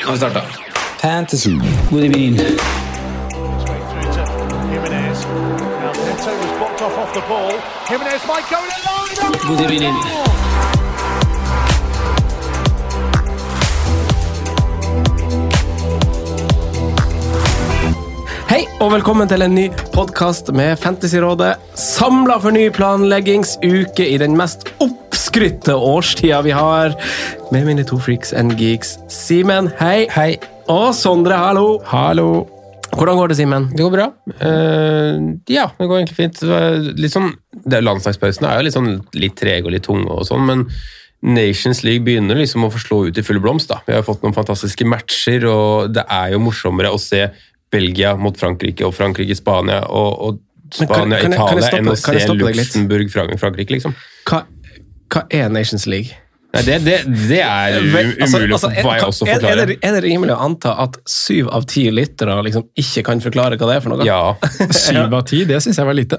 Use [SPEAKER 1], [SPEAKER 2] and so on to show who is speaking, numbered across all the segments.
[SPEAKER 1] Nå har vi starta. Fantasy. God evening.
[SPEAKER 2] through to
[SPEAKER 3] Hei og velkommen til en ny podkast med Fantasyrådet. Samla for ny planleggingsuke i den mest oppskrytte årstida vi har. Med mine to freaks and geeks. Simen, hei. Hei. Og Sondre, hallo. Hallo. Hvordan går det, Simen?
[SPEAKER 4] Det går bra. Uh, ja, det går egentlig fint. Litt sånn, det er jo litt, sånn, litt trege og litt tung, og sånn, men Nations League begynner liksom å få slå ut i full blomst. da. Vi har fått noen fantastiske matcher, og det er jo morsommere å se Belgia mot Frankrike og Frankrike-Spania og, og Spania-Italia enn å se? Luxembourg-Frankrike, liksom.
[SPEAKER 3] Hva, hva er Nations League?
[SPEAKER 4] Nei, det, det, det er
[SPEAKER 3] umulig altså-
[SPEAKER 4] umulig
[SPEAKER 3] altså,
[SPEAKER 4] er, meg
[SPEAKER 3] er-
[SPEAKER 4] også å
[SPEAKER 3] forklare. er, det, er det rimelig å anta at syv av ti lyttere liksom ikke kan forklare hva det er for noe?
[SPEAKER 4] Ja.
[SPEAKER 5] Syv av ti, det syns jeg var lite.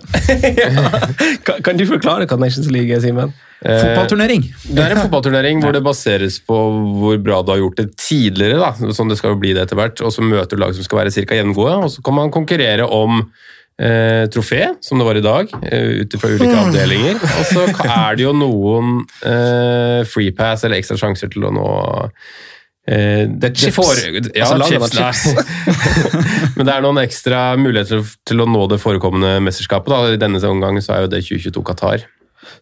[SPEAKER 3] Kan, kan du forklare hva Nations League er, Simen?
[SPEAKER 5] Fotballturnering.
[SPEAKER 4] Det er en fotballturnering hvor det baseres på hvor bra du har gjort det tidligere, da, sånn det skal jo bli det etter hvert, og så møter du lag som skal være ca. jevngode, og så kan man konkurrere om eh, trofé, som det var i dag, eh, ut fra ulike avdelinger. Og så er det jo noen eh, free pass eller ekstra sjanser til å nå eh, det,
[SPEAKER 3] chips.
[SPEAKER 4] fore- ja,
[SPEAKER 3] Altså,
[SPEAKER 4] chips. Men det er noen ekstra muligheter til å nå det forekommende mesterskapet. Da. I denne omgang så er jo det 2022 Qatar,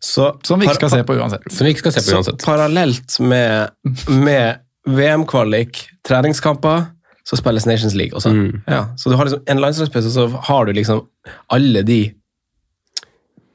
[SPEAKER 3] Så,
[SPEAKER 5] Som vi ikke skal se på uansett.
[SPEAKER 4] som vi ikke skal se på
[SPEAKER 3] Så parallelt med, med VM-kvalik, treningskamper, så spilles Nations League også.
[SPEAKER 4] Mm.
[SPEAKER 3] Ja, så du har liksom en landslagspause, så har du liksom alle de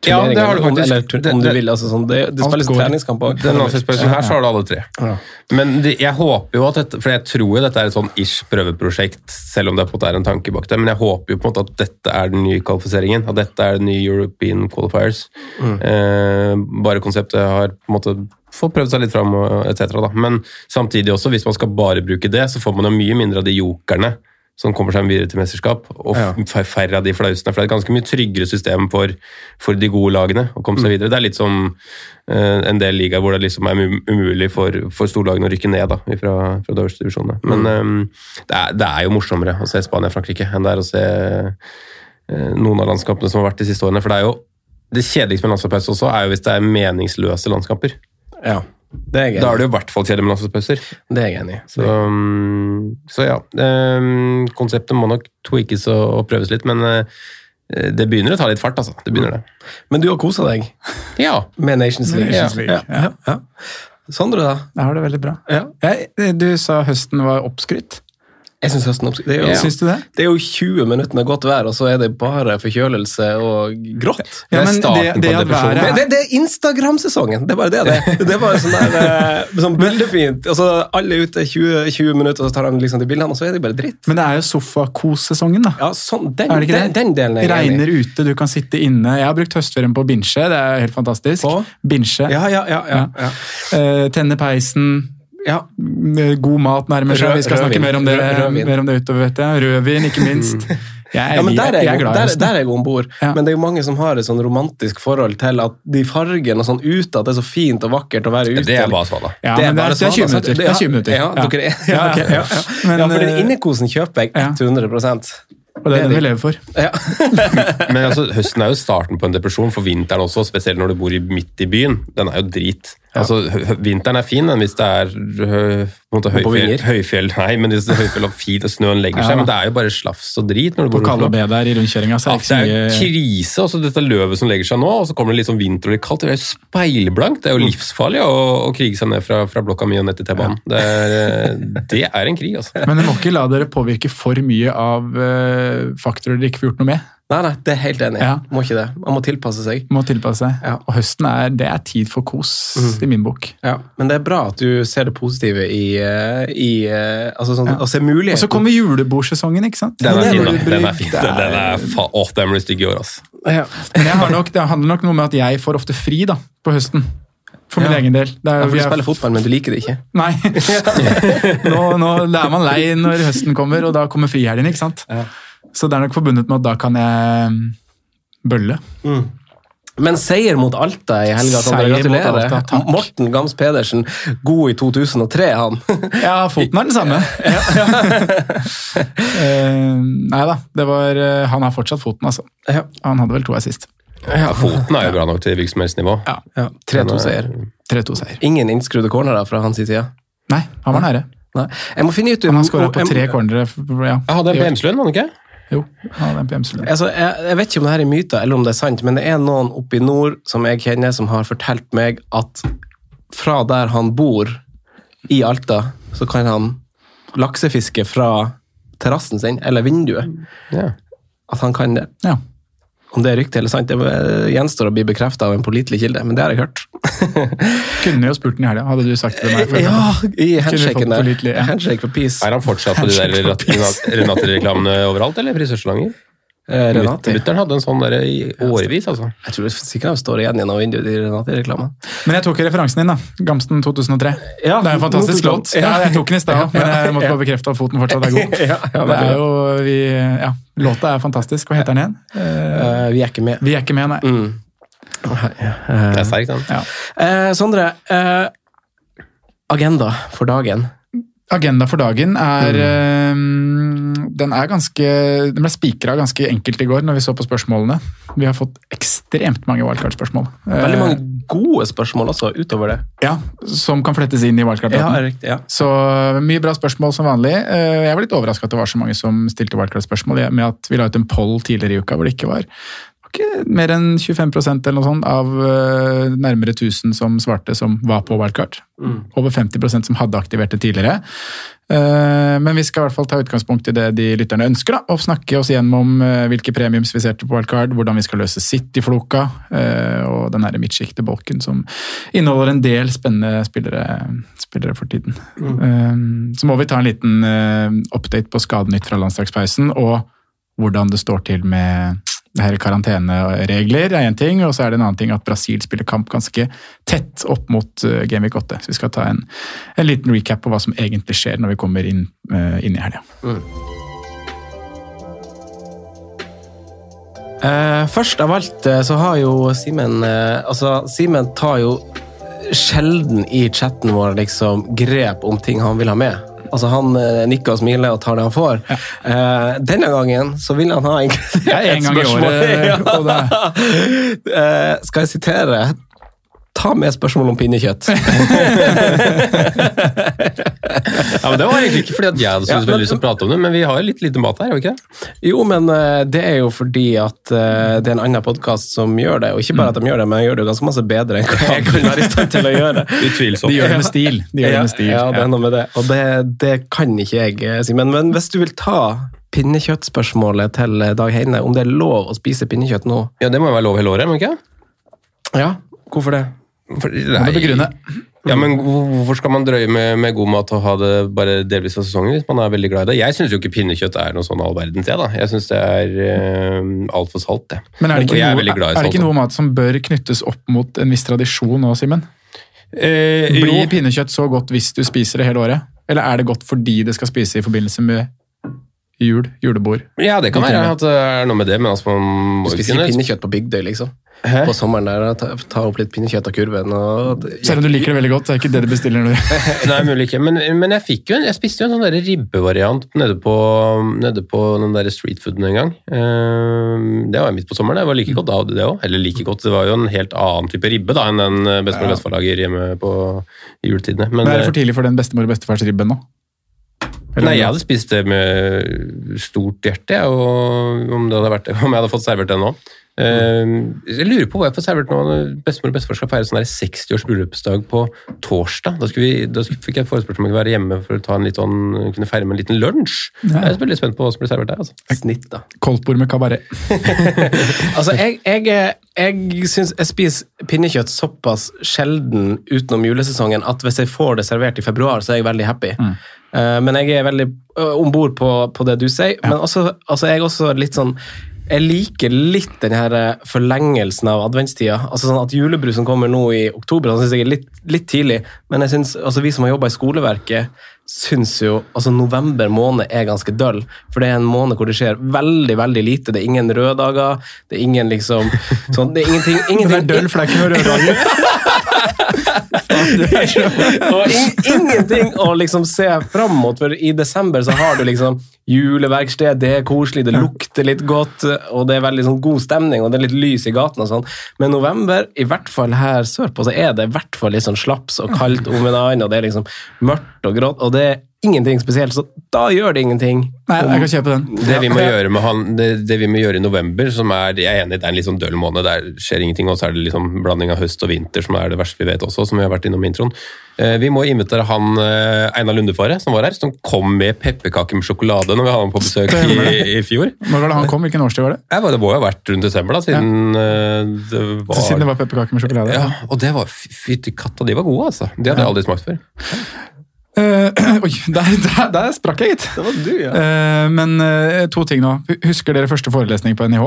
[SPEAKER 4] Ja, det har du faktisk.
[SPEAKER 3] Eller, om
[SPEAKER 4] Det-
[SPEAKER 3] du vil, altså sånn, det, det spilles treningskamper.
[SPEAKER 4] Den landslagspausen her, så har du alle tre.
[SPEAKER 3] Ja.
[SPEAKER 4] Men det, jeg håper jo at dette, for jeg tror jo dette er et sånn ish prøveprosjekt, selv om det på en måte er en tanke bak det, men jeg håper jo på en måte at dette er den nye kvalifiseringen, at dette er den nye European Qualifiers. Eh, bare konseptet har på en måte fått prøvd seg litt fram, og et cetera. Men samtidig også, hvis man skal bare bruke det, så får man jo mye mindre av de jokerne som kommer seg videre til mesterskap, og
[SPEAKER 3] Ja.
[SPEAKER 4] færre av de flausene. For det er et ganske mye tryggere system for, for de gode lagene å komme seg videre. Det er litt som uh, en del ligaer hvor det liksom er um- umulig for, for storlagene å rykke ned da, fra, fra de øverste divisjonene. Men um, det, er, det er jo morsommere å se Spania-Frankrike enn det er å se eh, noen av landskampene som har vært de siste årene. For det er jo det kjedeligste med landslagspause også, er jo hvis det er meningsløse landskamper.
[SPEAKER 3] Ja, det er jeg
[SPEAKER 4] Da er det jo i hvert fall kjedelig med landslagspauser.
[SPEAKER 3] Det er jeg enig i.
[SPEAKER 4] Så, um, så ja. Um, konseptet må nok tweakes og, og prøves litt, men uh, det begynner å ta litt fart, altså. Det begynner det.
[SPEAKER 3] Men du har kosa deg
[SPEAKER 4] Ja.
[SPEAKER 3] med Nations League.
[SPEAKER 5] Nations League,
[SPEAKER 3] Ja, ja, ja. Sondre, da?
[SPEAKER 5] Jeg har det veldig bra.
[SPEAKER 3] Ja.
[SPEAKER 5] Jeg, du sa høsten var oppskrytt.
[SPEAKER 3] Jeg syns høsten er. Det er jo-
[SPEAKER 5] Syns du det?
[SPEAKER 3] Det er jo 20 minutter med godt vær, og så er det bare forkjølelse og grått.
[SPEAKER 5] Ja,
[SPEAKER 4] Det er
[SPEAKER 5] men det,
[SPEAKER 4] på
[SPEAKER 5] det
[SPEAKER 3] Det,
[SPEAKER 5] er
[SPEAKER 3] det, det er Instagram-sesongen. Det er bare det. Det, det er bare sånn der, eh, sånn bildefint. Og så alle er ute 20, 20 minutter, og så tar han liksom de bildene, og så er det bare dritt.
[SPEAKER 5] Men det er jo sofakos-sesongen, da.
[SPEAKER 3] Ja, sånn, den,
[SPEAKER 5] Er det ikke
[SPEAKER 3] den,
[SPEAKER 5] det?
[SPEAKER 3] den delen er jeg enig
[SPEAKER 5] Regner
[SPEAKER 3] i.
[SPEAKER 5] ute, du kan sitte inne. Jeg har brukt høstferien på å binche, det er helt fantastisk.
[SPEAKER 3] På?
[SPEAKER 5] Binche.
[SPEAKER 3] Ja, ja, ja. ja, ja.
[SPEAKER 5] Uh, tenne peisen.
[SPEAKER 3] Ja.
[SPEAKER 5] God mat nærmer seg. Vi skal snakke mer om det, mer om det utover, vet jeg. Rødvin, ikke minst. Jeg,
[SPEAKER 3] Ja, men der er
[SPEAKER 5] jeg
[SPEAKER 3] jeg,
[SPEAKER 5] er
[SPEAKER 3] der, der er jeg om bord.
[SPEAKER 5] Ja.
[SPEAKER 3] Men det er jo mange som har et sånn romantisk forhold til at de fargene og sånn ute, at det er så fint og vakkert å være ute.
[SPEAKER 4] Det er bare Svala.
[SPEAKER 5] Ja,
[SPEAKER 3] Det er bare
[SPEAKER 5] det er 20 minutter. Det er 20 minutter.
[SPEAKER 3] Ja, dere er, ja, ok, ja, ja.
[SPEAKER 5] Men,
[SPEAKER 3] ja, for den
[SPEAKER 5] eh,
[SPEAKER 3] innekosen kjøper jeg 100%
[SPEAKER 5] Og det er det vi lever for.
[SPEAKER 3] ja.
[SPEAKER 4] Men altså, høsten er jo starten på en depresjon for vinteren også, spesielt når du bor i, midt i byen. Den er jo drit. Altså, Vinteren er fin, hvis det er måte, høyfjell, høyfjell Nei, men hvis det er høyfjell og fint og snøen legger
[SPEAKER 5] Ja,
[SPEAKER 4] seg, men det er jo bare slafs og drit når du
[SPEAKER 5] går
[SPEAKER 4] bor i
[SPEAKER 5] Kalle der i rundkjøringa,
[SPEAKER 4] Ja,
[SPEAKER 5] er det
[SPEAKER 4] er jo krise, også dette løvet som legger seg nå, og så kommer det litt sånn vinter og litt kaldt. Det er jo speilblankt. Det er jo livsfarlig å, å krige seg ned fra, fra blokka mi og ned til T-banen. Det, er, det er en krig, altså.
[SPEAKER 5] Men dere må ikke la dere påvirke for mye av eh, faktorer dere ikke får gjort noe med.
[SPEAKER 3] Nei, nei, det er helt enig.
[SPEAKER 5] Ja.
[SPEAKER 3] Må ikke det. Man må tilpasse seg.
[SPEAKER 5] Må tilpasse seg.
[SPEAKER 3] Ja.
[SPEAKER 5] Og høsten er, det er tid for kos, i min bok.
[SPEAKER 3] Ja. Men det er bra at du ser det positive i, eh, i eh, altså sånn, Å se
[SPEAKER 5] Og
[SPEAKER 3] muligheten.
[SPEAKER 5] så kommer julebordsesongen, ikke sant?
[SPEAKER 4] Den
[SPEAKER 5] Ja,
[SPEAKER 4] er fin, da. Den er fin.
[SPEAKER 5] Den er-
[SPEAKER 4] Den er fa Åh, den blir stygg i år, altså.
[SPEAKER 3] ja.
[SPEAKER 5] Men jeg har nok, det handler nok noe med at jeg får ofte fri da, på høsten. For min
[SPEAKER 3] Ja.
[SPEAKER 5] egen del. Det er,
[SPEAKER 3] Ja, for du
[SPEAKER 5] er-
[SPEAKER 3] spiller fotball, men du liker det ikke.
[SPEAKER 5] Nei. nå, nå er man lei når høsten kommer, og da kommer frihelgen, ikke sant? Så det er nok forbundet med at da kan jeg mm, bølle.
[SPEAKER 3] Men seier mot Alta i helga,
[SPEAKER 5] mot
[SPEAKER 3] Gratulerer.
[SPEAKER 5] Alta.
[SPEAKER 3] Morten Gams Pedersen, god i 2003, han.
[SPEAKER 5] Ja, foten er den samme. uh, nei da, det var, eh, han har fortsatt foten, altså.
[SPEAKER 3] Ja.
[SPEAKER 5] Han hadde vel to assist.
[SPEAKER 4] Ja, foten er jo bra nok til hvilket som helst nivå.
[SPEAKER 5] Ja,
[SPEAKER 3] Ja, 3-2-seier.
[SPEAKER 5] 3-2-seier.
[SPEAKER 3] Ingen innskrudde cornerer fra hans side.
[SPEAKER 5] Nei, han var nære.
[SPEAKER 3] Nei. Jeg må finne ut om,
[SPEAKER 5] Han har skåra på tre cornere. Ja.
[SPEAKER 4] Jeg hadde en på var det han ikke?
[SPEAKER 5] Jo.
[SPEAKER 3] Altså, jeg, jeg vet ikke om det her er myter, eller om det er sant, men det er noen oppe i nord som jeg kjenner, som har fortalt meg at fra der han bor i Alta, så kan han laksefiske fra terrassen sin, eller vinduet.
[SPEAKER 4] Ja.
[SPEAKER 3] At han kan det.
[SPEAKER 5] Ja.
[SPEAKER 3] Om det er rykte eller sant, det gjenstår å bli bekrefta av en pålitelig kilde, men det har jeg hørt.
[SPEAKER 5] Kunne jo spurt den i helga, hadde du sagt det til meg.
[SPEAKER 3] Ja, i handshaken der.
[SPEAKER 5] ja.
[SPEAKER 3] Handshake for peace.
[SPEAKER 4] Er han fortsatt på de der Renat- Renate-reklamene overalt, eller frisørsalonger?
[SPEAKER 3] Eh, Renate.
[SPEAKER 4] Mutter'n hadde en sånn der i årevis, altså.
[SPEAKER 3] Jeg tror sikkert han står igjen gjennom vinduet i Renate-reklamen.
[SPEAKER 5] Men jeg tok referansen din, da. Gamsten 2003.
[SPEAKER 3] Ja,
[SPEAKER 5] det er en fantastisk låt. Ja, jeg tok den i stad, men jeg måtte bare bekrefte at foten fortsatt er god.
[SPEAKER 3] Ja, ja,
[SPEAKER 5] Det er jo, vi, ja, Låta er fantastisk. Hva heter den igjen? Eh,
[SPEAKER 3] Eh, vi er ikke med.
[SPEAKER 5] vi er ikke med, nei.
[SPEAKER 3] Mm.
[SPEAKER 4] Det er sterkt, den.
[SPEAKER 5] Ja.
[SPEAKER 3] Eh, Sondre, eh, agenda for dagen.
[SPEAKER 5] Agenda for dagen er
[SPEAKER 3] Mm.
[SPEAKER 5] Eh, Den er ganske Den ble spikra ganske enkelt i går når vi så på spørsmålene. Vi har fått ekstremt mange wildcard-spørsmål.
[SPEAKER 3] Veldig
[SPEAKER 5] Eh,
[SPEAKER 3] mange gode spørsmål også, utover det.
[SPEAKER 5] Ja, Som kan flettes inn i
[SPEAKER 3] Ja,
[SPEAKER 5] wildcard-daten.
[SPEAKER 3] riktig, ja.
[SPEAKER 5] Så mye bra spørsmål som vanlig. Eh, Jeg var litt overraska at det var så mange som stilte wildcard-spørsmål, med at vi la ut en poll tidligere i uka hvor det ikke var ikke mer enn 25% eller noe sånt av eh, nærmere 1000 som svarte som var på wildcard. Over 50% som hadde aktivert det tidligere. Eh, Men vi skal i hvert fall ta utgangspunkt i det de lytterne ønsker, da, og snakke oss gjennom eh, hvilke premiums vi ser til på wildcard, hvordan vi skal løse City-floka, og den midtsjiktebolken som inneholder en del spennende spillere, spillere for tiden. Eh, Så må vi ta en liten update på skadenytt fra landslagspausen, og hvordan det står til med det her karanteneregler er én ting, og så er det en annen ting at Brasil spiller kamp ganske tett opp mot eh, Gameweek 8. Så vi skal ta en, en liten recap på hva som egentlig skjer når vi kommer inn, eh, inn i helga.
[SPEAKER 3] Eh, først av alt så har jo Simen uh, Altså, Simen tar jo sjelden i chatten vår liksom grep om ting han vil ha med. Altså Han eh, nikker og smiler og tar det han får. Eh, denne gangen så vil han ha inkludert
[SPEAKER 5] en
[SPEAKER 3] et spørsmål.
[SPEAKER 5] året, ja.
[SPEAKER 3] uh, skal jeg sitere? Ta med spørsmål om pinnekjøtt.
[SPEAKER 4] Ja, men Det var egentlig ikke fordi at jeg hadde
[SPEAKER 3] Ja, men-
[SPEAKER 4] veldig lyst til å prate om det, men vi har jo litt lite mat her, har vi ikke?
[SPEAKER 3] Jo, men eh, det er jo fordi at eh, det er en annen podkast som gjør det. Og ikke bare at de gjør det, men de gjør det ganske masse bedre enn hva jeg kunne være i stand til å gjøre.
[SPEAKER 4] Utvilsomt.
[SPEAKER 5] De gjør det med stil. De gjør det med stil.
[SPEAKER 3] Ja, det er noe med det. Og det, det kan ikke jeg eh, si. Men, men hvis du vil ta pinnekjøttspørsmålet til Dag Heine, om det er lov å spise pinnekjøtt nå?
[SPEAKER 4] Ja, Det må jo være lov hele året, men ikke?
[SPEAKER 3] Ja, hvorfor det?
[SPEAKER 5] Må du begrunne?
[SPEAKER 4] Ja, men Hvorfor skal man drøye med, med god mat og ha det bare delvis av sesongen hvis man er veldig glad i det? Jeg syns jo ikke pinnekjøtt er noe sånn all verdens, jeg. da. Jeg syns det er uh, altfor salt, det.
[SPEAKER 5] Men er det, ikke
[SPEAKER 4] er
[SPEAKER 5] noe,
[SPEAKER 4] veldig glad i
[SPEAKER 5] er det ikke noe mat som bør knyttes opp mot en viss tradisjon nå, Simen?
[SPEAKER 4] Eh, jo.
[SPEAKER 5] Blir pinnekjøtt så godt hvis du spiser det hele året? Eller er det godt fordi det skal spises i forbindelse med jul, julebord?
[SPEAKER 4] Ja, det kan være at det er noe med det, men altså man må jo
[SPEAKER 3] spiser
[SPEAKER 4] kunne
[SPEAKER 3] ikke pinnekjøtt på Bygdøy, liksom? På sommeren der ta, ta opp litt pinnekjøtt av kurven. Og,
[SPEAKER 5] Selv om du liker det veldig godt, det er ikke det du bestiller når du
[SPEAKER 4] Nei, mulig ikke. Men, men jeg, jo en, jeg spiste jo en sånn ribbevariant nede på, nede på den der streetfooden en gang. Eh, det var midt på sommeren. Det var like godt da, det òg. Eller like godt, det var jo en helt annen type ribbe da enn den bestemor og bestefar lager hjemme på juletidene. Men,
[SPEAKER 5] Men er det for
[SPEAKER 4] eh,
[SPEAKER 5] tidlig for den bestemor og bestefars ribben nå? Eller-
[SPEAKER 4] Nei, jeg hadde spist det med stort hjerte, og om, det hadde vært, om jeg hadde fått servert det nå. Eh, jeg lurer på hva jeg får servert nå. Bestemor og bestefar skal feire sånn 60-års bryllupsdag på torsdag. Da, vi, da fikk jeg forespørsel om å være hjemme for å ta en litt sånn, kunne feire med en liten lunsj.
[SPEAKER 5] Ja.
[SPEAKER 4] Jeg er veldig spent på hva som blir servert der. Altså.
[SPEAKER 3] Snitt, da.
[SPEAKER 5] Koldtbord med kabaret.
[SPEAKER 3] Altså, jeg, jeg, jeg syns jeg spiser pinnekjøtt såpass sjelden utenom julesesongen at hvis jeg får det servert i februar, så er jeg veldig happy. Mm. men jeg er veldig om bord på, på det du sier. Men også, altså, jeg er også litt sånn jeg liker litt den her eh, forlengelsen av adventstida. Altså sånn at Julebrusen kommer nå i oktober, det synes jeg er litt, litt tidlig. Men jeg synes, altså vi som har jobba i skoleverket, syns jo altså november måned er ganske døll. For det er en måned hvor det skjer veldig veldig lite. Det er ingen røde dager. Det er ingen liksom sånn, Det er ingenting, ingenting
[SPEAKER 5] Det er døll, for det er ikke noe røddager.
[SPEAKER 3] og in ingenting å liksom se fram mot, for i desember så har du liksom juleverksted, det er koselig, det lukter litt godt, og det er veldig sånn god stemning, og det er litt lys i gaten og sånn. Men november, i hvert fall her sørpå, så er det i hvert fall litt sånn slaps og kaldt om en annen, og det er liksom mørkt og grått, og det er ingenting spesielt, så da gjør det ingenting.
[SPEAKER 5] Nei, jeg kan kjøpe den.
[SPEAKER 4] Det vi må gjøre med han, det, det vi må gjøre i november, som er jeg er enig, det er en litt sånn døll måned, der skjer ingenting, og så er det liksom blanding av høst og vinter som er det verste vi vet også, som vi har vært innom i introen. Eh, Vi må invitere han eh, Einar Lundefare, som var her, som kom med pepperkaker med sjokolade når vi hadde ham på besøk i, i fjor.
[SPEAKER 5] Når var det han kom? Hvilken årstid var det?
[SPEAKER 4] Jeg var, det må jo ha vært rundt desember, da, siden ja. det var
[SPEAKER 5] Siden det var pepperkaker med sjokolade?
[SPEAKER 4] Ja, og det var fytti katta, de var gode, altså. De hadde jeg aldri smakt før.
[SPEAKER 5] Oi, der, der, der sprakk jeg, gitt.
[SPEAKER 3] Det var du, ja.
[SPEAKER 5] Eh, men eh, to ting nå. Husker dere første forelesning på NIH?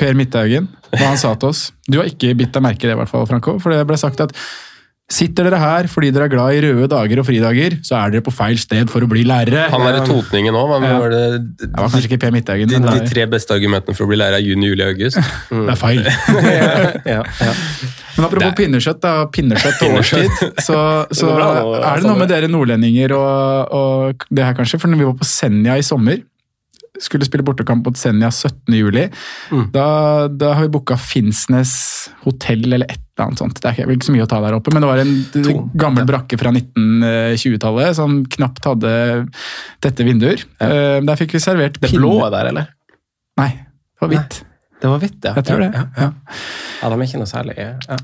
[SPEAKER 5] Per Midthaugen, hva han sa til oss. Du har ikke bitt deg merke i det, i hvert fall, Franco. For det ble sagt at sitter dere her fordi dere er glad i røde dager og fridager, så er dere på feil sted for å bli lærere.
[SPEAKER 4] Han er i totningen òg, men
[SPEAKER 5] Ja.
[SPEAKER 4] var det
[SPEAKER 5] Det var kanskje ikke Per Midthaugen,
[SPEAKER 4] de, de tre beste argumentene for å bli lærer er juni, juli, august.
[SPEAKER 5] det er feil.
[SPEAKER 3] ja, ja.
[SPEAKER 5] Men apropos pinnekjøtt, da, pinnekjøtt og årstid, så, så
[SPEAKER 3] Det er, bra
[SPEAKER 5] er det noe med dere nordlendinger og, og det her kanskje. For når vi var på Senja i sommer, skulle spille bortekamp mot Senja 17. juli, da, da har vi booka Finnsnes hotell eller et eller annet sånt. Det er ikke, ikke så mye å ta der oppe, men det var en gammel brakke fra 1920-tallet som knapt hadde tette vinduer. Ja. Der fikk vi servert
[SPEAKER 3] Det blå der, eller?
[SPEAKER 5] Nei, det var hvitt.
[SPEAKER 3] Det var hvitt, ja.
[SPEAKER 5] Jeg tror det.
[SPEAKER 3] Ja, ja.
[SPEAKER 5] Ja.
[SPEAKER 3] de er ikke noe særlig ja.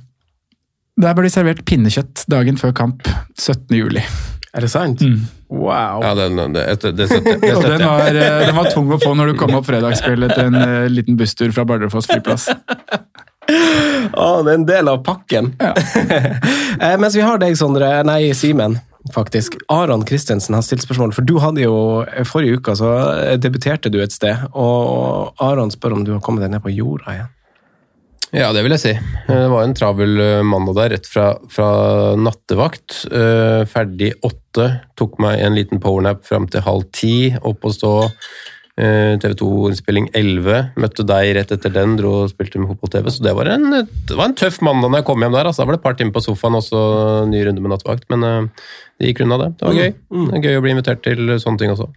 [SPEAKER 5] Der ble de servert pinnekjøtt dagen før kamp 17. juli.
[SPEAKER 3] Er det sant? Wow.
[SPEAKER 4] Ja, den, det, det, det støtter. Det støtter
[SPEAKER 5] den var, eh, den var tung å få når du kom opp fredagskveld etter en uh, liten busstur fra Bardufoss flyplass.
[SPEAKER 3] oh, det er en del av pakken. Ja. mens vi har deg, Sondre, nei, Simen, faktisk. Aron Kristensen har stilt spørsmål, for du hadde jo forrige uke så debuterte du et sted, og Aron spør om du har kommet deg ned på jorda igjen.
[SPEAKER 4] Ja, det vil jeg si. Det var en travel eh, mandag der, rett fra, fra nattevakt. Eh, Ferdig åtte. Tok meg en liten powernap fram til halv ti. Opp og stå. Eh, TV 2-innspilling 11. Møtte deg rett etter den, dro og spilte med fotball-TV. Så det var, en, det var en tøff mandag når jeg kom hjem der. Altså. Da var det et par timer på sofaen, og så ny runde med nattevakt. Men eh, det gikk unna, det. Det var gøy. Det er gøy å bli invitert til sånne ting også.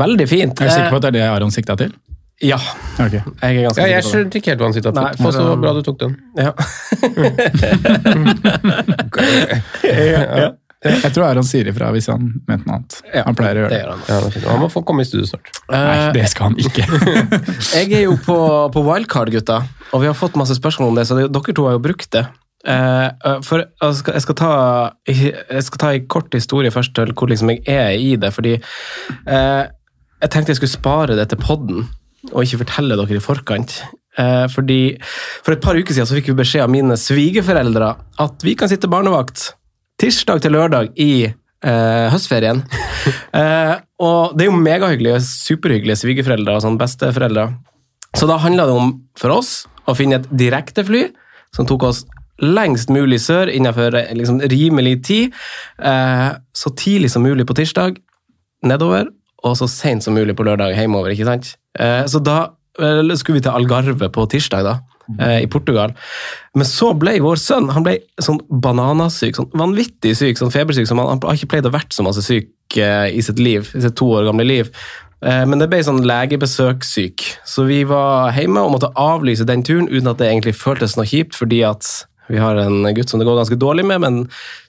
[SPEAKER 3] Veldig fint.
[SPEAKER 5] Er du sikker på at det er det Aron sikta til?
[SPEAKER 3] Eh, Ja,
[SPEAKER 5] Okay.
[SPEAKER 3] jeg er ganske
[SPEAKER 4] Ja, jeg
[SPEAKER 3] sikker på det.
[SPEAKER 4] skjønte ikke helt hva han sitter
[SPEAKER 3] Nei,
[SPEAKER 4] til.
[SPEAKER 3] for,
[SPEAKER 4] Så bra du tok den.
[SPEAKER 3] Ja.
[SPEAKER 5] Jeg tror Aron sier ifra hvis han mente noe annet.
[SPEAKER 3] Ja,
[SPEAKER 5] Han pleier å gjøre
[SPEAKER 3] det
[SPEAKER 5] det.
[SPEAKER 3] han.
[SPEAKER 4] Ja. Han må få komme i studio snart.
[SPEAKER 5] Nei, det skal han ikke.
[SPEAKER 3] Jeg er jo på, på wildcard, gutta, og vi har fått masse spørsmål om det, så dere to har jo brukt det. Eh, eh, for jeg skal, jeg, skal ta, jeg skal ta en kort historie først til hvor liksom jeg er i det, fordi eh, jeg tenkte jeg skulle spare det til podden, og ikke fortelle dere i forkant. Eh, fordi For et par uker siden så fikk vi beskjed av mine svigerforeldre at vi kan sitte barnevakt tirsdag til lørdag i eh, høstferien. eh, og det er jo megahyggelige, superhyggelige svigerforeldre og sånn besteforeldre. Så da handla det om for oss å finne et direktefly som tok oss lengst mulig sør innenfor eh, liksom, rimelig tid. Eh, så tidlig som mulig på tirsdag nedover, og så sent som mulig på lørdag hjemover. ikke sant? Eh, så da skulle vi til Algarve på tirsdag, da, eh, i Portugal. Men så ble vår sønn han ble sånn bananasyk, sånn vanvittig syk, sånn febersyk. som Han, han har ikke pleid å vært så masse syk eh, i sitt liv, i sitt to år gamle liv. Eh, Men det ble sånn legebesøkssyk, så vi var hjemme og måtte avlyse den turen uten at det egentlig føltes noe kjipt, fordi at vi har en gutt som det går ganske dårlig med, men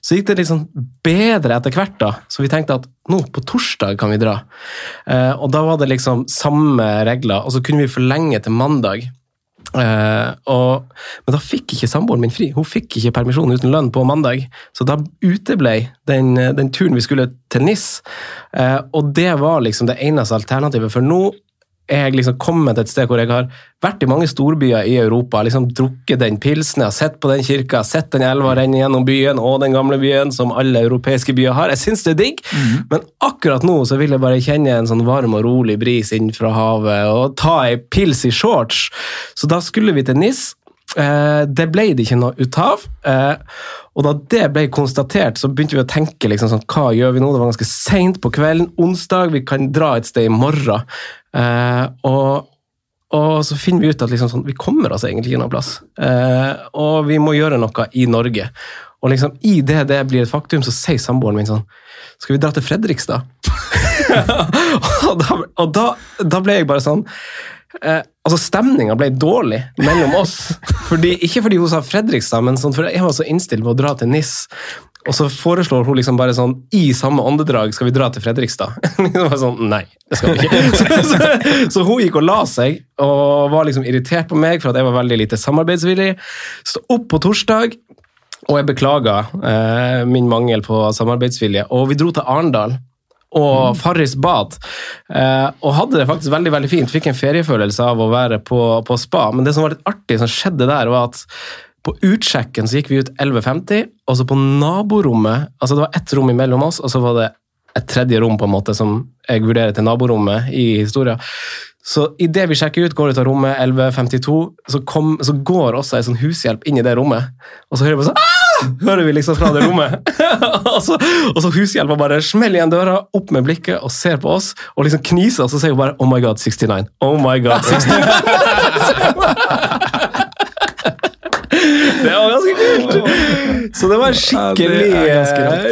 [SPEAKER 3] så gikk det liksom bedre etter hvert, da. Så vi tenkte at nå, på torsdag kan vi dra. Eh, og da var det liksom samme regler, og så kunne vi forlenge til mandag. Eh, og, men da fikk ikke samboeren min fri. Hun fikk ikke permisjon uten lønn på mandag. Så da uteblei den, den turen vi skulle til NIS. Eh, og det var liksom det eneste alternativet. For nå jeg liksom kommet et sted hvor jeg har vært i mange storbyer i Europa, liksom drukket den pilsen, jeg har sett på den kirka, sett den elva renne gjennom byen og den gamle byen som alle europeiske byer har. Jeg syns det er digg, men akkurat nå så vil jeg bare kjenne en sånn varm og rolig bris inn fra havet og ta ei pils i shorts. Så da skulle vi til NIS. Eh, det ble det ikke noe ut av. Eh, og da det ble konstatert, så begynte vi å tenke liksom sånn, hva gjør vi nå? Det var ganske seint på kvelden. Onsdag, vi kan dra et sted i morgen. Eh, og, og så finner vi ut at liksom sånn, vi kommer oss egentlig ikke noen plass. Eh, og vi må gjøre noe i Norge. Og liksom i det det blir et faktum, så sier samboeren min sånn Skal vi dra til Fredrikstad? og da, og da, da ble jeg bare sånn eh, altså Stemninga ble dårlig mellom oss. Fordi, ikke fordi hun sa Fredrikstad, men sånn, for jeg var så innstilt på å dra til NIS. Og så foreslår hun liksom bare sånn i samme åndedrag skal vi dra til Fredrikstad. det var sånn, Nei, det skal vi ikke. Så, så, så hun gikk og la seg og var liksom irritert på meg for at jeg var veldig lite samarbeidsvillig. Så opp på torsdag, og jeg beklaga eh, min mangel på samarbeidsvilje. Og vi dro til Arendal og Farris bad. Eh, og hadde det faktisk veldig veldig fint. Fikk en feriefølelse av å være på, på spa. Men det som var litt artig som skjedde der, var at på utsjekken så gikk vi ut 11.50, og så på naborommet altså Det var ett rom imellom oss, og så var det et tredje rom på en måte som jeg vurderer til naborommet i historien. Så idet vi sjekker ut, går ut av rommet 11.52, så, så går også en sånn hushjelp inn i det rommet. Og så hører vi sånn «Ah!» hører vi liksom fra det rommet. og, så, og så hushjelpa bare smeller igjen døra, opp med blikket og ser på oss og liksom kniser, og så sier hun bare Oh my God, 69. Oh my God, 69. Ganske kult! Så det var skikkelig, ja,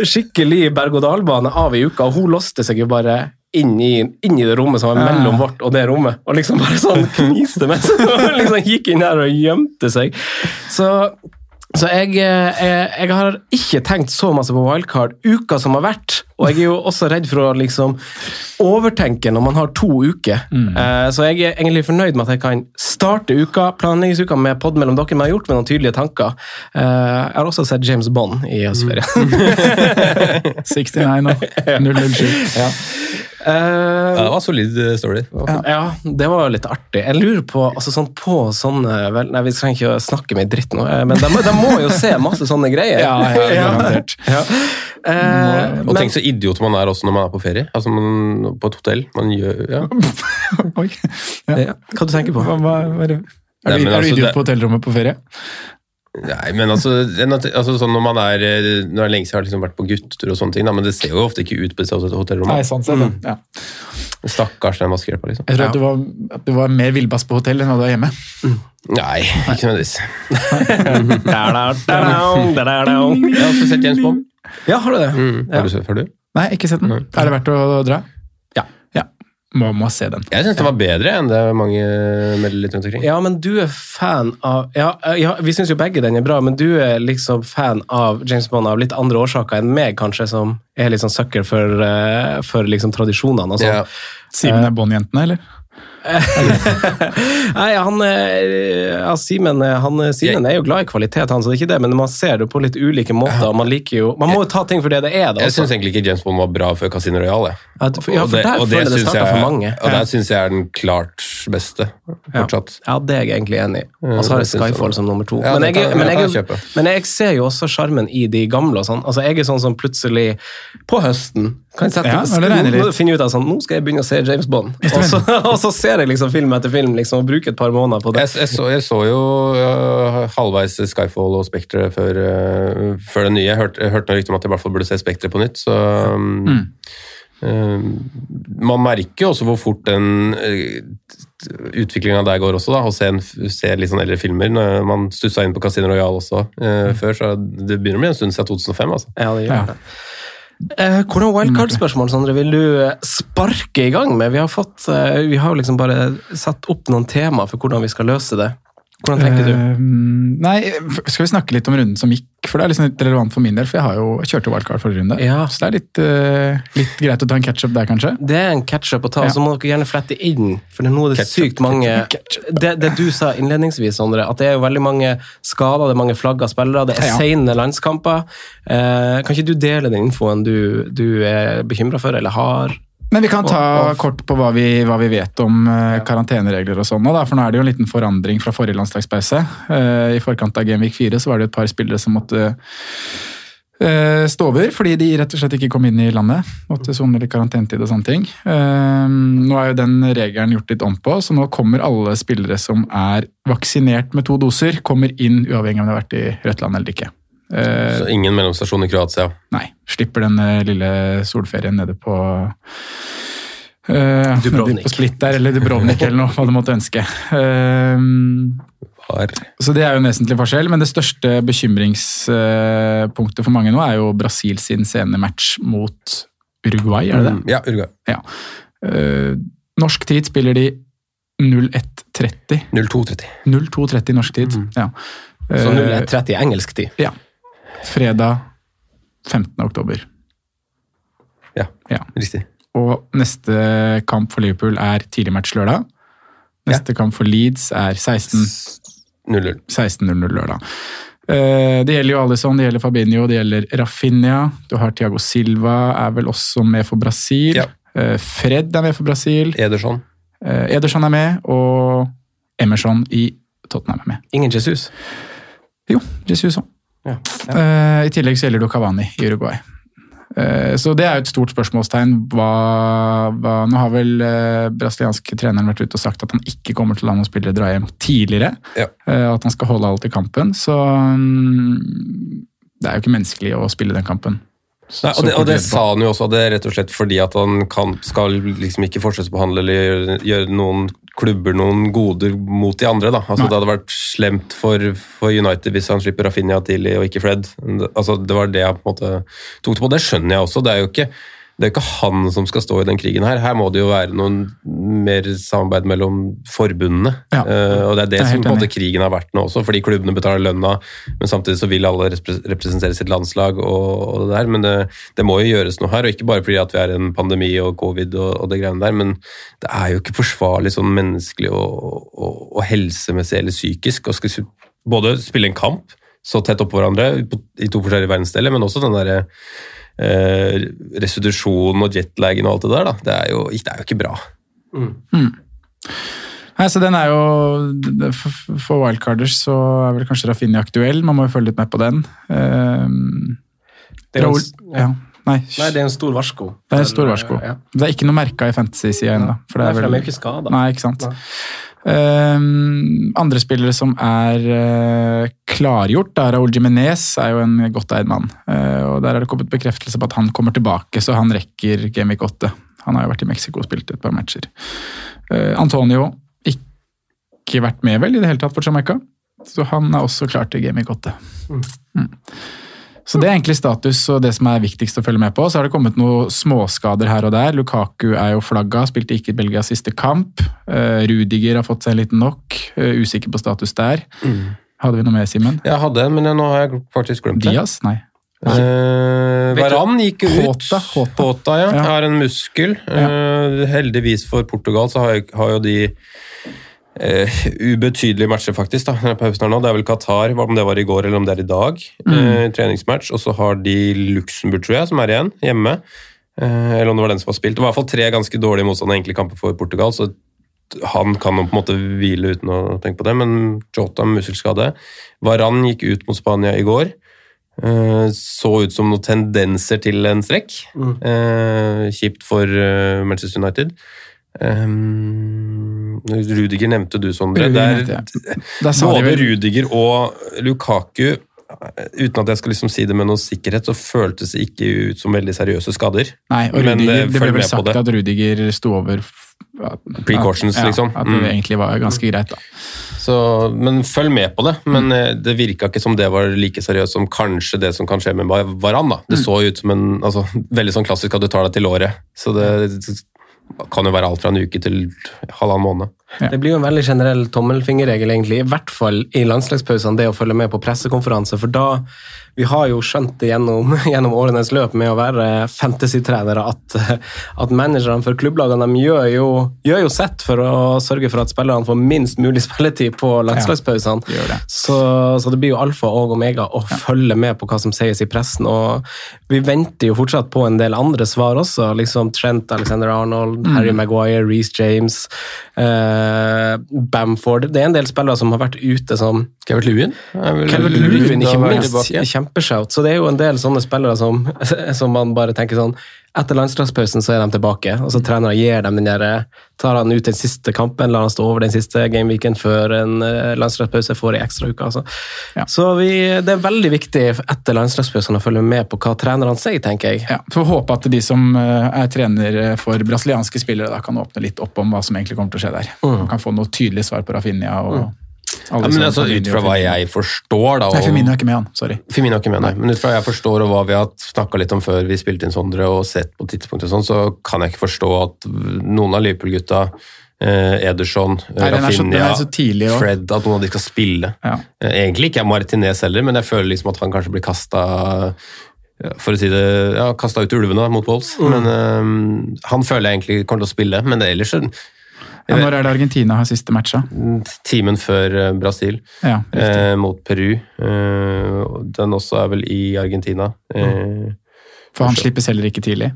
[SPEAKER 3] skikkelig berg-og-dal-bane av i uka, og hun låste seg jo bare inn i, inn i det rommet som var mellom vårt og det rommet, og liksom bare sånn kniste mens hun liksom gikk inn der og gjemte seg. Så så jeg, eh, jeg, jeg, har ikke tenkt så masse på wildcard uka som har vært. Og jeg er jo også redd for å liksom overtenke når man har to uker. Mm. Uh, så jeg er egentlig fornøyd med at jeg kan starte uka, planleggingsuka med pod mellom dere, men jeg har gjort med noen tydelige tanker. Uh, jeg har også sett James Bond i høstferien.
[SPEAKER 5] Mm. 69 og 007.
[SPEAKER 3] Ja. Uh,
[SPEAKER 4] ja, det var solid story.
[SPEAKER 3] Ja. ja. det var litt artig. Jeg lurer på altså sånn på sånne vel, Nei, Vi trenger ikke å snakke med dritt nå, men de, de, må jo se masse sånne greier.
[SPEAKER 5] Ja, ja, garantert.
[SPEAKER 3] ja.
[SPEAKER 4] Uh, og tenk så idiot man er også når man er på ferie. Altså man, På et hotell. Man gjør ja.
[SPEAKER 5] Oi.
[SPEAKER 3] Ja. Hva du tenker på?
[SPEAKER 5] Hva, hva, hva er, det? er,
[SPEAKER 4] Nei,
[SPEAKER 5] du, er
[SPEAKER 4] altså,
[SPEAKER 5] du idiot på hotellrommet på ferie?
[SPEAKER 4] Nei, men altså, altså sånn når man er Nå er det lenge siden jeg har liksom vært på guttetur, og sånne ting, da, men det ser jo ofte ikke ut på disse hotellrommene.
[SPEAKER 5] Nei, sånn sett, mm. ja.
[SPEAKER 4] Stakkars den vaskehjelpa, liksom.
[SPEAKER 5] Jeg tror at du var, at du var mer villbass på hotell enn hva du er hjemme.
[SPEAKER 4] Mm. Nei, ikke nødvendigvis. jeg har også sett James Bond.
[SPEAKER 3] Ja, har du det?
[SPEAKER 4] Mm. Har du sett før, du?
[SPEAKER 5] Nei, ikke sett den.
[SPEAKER 4] Nei.
[SPEAKER 5] Er det verdt å dra? Må, må se den.
[SPEAKER 4] Jeg syns den var bedre enn det mange melder litt rundt omkring.
[SPEAKER 3] Ja, men du er fan av Ja, ja vi syns jo begge den er bra, men du er liksom fan av James Bond av litt andre årsaker enn meg, kanskje, som er litt sånn sucker for, uh, for liksom tradisjonene og sånn.
[SPEAKER 4] Ja.
[SPEAKER 5] Simen er Bond-jentene, eller?
[SPEAKER 3] Nei, han, ja, Simen, han, Simen er jo glad i kvalitet, han, så det er ikke det, men man ser det på litt ulike måter. og Man liker jo, man må jo ta ting for det det er. Da,
[SPEAKER 4] jeg syns egentlig ikke James Bond var bra før Casino Royale.
[SPEAKER 3] Ja, for, ja, for der føler det starta for mange.
[SPEAKER 4] Og der syns jeg er den klart beste fortsatt.
[SPEAKER 3] Ja, det er jeg egentlig enig i. Og så har jeg Skyfall som nummer to. Men, jeg, men, jeg,
[SPEAKER 4] jeg,
[SPEAKER 3] men, jeg, ser jo også sjarmen i de gamle og sånn. Altså, jeg er sånn som plutselig, på høsten kan sette,
[SPEAKER 5] ja,
[SPEAKER 3] nå, finne ut av sånn, nå skal jeg begynne å se James Bond. Og så, og så ser jeg liksom film etter film liksom, og bruker et par måneder på det.
[SPEAKER 4] Jeg, jeg, så, jeg så, jo uh, halvveis Skyfall og Spektre før, uh, før det nye. Jeg hørte, jeg hørte noe rykte om at jeg i hvert fall burde se Spektre på nytt. så... Um,
[SPEAKER 5] mm.
[SPEAKER 4] uh, man merker jo også hvor fort den utviklinga der går også, da, å se, en, se litt sånn eldre filmer. Når man stussa inn på Casino Royal også mm. før, så det begynner å bli en stund siden 2005. altså.
[SPEAKER 3] Ja, det gjør
[SPEAKER 5] Ja.
[SPEAKER 3] Eh, hvordan wildcard-spørsmål Sondre, vil du eh, sparke i gang med? Vi har, fått, eh, vi har liksom bare satt opp noen tema for hvordan vi skal løse det. Hvordan tenker du?
[SPEAKER 5] Uh, nei, skal vi snakke litt om runden som gikk? For det er liksom litt relevant for min del, for jeg har jo jeg kjørte wildcard forrige runde.
[SPEAKER 3] Ja.
[SPEAKER 5] Så det er litt, uh, litt greit å ta en catch-up der, kanskje.
[SPEAKER 3] Det er en catch-up å ta,
[SPEAKER 5] Ja.
[SPEAKER 3] så må dere gjerne flette inn. For det er noe det sykt mange det, det du sa innledningsvis, Sondre, at det er jo veldig mange skader, det er mange flagga spillere, det er
[SPEAKER 5] Ja.
[SPEAKER 3] sene landskamper. Uh, kan ikke du dele den infoen du, du er bekymra for, eller har?
[SPEAKER 5] Men vi kan ta kort på hva vi, hva vi vet om uh, karanteneregler og sånn. For nå er det jo en liten forandring fra forrige landslagspause. Uh, I forkant av Genvik 4 så var det et par spillere som måtte uh, stå over fordi de rett og slett ikke kom inn i landet. Måtte sone litt karantentid og sånne ting. Nå er jo den regelen gjort litt om på, så nå kommer alle spillere som er vaksinert med to doser, kommer inn uavhengig om de har vært i rødt land eller ikke. Eh,
[SPEAKER 4] Så ingen mellomstasjon i Kroatia.
[SPEAKER 5] Nei, slipper den eh, lille solferien nede på uh,
[SPEAKER 3] Dubrovnik.
[SPEAKER 5] På Split der, eller Dubrovnik, eller noe, hva du måtte ønske. Ehm, så det er jo en vesentlig forskjell, men det største bekymringspunktet for mange nå er jo Brasil sin sene match mot Uruguay, er det det?
[SPEAKER 4] Mm, Ja, Uruguay.
[SPEAKER 5] Eh, norsk tid spiller de 01.30.
[SPEAKER 4] 02.30.
[SPEAKER 5] 02.30 norsk tid, ja.
[SPEAKER 3] Så
[SPEAKER 5] Eh,
[SPEAKER 3] 0-30 engelsk tid.
[SPEAKER 5] Ja. Fredag 15. oktober.
[SPEAKER 4] Ja,
[SPEAKER 5] Ja.
[SPEAKER 4] riktig.
[SPEAKER 5] Og neste kamp for Liverpool er tidlig match lørdag. Neste kamp for Leeds er 16
[SPEAKER 4] 0-0.
[SPEAKER 5] 16.00 lørdag. Eh, Det gjelder jo Alison, det gjelder Fabinho, det gjelder Rafinha. Du har Thiago Silva, er vel også med for Brasil.
[SPEAKER 4] Ja.
[SPEAKER 5] Eh, Fred er med for Brasil.
[SPEAKER 4] Ederson.
[SPEAKER 5] Eh, Ederson er med, og Emerson i Tottenham er med.
[SPEAKER 3] Ingen Jesus.
[SPEAKER 5] Jo, Jesus òg.
[SPEAKER 3] Ja.
[SPEAKER 5] Uh, I tillegg så gjelder det Cavani i Uruguay. Uh, Så det er jo et stort spørsmålstegn. Hva, hva, nå har vel uh, brasilianske treneren vært ute og sagt at han ikke kommer til å la noen spillere dra hjem tidligere.
[SPEAKER 4] Ja.
[SPEAKER 5] At han skal holde alt i kampen. Så um, det er jo ikke menneskelig å spille den kampen.
[SPEAKER 4] Nei, og, det, og det sa han jo også, det er rett og slett fordi at han kan, skal liksom ikke forskjellsbehandle eller gjøre, gjøre noen klubber noen goder mot de andre. da. Altså
[SPEAKER 5] Nei.
[SPEAKER 4] Det hadde vært slemt for, for United hvis han slipper Rafinha tidlig og ikke Fred. Altså Det var det jeg på en måte tok det på. Det skjønner jeg også. Det er jo ikke det er ikke han som skal stå i den krigen her. Her må det jo være noen mer samarbeid mellom forbundene.
[SPEAKER 5] Ja.
[SPEAKER 4] uh, og det er det
[SPEAKER 5] det er
[SPEAKER 4] som på en måte krigen har vært nå også, fordi klubbene betaler lønna, men samtidig så vil alle representere sitt landslag og, og det der. Men det, det må jo gjøres noe her, og ikke bare fordi at vi er i en pandemi og covid og, og det greiene der, men det er jo ikke forsvarlig sånn menneskelig og, og helsemessig eller psykisk å skulle både spille en kamp så tett oppå hverandre i to forskjellige verdensdeler, men også den derre eh, restitusjonen og jetlagen og alt det der, da. Det er jo, det er jo ikke bra.
[SPEAKER 5] Nei, så den er jo For wildcarders så er vel kanskje Rafinha aktuell. Man må jo følge litt med på den. Um,
[SPEAKER 3] Det er en-
[SPEAKER 5] ja. Nei,
[SPEAKER 3] Nei, det er en stor varsko.
[SPEAKER 5] det er en stor varsko.
[SPEAKER 3] Ja.
[SPEAKER 5] Det er ikke noe merka i fantasy-sida ennå. For det
[SPEAKER 3] for de er jo ikke skada.
[SPEAKER 5] Nei, ikke sant.
[SPEAKER 3] Nei.
[SPEAKER 5] Um, andre spillere som er uh, klargjort, da, Raúl Jiménez er jo en godt eid mann. Uh, og Der er det kommet bekreftelse på at han kommer tilbake, så han rekker Gameweek 8. Han har jo vært i Mexico og spilt et par matcher. Uh, Antonio ikke vært med vel i det hele tatt for Jamaica, så han er også klar til Gameweek 8. Mm. Så det er egentlig status og det som er viktigst å følge med på. Så har det kommet noen småskader her og der. Lukaku er jo flagga, spilte ikke i Belgias siste kamp. Uh, Rudiger har fått seg en liten knock, Uh, usikker på status der. Hadde vi noe mer, Simen?
[SPEAKER 4] Jeg hadde men jeg, nå har jeg faktisk glemt det.
[SPEAKER 5] Diaz? Nei.
[SPEAKER 4] Eh,
[SPEAKER 3] Vet
[SPEAKER 4] Varan gikk ut.
[SPEAKER 5] Håta, Håta.
[SPEAKER 4] Håta, ja.
[SPEAKER 5] Ja.
[SPEAKER 4] Har en muskel. Eh, heldigvis for Portugal så har, har jo de eh, ubetydelige matcher, faktisk. da, på her nå. Det er vel Qatar, om det var i går eller om det er i dag. Eh, treningsmatch. Og så har de Luxembourg, tror jeg, som er igjen, hjemme. Uh, eller om det var den som var spilt. Det var i hvert fall tre ganske dårlige motstandere enkle kamper for Portugal. så han kan på en måte hvile uten å tenke på det, men Jota med muskelskade. Varan gikk ut mot Spania i går. Så ut som noen tendenser til en strekk. Eh, kjipt for Manchester United. Um, Rudiger nevnte du, Sondre. Der- både Rudiger og Lukaku Uten at jeg skal liksom si det med noe sikkerhet, så føltes det ikke ut som veldig seriøse skader.
[SPEAKER 5] Nei, og
[SPEAKER 4] Men,
[SPEAKER 5] Rudiger,
[SPEAKER 4] eh,
[SPEAKER 5] det ble vel sagt
[SPEAKER 4] det.
[SPEAKER 5] at Rudiger sto over f-
[SPEAKER 4] Precautions,
[SPEAKER 5] ja,
[SPEAKER 4] liksom.
[SPEAKER 5] At det
[SPEAKER 4] Mm.
[SPEAKER 5] egentlig var ganske greit, da.
[SPEAKER 4] Så, men følg med på det. Men
[SPEAKER 5] Mm.
[SPEAKER 4] eh, det virka ikke som det var like seriøst som kanskje det som kan skje med Var- Varan. da. Det
[SPEAKER 5] Mm.
[SPEAKER 4] så ut som en altså, veldig sånn klassisk at du tar deg til låret. Så det kan jo være alt fra en uke til halvannen måned.
[SPEAKER 3] Det blir jo en veldig generell tommelfingerregel, egentlig. I hvert fall i landslagspausene, det å følge med på pressekonferanse. For da Vi har jo skjønt det gjennom, gjennom årenes løp med å være fantasy-trenere at, at managerne for klubblagene gjør, jo, gjør jo sett for å sørge for at spillerne får minst mulig spilletid på landslagspausene.
[SPEAKER 5] Ja, det.
[SPEAKER 3] Så, så det blir jo alfa og omega å følge med på hva som sies i pressen. Og vi venter jo fortsatt på en del andre svar også. liksom Trent Alexander Arnold,
[SPEAKER 5] Mm.
[SPEAKER 3] Harry Maguire, Reece James, eh, Bamford. Det er en del spillere som har vært ute som
[SPEAKER 4] Calvert Lewin? er
[SPEAKER 3] Calvert Lewin, ikke minst. Kjempeshout. Så det er jo en del sånne spillere som, som man bare tenker sånn Etter landslagspausen så er de tilbake, og så treneren gir dem den der Tar han ut den siste kampen, lar han stå over den siste gameweeken før en eh, landslagspause får ei ekstrauke. Altså.
[SPEAKER 5] Ja.
[SPEAKER 3] Så vi, det er veldig viktig etter landslagspausen å følge med på hva trenerne sier, tenker jeg.
[SPEAKER 5] Ja, Får håpe at de som eh, er trener for brasilianske spillere, da kan åpne litt opp om hva som egentlig kommer til å skje der.
[SPEAKER 3] Mm.
[SPEAKER 5] Man kan få noe tydelig svar på Rafinha og alle
[SPEAKER 4] Ja, men altså, Ut fra hva jeg forstår, da
[SPEAKER 5] Nei, Femino er ikke med, han. Sorry.
[SPEAKER 4] Femino er ikke med, nei. Men ut fra hva jeg forstår og hva vi har snakka litt om før vi spilte inn Sondre og sett på tidspunktet, og sånn, så kan jeg ikke forstå at noen av Liverpool-gutta, eh, Ederson, eh,
[SPEAKER 5] Nei,
[SPEAKER 4] Rafinha,
[SPEAKER 5] så tidlig.
[SPEAKER 4] Fred, at noen av de skal spille.
[SPEAKER 5] Ja.
[SPEAKER 4] Eh, Egentlig ikke er Martinez heller, men jeg føler liksom at han kanskje blir kasta for å si det, ja, kasta ut ulvene mot Wolves. Men um, Han føler jeg egentlig kommer til å spille, men det ellers så
[SPEAKER 5] Ja, når er det Argentina har siste matcha?
[SPEAKER 4] Timen før eh, Brasil.
[SPEAKER 5] Ja,
[SPEAKER 4] eh, mot Peru. Eh, den også er vel i Argentina. Eh,
[SPEAKER 5] For han slippes heller ikke tidlig.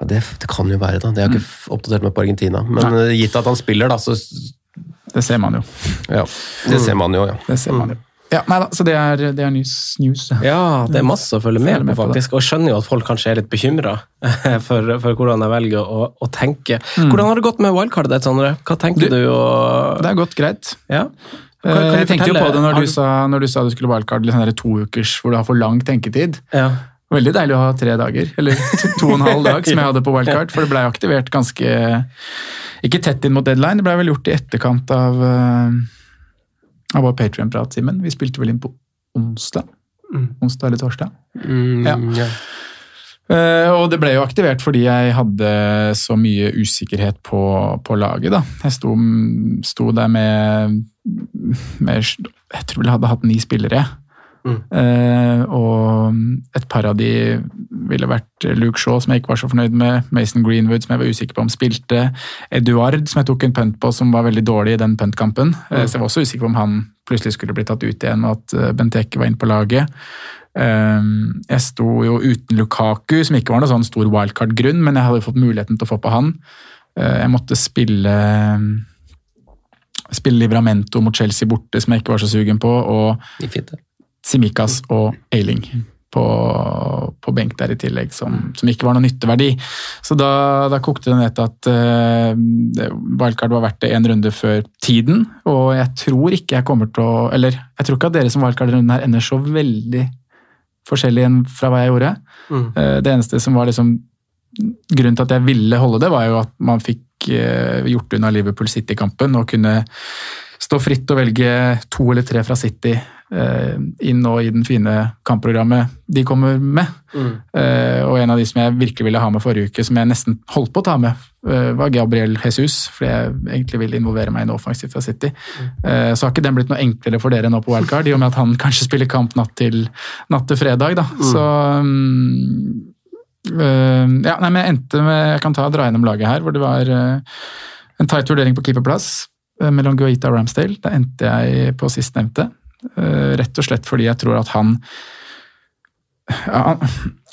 [SPEAKER 4] ja, det, det kan jo være, da. Det har jeg ikke oppdatert meg på Argentina. Men Nei. gitt at han spiller, da, så
[SPEAKER 5] Det ser man jo.
[SPEAKER 4] ja. Det ser man jo, ja.
[SPEAKER 5] Det ser man jo. Ja, nei da, Så det er, det er news. news.
[SPEAKER 3] Ja, det er masse å følge med,
[SPEAKER 5] med
[SPEAKER 3] på,
[SPEAKER 5] på
[SPEAKER 3] faktisk. Og skjønner jo at folk kanskje er litt bekymra for, for hvordan jeg velger å, å tenke.
[SPEAKER 5] Mm.
[SPEAKER 3] Hvordan har det gått med wildcardet, Sondre? Hva tenker du? og...
[SPEAKER 5] Det har gått greit.
[SPEAKER 3] Ja.
[SPEAKER 5] Eh,
[SPEAKER 3] Kan- kan
[SPEAKER 5] jeg tenkte jo på det når du, sa, når du sa du skulle wildcard sånn to ukers hvor du har for lang tenketid.
[SPEAKER 3] Ja.
[SPEAKER 5] Veldig deilig å ha tre dager, eller to, to og en halv dag som jeg hadde på wildcard, for det blei aktivert ganske Ikke tett inn mot deadline, det blei vel gjort i etterkant av, eh, var Patrion-prat, Simen. Vi spilte vel inn på onsdag? Onsdag eller torsdag?
[SPEAKER 4] Mm,
[SPEAKER 5] Ja.
[SPEAKER 4] ja.
[SPEAKER 5] Uh, og det ble jo aktivert fordi jeg hadde så mye usikkerhet på, på laget. da. Jeg sto, sto der med, med Jeg tror jeg hadde hatt ni spillere. Eh, og et par av de ville vært Luke Shaw, som jeg ikke var så fornøyd med. Mason Greenwood, som jeg var usikker på om spilte. Eduard, som jeg tok en punt på, som var veldig dårlig i den puntkampen. Eh, så jeg var også usikker på om han plutselig skulle bli tatt ut igjen, og at eh, Benteke var inne på laget. Um, jeg sto jo uten Lukaku, som ikke var noe sånn stor wildcard-grunn, men jeg hadde fått muligheten til å få på han. Jeg måtte spille spille Livramento mot Chelsea borte, som jeg ikke var så sugen på, og Simikas og Eiling på, på benk der i tillegg, som, som ikke var noe nytteverdi. Så da, da kokte det ned til at uh, wildcard var verdt det én runde før tiden, og jeg tror ikke jeg kommer til å Eller jeg tror ikke at dere som wildcard-runden her ender så veldig forskjellig enn fra hva jeg gjorde.
[SPEAKER 3] Mm.
[SPEAKER 5] Uh, Det eneste som var liksom Grunnen til at jeg ville holde det, var jo at man fikk uh, gjort unna Liverpool City-kampen og kunne stå fritt og velge to eller tre fra City inn nå i den fine kampprogrammet de kommer med. Eh, og en av de som jeg virkelig ville ha med forrige uke, som jeg nesten holdt på å ta med, eh, var Gabriel Jesus, fordi jeg egentlig ville involvere meg i noe offensivt fra City. Eh, så har ikke den blitt noe enklere for dere nå på wildcard, i og med at han kanskje spiller kamp natt til, natt til fredag. Da. Så mm, eh, ja, nei, men jeg endte med Jeg kan ta dra gjennom laget her, hvor det var eh, en tight vurdering på keeperplass eh, mellom Guaita og Ramsdale. Da endte jeg på sistnevnte. Uh, rett og slett fordi jeg tror at han ja,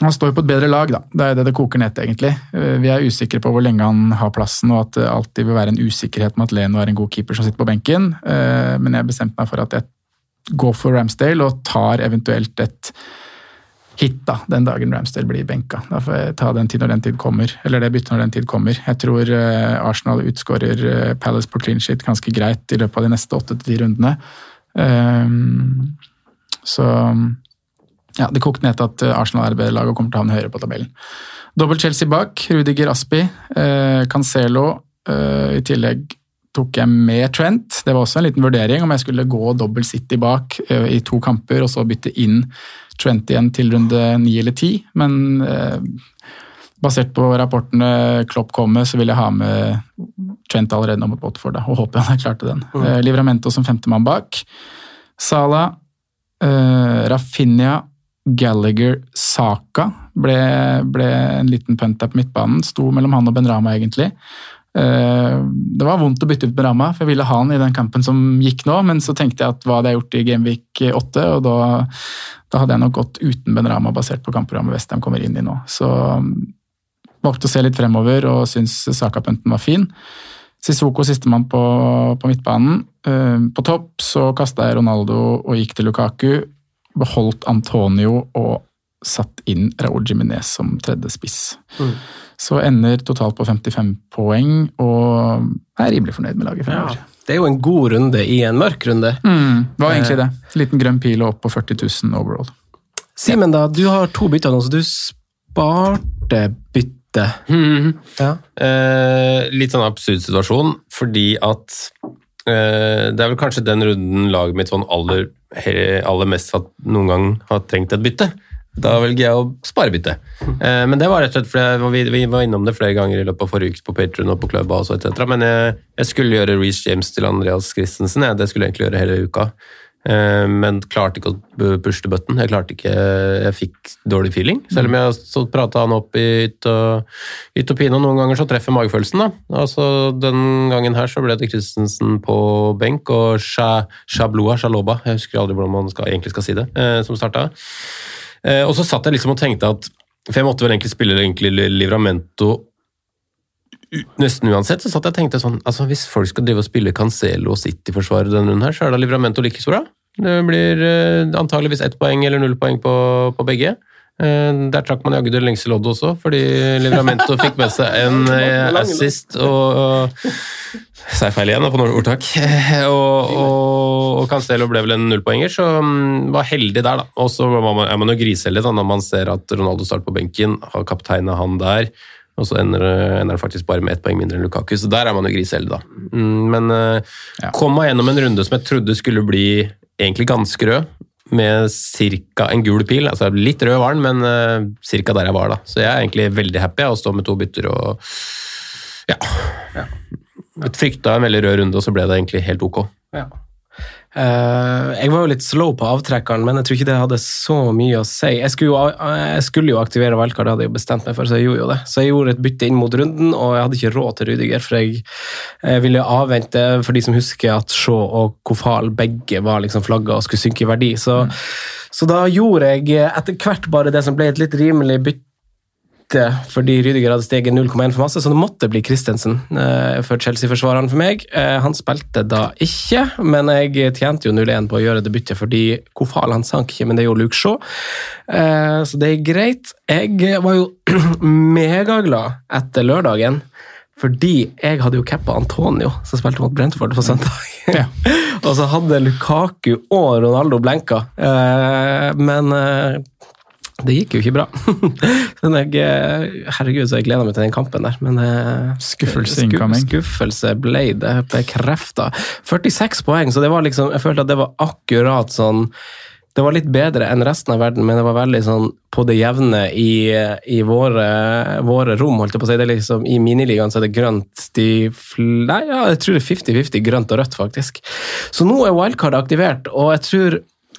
[SPEAKER 5] han, står på et bedre lag, da. Det er det det koker ned til, egentlig. Uh, vi er usikre på hvor lenge han har plassen, og at det alltid vil være en usikkerhet med at Leno er en god keeper som sitter på benken. Uh, men jeg bestemte meg for at jeg går for Ramsdale og tar eventuelt et hit da, den dagen Ramsdale blir benka. Da får jeg ta den tid når den tid kommer. Eller det byttet når den tid kommer. Jeg tror Arsenal utskårer Palace på clean shit ganske greit i løpet av de neste åtte til ti rundene. Um, så ja, det kokte ned til at Arsenal er et bedre lag og kommer til å havne høyere på tabellen. Dobbelt Chelsea bak. Rudiger Aspi, eh, Cancelo. Eh, I tillegg tok jeg med Trent. Det var også en liten vurdering om jeg skulle gå dobbel City bak eh, i to kamper og så bytte inn Trent igjen til runde ni eller ti. Men eh, basert på rapportene Klopp kom med, så vil jeg ha med Trent allerede nå mot Botford. Da, og håper han har klart den.
[SPEAKER 3] Mm.
[SPEAKER 5] Eh, Livramento som femtemann bak. Sala, eh, Rafinha, Gallagher, Saka ble, ble en liten punt der på midtbanen. Sto mellom han og Benrama, egentlig. Eh, Det var vondt å bytte ut Benrama, for jeg ville ha han i den kampen som gikk nå, men så tenkte jeg at hva hadde jeg gjort i Gameweek 8, og da, da hadde jeg nok gått uten Benrama basert på kampprogrammet Westham kommer inn i nå. Så valgte å se litt fremover og syns Saka-punten var fin. Sissoko sistemann på, på midtbanen. Eh, På topp så kasta jeg Ronaldo og gikk til Lukaku. Beholdt Antonio og satt inn Raúl Jiminez som tredje spiss.
[SPEAKER 3] Mm.
[SPEAKER 5] Så ender totalt på 55 poeng, og er rimelig fornøyd med laget fremover.
[SPEAKER 3] Det er jo en god runde i en mørk runde.
[SPEAKER 5] Mm, var egentlig
[SPEAKER 3] Eh.
[SPEAKER 5] det. Liten grønn pil og opp på 40 000 overall.
[SPEAKER 3] Simen, da, du har to bytter nå, så du sparte bytte. Ja.
[SPEAKER 4] Eh, litt sånn absurd situasjon, fordi at eh, det er vel kanskje den runden laget mitt sånn aller, aller mest at noen gang har trengt et bytte. Da velger jeg å sparebytte. Eh, men det var rett og slett fordi vi, vi var innom det flere ganger i løpet av forrige uke på Patreon og på Clubhouse og etc. Men jeg, jeg skulle gjøre Reece James til Andreas Christensen. Jeg. Det skulle jeg egentlig gjøre hele uka. Eh, men klarte ikke å pushe til button. Jeg klarte ikke, jeg fikk dårlig feeling. Selv om jeg så prata han opp i ytt og, pine, og noen ganger så treffer magefølelsen. da. Altså, Den gangen her så ble det Christensen på benk og Shabloa Shaloba, jeg husker aldri hvordan man skal, egentlig skal si det, eh, som starta. Eh, og så satt jeg liksom og tenkte at For jeg måtte vel egentlig spille egentlig Livramento nesten uansett. Så satt jeg og tenkte sånn altså Hvis folk skal drive og spille Cancelo og City-forsvaret denne runden her, så er da Livramento like så bra. Det blir eh, antageligvis ett poeng eller null poeng på, på begge. Eh, der trakk man jaggu det lengste loddet også, fordi Livramento fikk med seg en eh, assist og, og Sa jeg feil igjen da, på ordtak. Og, og, og Cancelo ble vel en nullpoenger, så um, var heldig der, da. Og så er man jo griseheldig da, når man ser at Ronaldo starter på benken, har kapteina han der, og så ender, ender det faktisk bare med ett poeng mindre enn Lukaku. Så der er man jo griseheldig, da. Mm, Men ja. kom meg gjennom en runde som jeg trodde skulle bli egentlig ganske rød, med ca. en gul pil. altså Litt rød var den, men uh, ca. der jeg var. da. Så jeg er egentlig veldig happy av å stå med to bytter og ja. Jeg frykta en veldig rød runde, og så ble det egentlig helt ok.
[SPEAKER 3] Ja. Eh, jeg var jo litt slow på avtrekkeren, men jeg tror ikke det hadde så mye å si. Jeg skulle jo, jeg skulle jo aktivere valgkart, det hadde jeg jo bestemt meg for, så jeg gjorde jo det. Så jeg gjorde et bytte inn mot runden, og jeg hadde ikke råd til Rudiger, for jeg, jeg ville avvente, for de som husker at Shaw og Kofal begge var liksom flagga og skulle synke i verdi. Så, så da gjorde jeg etter hvert bare det som ble et litt rimelig bytte fordi Rydiger hadde steget 0,1 for masse, så det måtte bli Christensen eh, for Chelsea-forsvareren for meg. Eh, han spilte da ikke, men jeg tjente jo 0-1 på å gjøre det byttet fordi Kofal han sank ikke, men det gjorde Luke Shaw. Eh, så det er greit. Jeg var jo megaglad etter lørdagen. Fordi jeg hadde jo cappa Antonio, som spilte mot Brentford på søndag. og så hadde Lukaku og Ronaldo blenka. Men det gikk jo ikke bra. Jeg, herregud, så jeg gleda meg til den kampen der. Men eh,
[SPEAKER 5] Skuffelse
[SPEAKER 3] sku-
[SPEAKER 5] incoming.
[SPEAKER 3] Skuffelse ble det bekrefta. 46 poeng, så det var liksom, jeg følte at det var akkurat sånn det var litt bedre enn resten av verden, men det var veldig sånn på det jevne i, i våre, våre rom. holdt jeg på å si. Det er liksom, I miniligaen så er det grønt de Nei, ja, jeg tror det er 50-50 grønt og rødt, faktisk. Så nå er wildcard aktivert, og jeg tror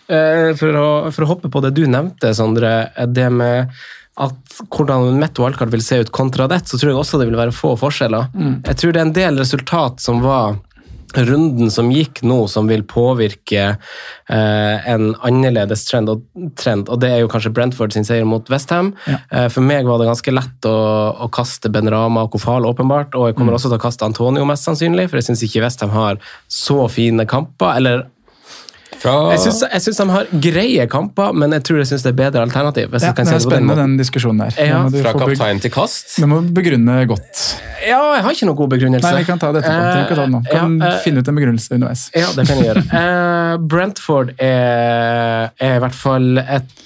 [SPEAKER 3] for, å, for å hoppe på det du nevnte, Sondre, det med at hvordan mitt wildcard vil se ut kontra det, så tror jeg også det vil være få forskjeller. Jeg tror det er en del resultat som var runden som gikk nå, som vil påvirke eh, en annerledes trend og, trend, og det er jo kanskje Brentford sin seier mot Westham. Eh, for meg var det ganske lett å, å kaste Ben Rama og Kofal, åpenbart, og jeg kommer også til å kaste Antonio, mest sannsynlig, for jeg syns ikke Westham har så fine kamper. eller jeg syns, jeg syns de har greie kamper, men jeg tror jeg syns det er bedre alternativ. hvis
[SPEAKER 5] Ja,
[SPEAKER 3] kan
[SPEAKER 5] det er
[SPEAKER 3] den
[SPEAKER 5] spennende, den diskusjonen der.
[SPEAKER 3] Ja,
[SPEAKER 4] Fra kaptein til kast.
[SPEAKER 5] Du må begrunne godt.
[SPEAKER 3] Ja, jeg har ikke noen god begrunnelse.
[SPEAKER 5] Nei, vi kan ta det etterpå. Uh. Kan
[SPEAKER 3] uh,
[SPEAKER 5] finne ut en begrunnelse underveis.
[SPEAKER 3] Ja, det kan jeg gjøre. uh, Brentford er, er i hvert fall et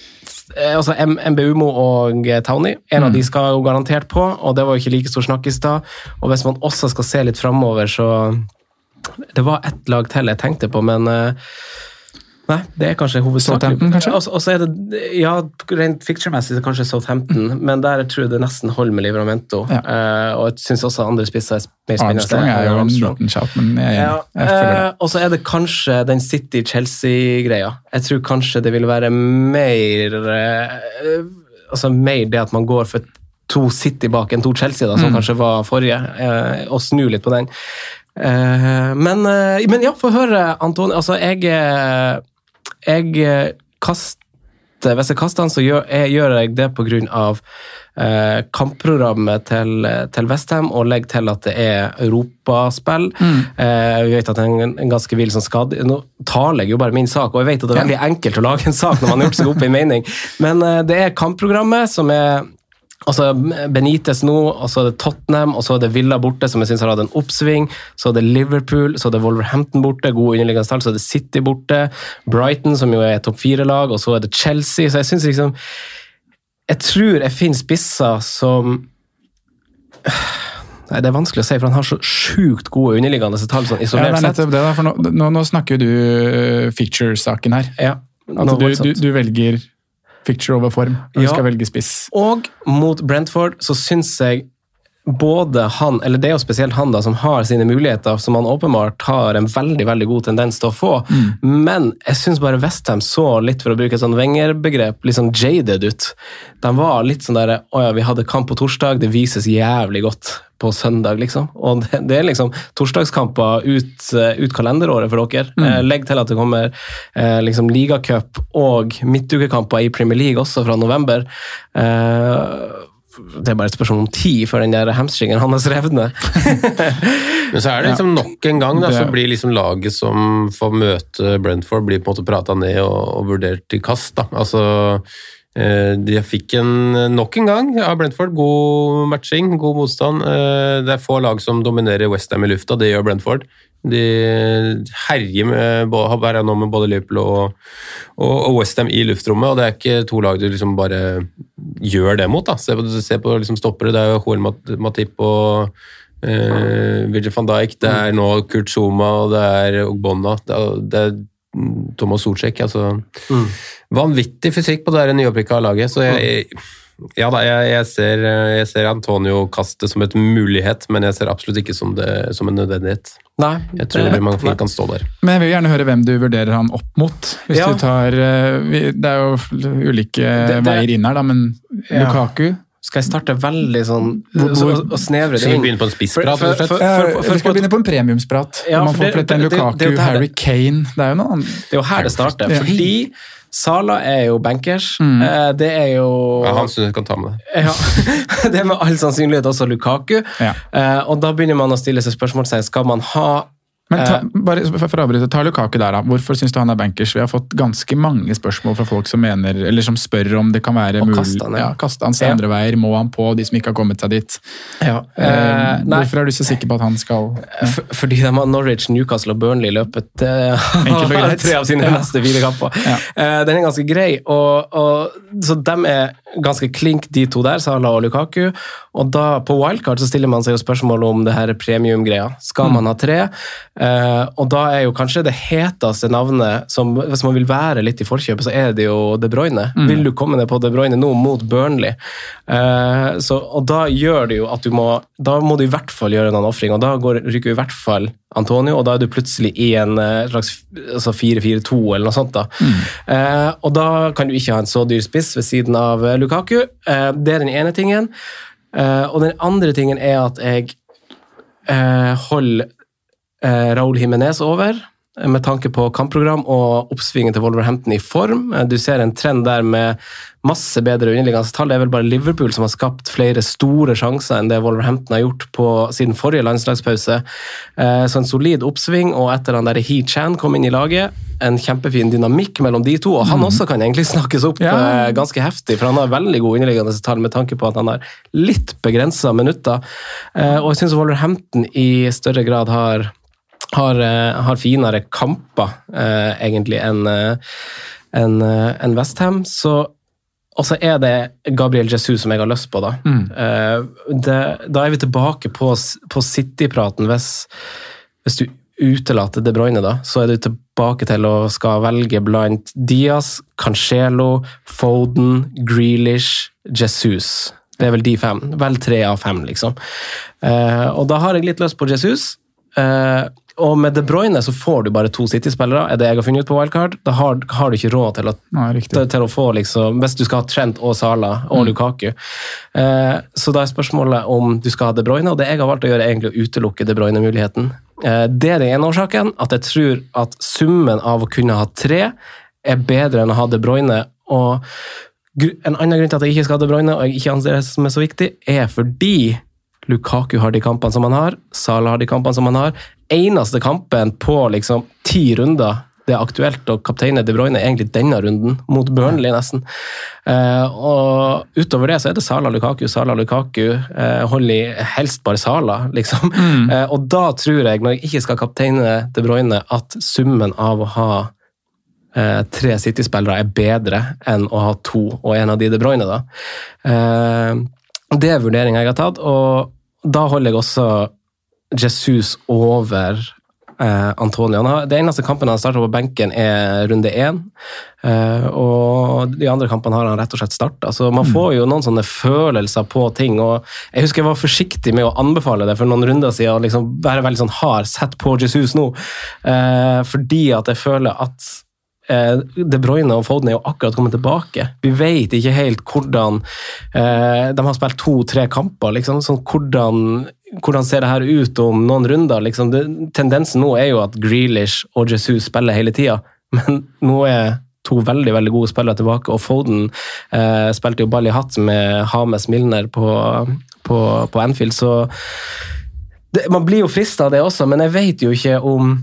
[SPEAKER 3] altså MBUMO og Townie, en av de skal jo garantert på, og det var jo ikke like stor snakk i stad. Og hvis man også skal se litt framover, så Det var ett lag til jeg tenkte på, men eh, Nei, det er kanskje hovedsakelig
[SPEAKER 5] Southampton, kanskje?
[SPEAKER 3] Og så- er det, ja, Rent picture-messig er kanskje Southampton, men der tror jeg det nesten holder med Livramento.
[SPEAKER 5] Ja.
[SPEAKER 3] Uh, og jeg syns også andre spisser er mer spennende.
[SPEAKER 5] Armstrong er jo en
[SPEAKER 3] Armstrong.
[SPEAKER 5] liten shout, men jeg,
[SPEAKER 3] Ja,
[SPEAKER 5] jeg følger det.
[SPEAKER 3] eh, og så er det kanskje den City-Chelsea-greia. Jeg tror kanskje det vil være mer uh, Altså mer det at man går for to City bak enn to Chelsea, da, som
[SPEAKER 5] Mm.
[SPEAKER 3] kanskje var forrige, eh, og snu litt på den. Eh, men, eh, men ja, få høre, Anton. Altså, jeg, eh, jeg eh, kaster Hvis jeg kaster den, så gjør jeg, gjør jeg det av eh, kampprogrammet til, til Westham, og legger til at det er europaspill. Eh, vi vet at det er en, en ganske vill sånn skade. Nå taler jeg jo bare min sak, og jeg vet at det er veldig enkelt å lage en sak når man har gjort seg opp en mening, men eh, det er kampprogrammet som er Altså Benitez nå, og så er det Tottenham, og så er det Villa borte, som jeg syns har hatt en oppsving. Så er det Liverpool, så er det Wolverhampton borte, god underliggende tall. Så er det City borte, Brighton, som jo er topp fire-lag, og så er det Chelsea. Så jeg syns liksom Jeg tror jeg finner spisser som Nei, Det er vanskelig å si, for han har så sjukt gode underliggende tall sånn
[SPEAKER 5] Ja, det
[SPEAKER 3] isolert
[SPEAKER 5] er
[SPEAKER 3] sett.
[SPEAKER 5] det, for nå, nå, nå snakker du uh, ficture-saken her.
[SPEAKER 3] Ja, altså,
[SPEAKER 5] du, du, du velger ficture over form.
[SPEAKER 3] Ja.
[SPEAKER 5] skal velge spiss.
[SPEAKER 3] Og mot Brentford så syns jeg både han, eller det er jo spesielt han da, som har sine muligheter, som han åpenbart har en veldig veldig god tendens til å få, men jeg syns bare Westham så litt, for å bruke et sånn Wenger-begrep, litt sånn jaded ut. De var litt sånn der Å ja, vi hadde kamp på torsdag, det vises jævlig godt på søndag, liksom. Og det, det er liksom torsdagskamper ut, eh, ut kalenderåret for dere. Eh, Legg til at det kommer eh, liksom ligacup og midtukekamper i Premier League også fra november. Eh, det er bare et spørsmål om tid før den der hamstringen hans revner.
[SPEAKER 4] Men så er det liksom nok en gang, da, så blir liksom laget som får møte Brentford, blir på en måte prata ned og, og vurdert til kast. da. Altså, eh, de fikk en nok en gang av Brentford. God matching, god motstand. Eh, det er få lag som dominerer Westham i lufta, det gjør Brentford. De herjer med, her nå med både Liverpool og, og, og Westham i luftrommet, og det er ikke to lag du liksom bare gjør det mot. da. Se på, se på liksom stoppere, det er jo Mat- Matip og eh, Virgil van Dijk, det er nå Kurt Zuma og det er Ogbonna. Det er, det er Thomas Solsjek. Altså. Vanvittig fysikk på det nyopprykka laget. Så jeg, ja da, jeg, jeg, ser, jeg ser Antonio kaste som et mulighet, men jeg ser absolutt ikke som, det, som en nødvendighet.
[SPEAKER 3] Nei,
[SPEAKER 4] Jeg tror
[SPEAKER 3] det-
[SPEAKER 4] man fint kan stå der.
[SPEAKER 5] Men jeg vil gjerne høre hvem du vurderer han opp mot. Hvis
[SPEAKER 3] Ja.
[SPEAKER 5] du tar, eh, Det er jo ulike
[SPEAKER 3] det-
[SPEAKER 5] veier inn her, da, men
[SPEAKER 3] Ja.
[SPEAKER 5] Lukaku
[SPEAKER 3] Skal jeg starte veldig sånn
[SPEAKER 5] Hvor- hvor-
[SPEAKER 3] og, snevre det inn?
[SPEAKER 4] Skal vi begynne på en spissprat,
[SPEAKER 3] for- for- for- for-
[SPEAKER 5] Vi skal begynne på en premiumsprat.
[SPEAKER 3] Ja,
[SPEAKER 5] man får
[SPEAKER 3] det- det- det-
[SPEAKER 5] Lukaku,
[SPEAKER 3] det er
[SPEAKER 5] Harry Kane Det er jo noe annet.
[SPEAKER 3] Det er jo her det starter.
[SPEAKER 5] Ja.
[SPEAKER 3] Fordi Sala er jo bankers.
[SPEAKER 5] Mm.
[SPEAKER 3] Eh, Det er jo
[SPEAKER 4] Ja, han syns jeg kan ta med det.
[SPEAKER 3] Ja, Det er med all sannsynlighet også Lukaku.
[SPEAKER 5] Ja.
[SPEAKER 3] Eh, Og da begynner man å stille seg spørsmålstegn. Skal man ha
[SPEAKER 5] Men ta,
[SPEAKER 3] Eh.
[SPEAKER 5] bare for for å avbryte, ta Lukaku der, da. Hvorfor syns du han er bankers? Vi har fått ganske mange spørsmål fra folk som mener, eller som spør om det kan være
[SPEAKER 3] mulig.
[SPEAKER 5] mulig
[SPEAKER 3] kaste han, ja.
[SPEAKER 5] ja, kaste han, se
[SPEAKER 3] Ja.
[SPEAKER 5] andre veier, må han på, de som ikke har kommet seg dit.
[SPEAKER 3] ja.
[SPEAKER 5] Eh,
[SPEAKER 3] eh,
[SPEAKER 5] hvorfor er du så sikker på at han skal
[SPEAKER 3] f fordi de har Norwich, Newcastle og Burnley i løpet eh, tre av sine neste fire kamper. Eh, Den er ganske grei, og, og, så de er ganske klink, de to der, Salah og Lukaku. Og da, på wildcard så stiller man seg jo spørsmål om det her premium-greia. Skal
[SPEAKER 5] Mm.
[SPEAKER 3] man ha tre? Eh, og da er jo kanskje det heteste navnet, som, hvis man vil være litt i forkjøpet, så er det jo De Bruyne.
[SPEAKER 5] Mm.
[SPEAKER 3] Vil du komme ned på De Bruyne nå mot Burnley? Uh, så, og da gjør det jo at du må Da må du i hvert fall gjøre en ofring, og da går, ryker jo i hvert fall Antonio, og da er du plutselig i en eh, slags altså 4-4-2 eller noe sånt. da. Eh, og da kan du ikke ha en så dyr spiss ved siden av Lukaku. Det er den ene tingen. Og den andre tingen er at jeg holder Raúl Jiménez over eh, med tanke på kampprogram og oppsvingen til Wolverhampton i form. Eh, Du ser en trend der med masse bedre underliggende tall. Det er vel bare Liverpool som har skapt flere store sjanser enn det Wolverhampton har gjort på siden forrige landslagspause. Eh, Så en solid oppsving, og etter han der He Chan kom inn i laget, en kjempefin dynamikk mellom de to. Og han også kan egentlig snakkes opp
[SPEAKER 5] Ja.
[SPEAKER 3] eh, ganske heftig, for han har veldig gode underliggende tall med tanke på at han har litt begrensa minutter. Eh, Og jeg syns Wolverhampton i større grad har har, eh, har finere kamper, eh, egentlig, enn en, enn, eh, Westham. Og så er det Gabriel Jesus som jeg har lyst på, da. Eh, det, da er vi tilbake på, på City-praten. Hvis, hvis du utelater De Bruyne, da, så er du tilbake til å skal velge blant Diaz, Cancelo, Foden, Grealish, Jesus. Det er vel de fem. Vel tre av fem, liksom. Eh, og da har jeg litt lyst på Jesus. Eh, og med De Bruyne så får du bare to City-spillere, er det jeg har funnet ut på Wildcard. Da har, har du ikke råd til å,
[SPEAKER 5] Nei,
[SPEAKER 3] til, til å få liksom, Hvis du skal ha Trent og Sala og Lukaku. Eh, så da er spørsmålet om du skal ha De Bruyne, og det jeg har valgt å gjøre, er egentlig å utelukke De Bruyne-muligheten. Eh, det er den ene årsaken, at jeg tror at summen av å kunne ha tre er bedre enn å ha De Bruyne. og en annen grunn til at jeg ikke skal ha De Bruyne, og jeg ikke anser det som er så viktig, er fordi Lukaku har de kampene som han har, Salah har de kampene som han har. Eneste kampen på liksom ti runder det er aktuelt å kapteine De Bruyne, egentlig denne runden, mot Burnley nesten. Eh, og utover det så er det Sala Lukaku, Sala Lukaku. Eh, Holly helst bare Sala, liksom. Eh, og da tror jeg, når jeg ikke skal kapteine De Bruyne, at summen av å ha eh, tre City-spillere er bedre enn å ha to, og en av de De Bruyne, da. Eh, det er vurderinga jeg har tatt, og da holder jeg også Jesus over eh, Antonio. Har, det eneste kampen han starter på benken, er runde én. Eh, og de andre kampene har han rett og slett starta. Så man får jo noen sånne følelser på ting. og Jeg husker jeg var forsiktig med å anbefale det for noen runder siden. og liksom Være veldig sånn hard. Sett på Jesus nå. Eh, fordi at jeg føler at eh, De Bruyne og Foden er jo akkurat kommet tilbake. Vi vet ikke helt hvordan eh, De har spilt to-tre kamper. liksom, sånn hvordan, hvordan ser det her ut om noen runder? liksom, det, Tendensen nå er jo at Grealish og Jesus spiller hele tida, men nå er to veldig veldig gode spillere tilbake, og Foden eh, spilte jo ball i hatt med Hames Milner på, på, på Anfield, så det, man blir jo frista av det også, men jeg vet jo ikke om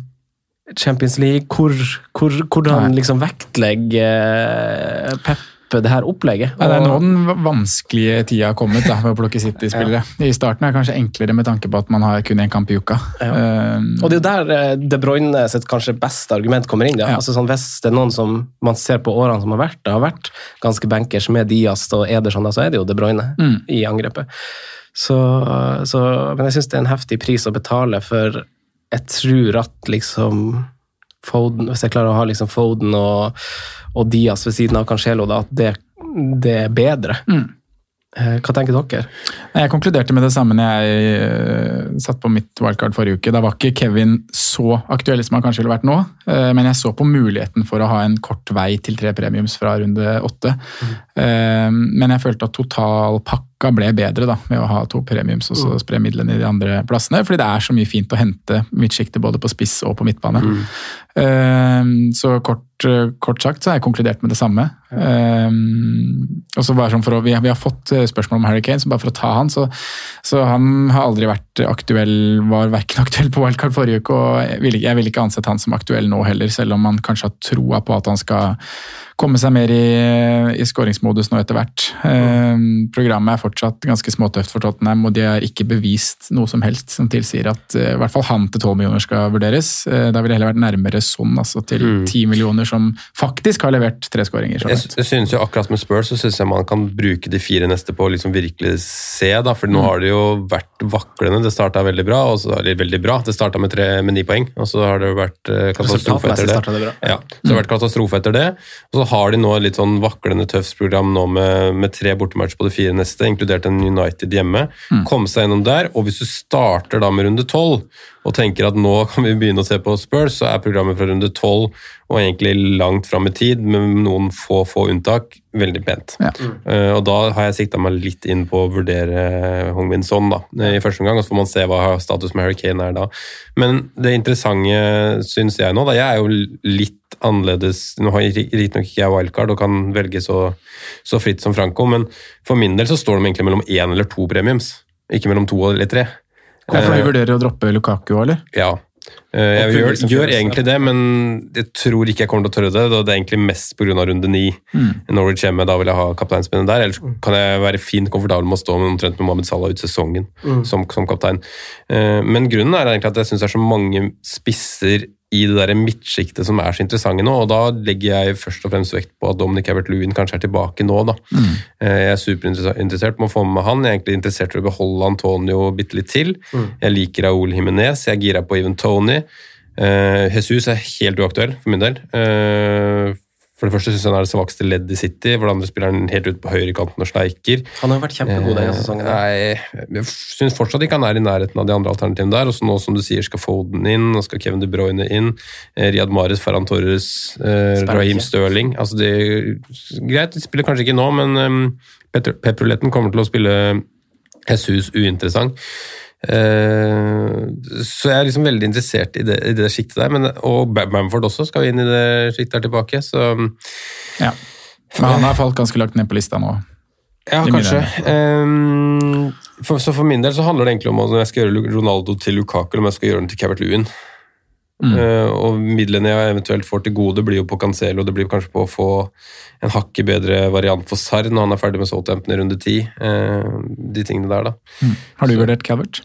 [SPEAKER 3] Champions League, hvor, hvor, hvordan liksom vektlegger eh, Pep det her opplegget.
[SPEAKER 5] Ja, det er nå den vanskelige tida har kommet da, med å plukke City-spillere. I starten er det kanskje enklere med tanke på at man har kun én kamp i uka. Um,
[SPEAKER 3] Og det er jo der eh, De Bruyne sitt kanskje beste argument kommer inn. Ja.
[SPEAKER 5] Ja.
[SPEAKER 3] Altså sånn, hvis det er noen som man ser på årene som har vært, det har vært ganske bankers med Diaz og Ederson, da, så er det jo De Bruyne
[SPEAKER 5] Mm.
[SPEAKER 3] i angrepet. Så, så, men jeg syns det er en heftig pris å betale, for jeg tror at liksom Foden, Hvis jeg klarer å ha liksom Foden og, og Diaz ved siden av Cancelo, da, at det, det er bedre.
[SPEAKER 5] Mm.
[SPEAKER 3] Eh, Hva tenker dere?
[SPEAKER 5] Jeg konkluderte med det samme når jeg uh, satt på mitt wildcard forrige uke. Da var ikke Kevin så aktuell som han kanskje ville vært nå, eh, men jeg så på muligheten for å ha en kort vei til tre premiums fra runde åtte. Eh, men jeg følte at totalpakka ble bedre da, med å ha to premiums og så spre midlene i de andre plassene, fordi det er så mye fint å hente midtsjiktet både på spiss og på midtbane. Mm. så kort, kort sagt så har jeg konkludert med det samme. Eh, og så bare sånn for å, vi, har- vi har fått eh, spørsmål om Harry Kane, så bare for å ta han, så, så han har aldri vært aktuell, var verken aktuell på wildcard forrige uke, og jeg vil, jeg vil ikke ansett han som aktuell nå heller, selv om man kanskje har troa på at han skal komme seg mer i, i skåringsmodus nå etter hvert. Eh, programmet er fortsatt ganske småtøft for Tottenham, og de har ikke bevist noe som helst som tilsier at eh, i hvert fall han til 12 millioner skal vurderes. Eh, da ville det heller vært nærmere sånn, altså til 10 millioner, som faktisk har levert tre skåringer.
[SPEAKER 4] Jeg, jeg synes jo akkurat med Spurs så synes jeg man kan bruke de fire neste på å liksom virkelig se, da, for
[SPEAKER 3] Mm.
[SPEAKER 4] nå har det jo vært vaklende. Det starta veldig bra, og så, eller veldig bra. Det starta med, tre- med ni poeng, og så har det jo vært eh, katastrofe etter det.
[SPEAKER 3] det.
[SPEAKER 4] Ja, så det har vært katastrofe etter det. Og så har de nå litt sånn vaklende tøft program nå med, med tre bortematcher på de fire neste, inkludert en United hjemme. Komme seg gjennom der, og hvis du starter da med runde tolv og tenker at nå kan vi begynne å se på Spurs, så er programmet fra runde tolv og egentlig langt fram i tid, med noen få, få unntak, veldig pent.
[SPEAKER 5] Ja.
[SPEAKER 4] Uh, og da har jeg sikta meg litt inn på å vurdere Hongmin Son da, eh, i første omgang, og så får man se hva status med Harry Kane er da. Men det interessante syns jeg nå, da, jeg er jo litt annerledes Nå har riktignok ikke jeg wildcard og kan velge så, så fritt som Franco, men for min del så står de egentlig mellom én eller to premiums, ikke mellom to eller tre.
[SPEAKER 5] Ja, for du vurderer å droppe Lukaku, eller?
[SPEAKER 4] ja. Eh, Jeg gjør, gjør egentlig det, men jeg tror ikke jeg kommer til å tørre det. da Det er egentlig mest pga. runde ni. Norwich hjemme, da vil jeg ha kapteinspinnet der. Ellers kan jeg være fint komfortabel med å stå med omtrent med Mohammed Salah ut sesongen som, som kaptein. Eh, Men grunnen er egentlig at jeg syns det er så mange spisser i det der midtsjiktet som er så interessante nå, og da legger jeg først og fremst vekt på at Dominic Everett-Lewin kanskje er tilbake nå. da.
[SPEAKER 5] Mm.
[SPEAKER 4] Eh, Jeg er superinteressert med å få med han. Jeg er egentlig interessert i å beholde Antonio bitte litt til.
[SPEAKER 3] Mm.
[SPEAKER 4] Jeg liker Raúl Jimenez, jeg er gira på Even Tony. Eh, Jesus er helt uaktuell for min del. Eh, for det første syns jeg han er det svakeste ledd i City. For det andre spiller han helt ute på høyrekanten og sleiker.
[SPEAKER 3] Han har jo vært kjempegod denne sesongen. her.
[SPEAKER 4] Nei, jeg syns fortsatt ikke han er i nærheten av de andre alternativene der. Også nå som du sier skal Foden inn, og skal Kevin De Bruyne inn. eh, Riyad Mahrez, Ferran Torres, eh, Raheem Stirling. Altså det, greit, de spiller kanskje ikke nå, men um, Pep-ruletten kommer til å spille Jesus uinteressant. Eh, så jeg er liksom veldig interessert i det, i det sjiktet der. Men, og Bamford også skal inn i det sjiktet der tilbake. Så
[SPEAKER 5] Ja. Men han har falt ganske langt ned på lista nå.
[SPEAKER 4] Ja, kanskje. Um, for, så for min del så handler det egentlig om om jeg skal gjøre Ronaldo til Lukaku, eller om jeg skal gjøre den til Cavert Lewin.
[SPEAKER 5] Mm.
[SPEAKER 4] Eh, og midlene jeg eventuelt får til gode, blir jo på Cancelo. Det blir kanskje på å få en hakket bedre variant for Sarr når han er ferdig med Southampton i runde ti. Eh, de tingene der, da.
[SPEAKER 5] Har du vurdert Calvert?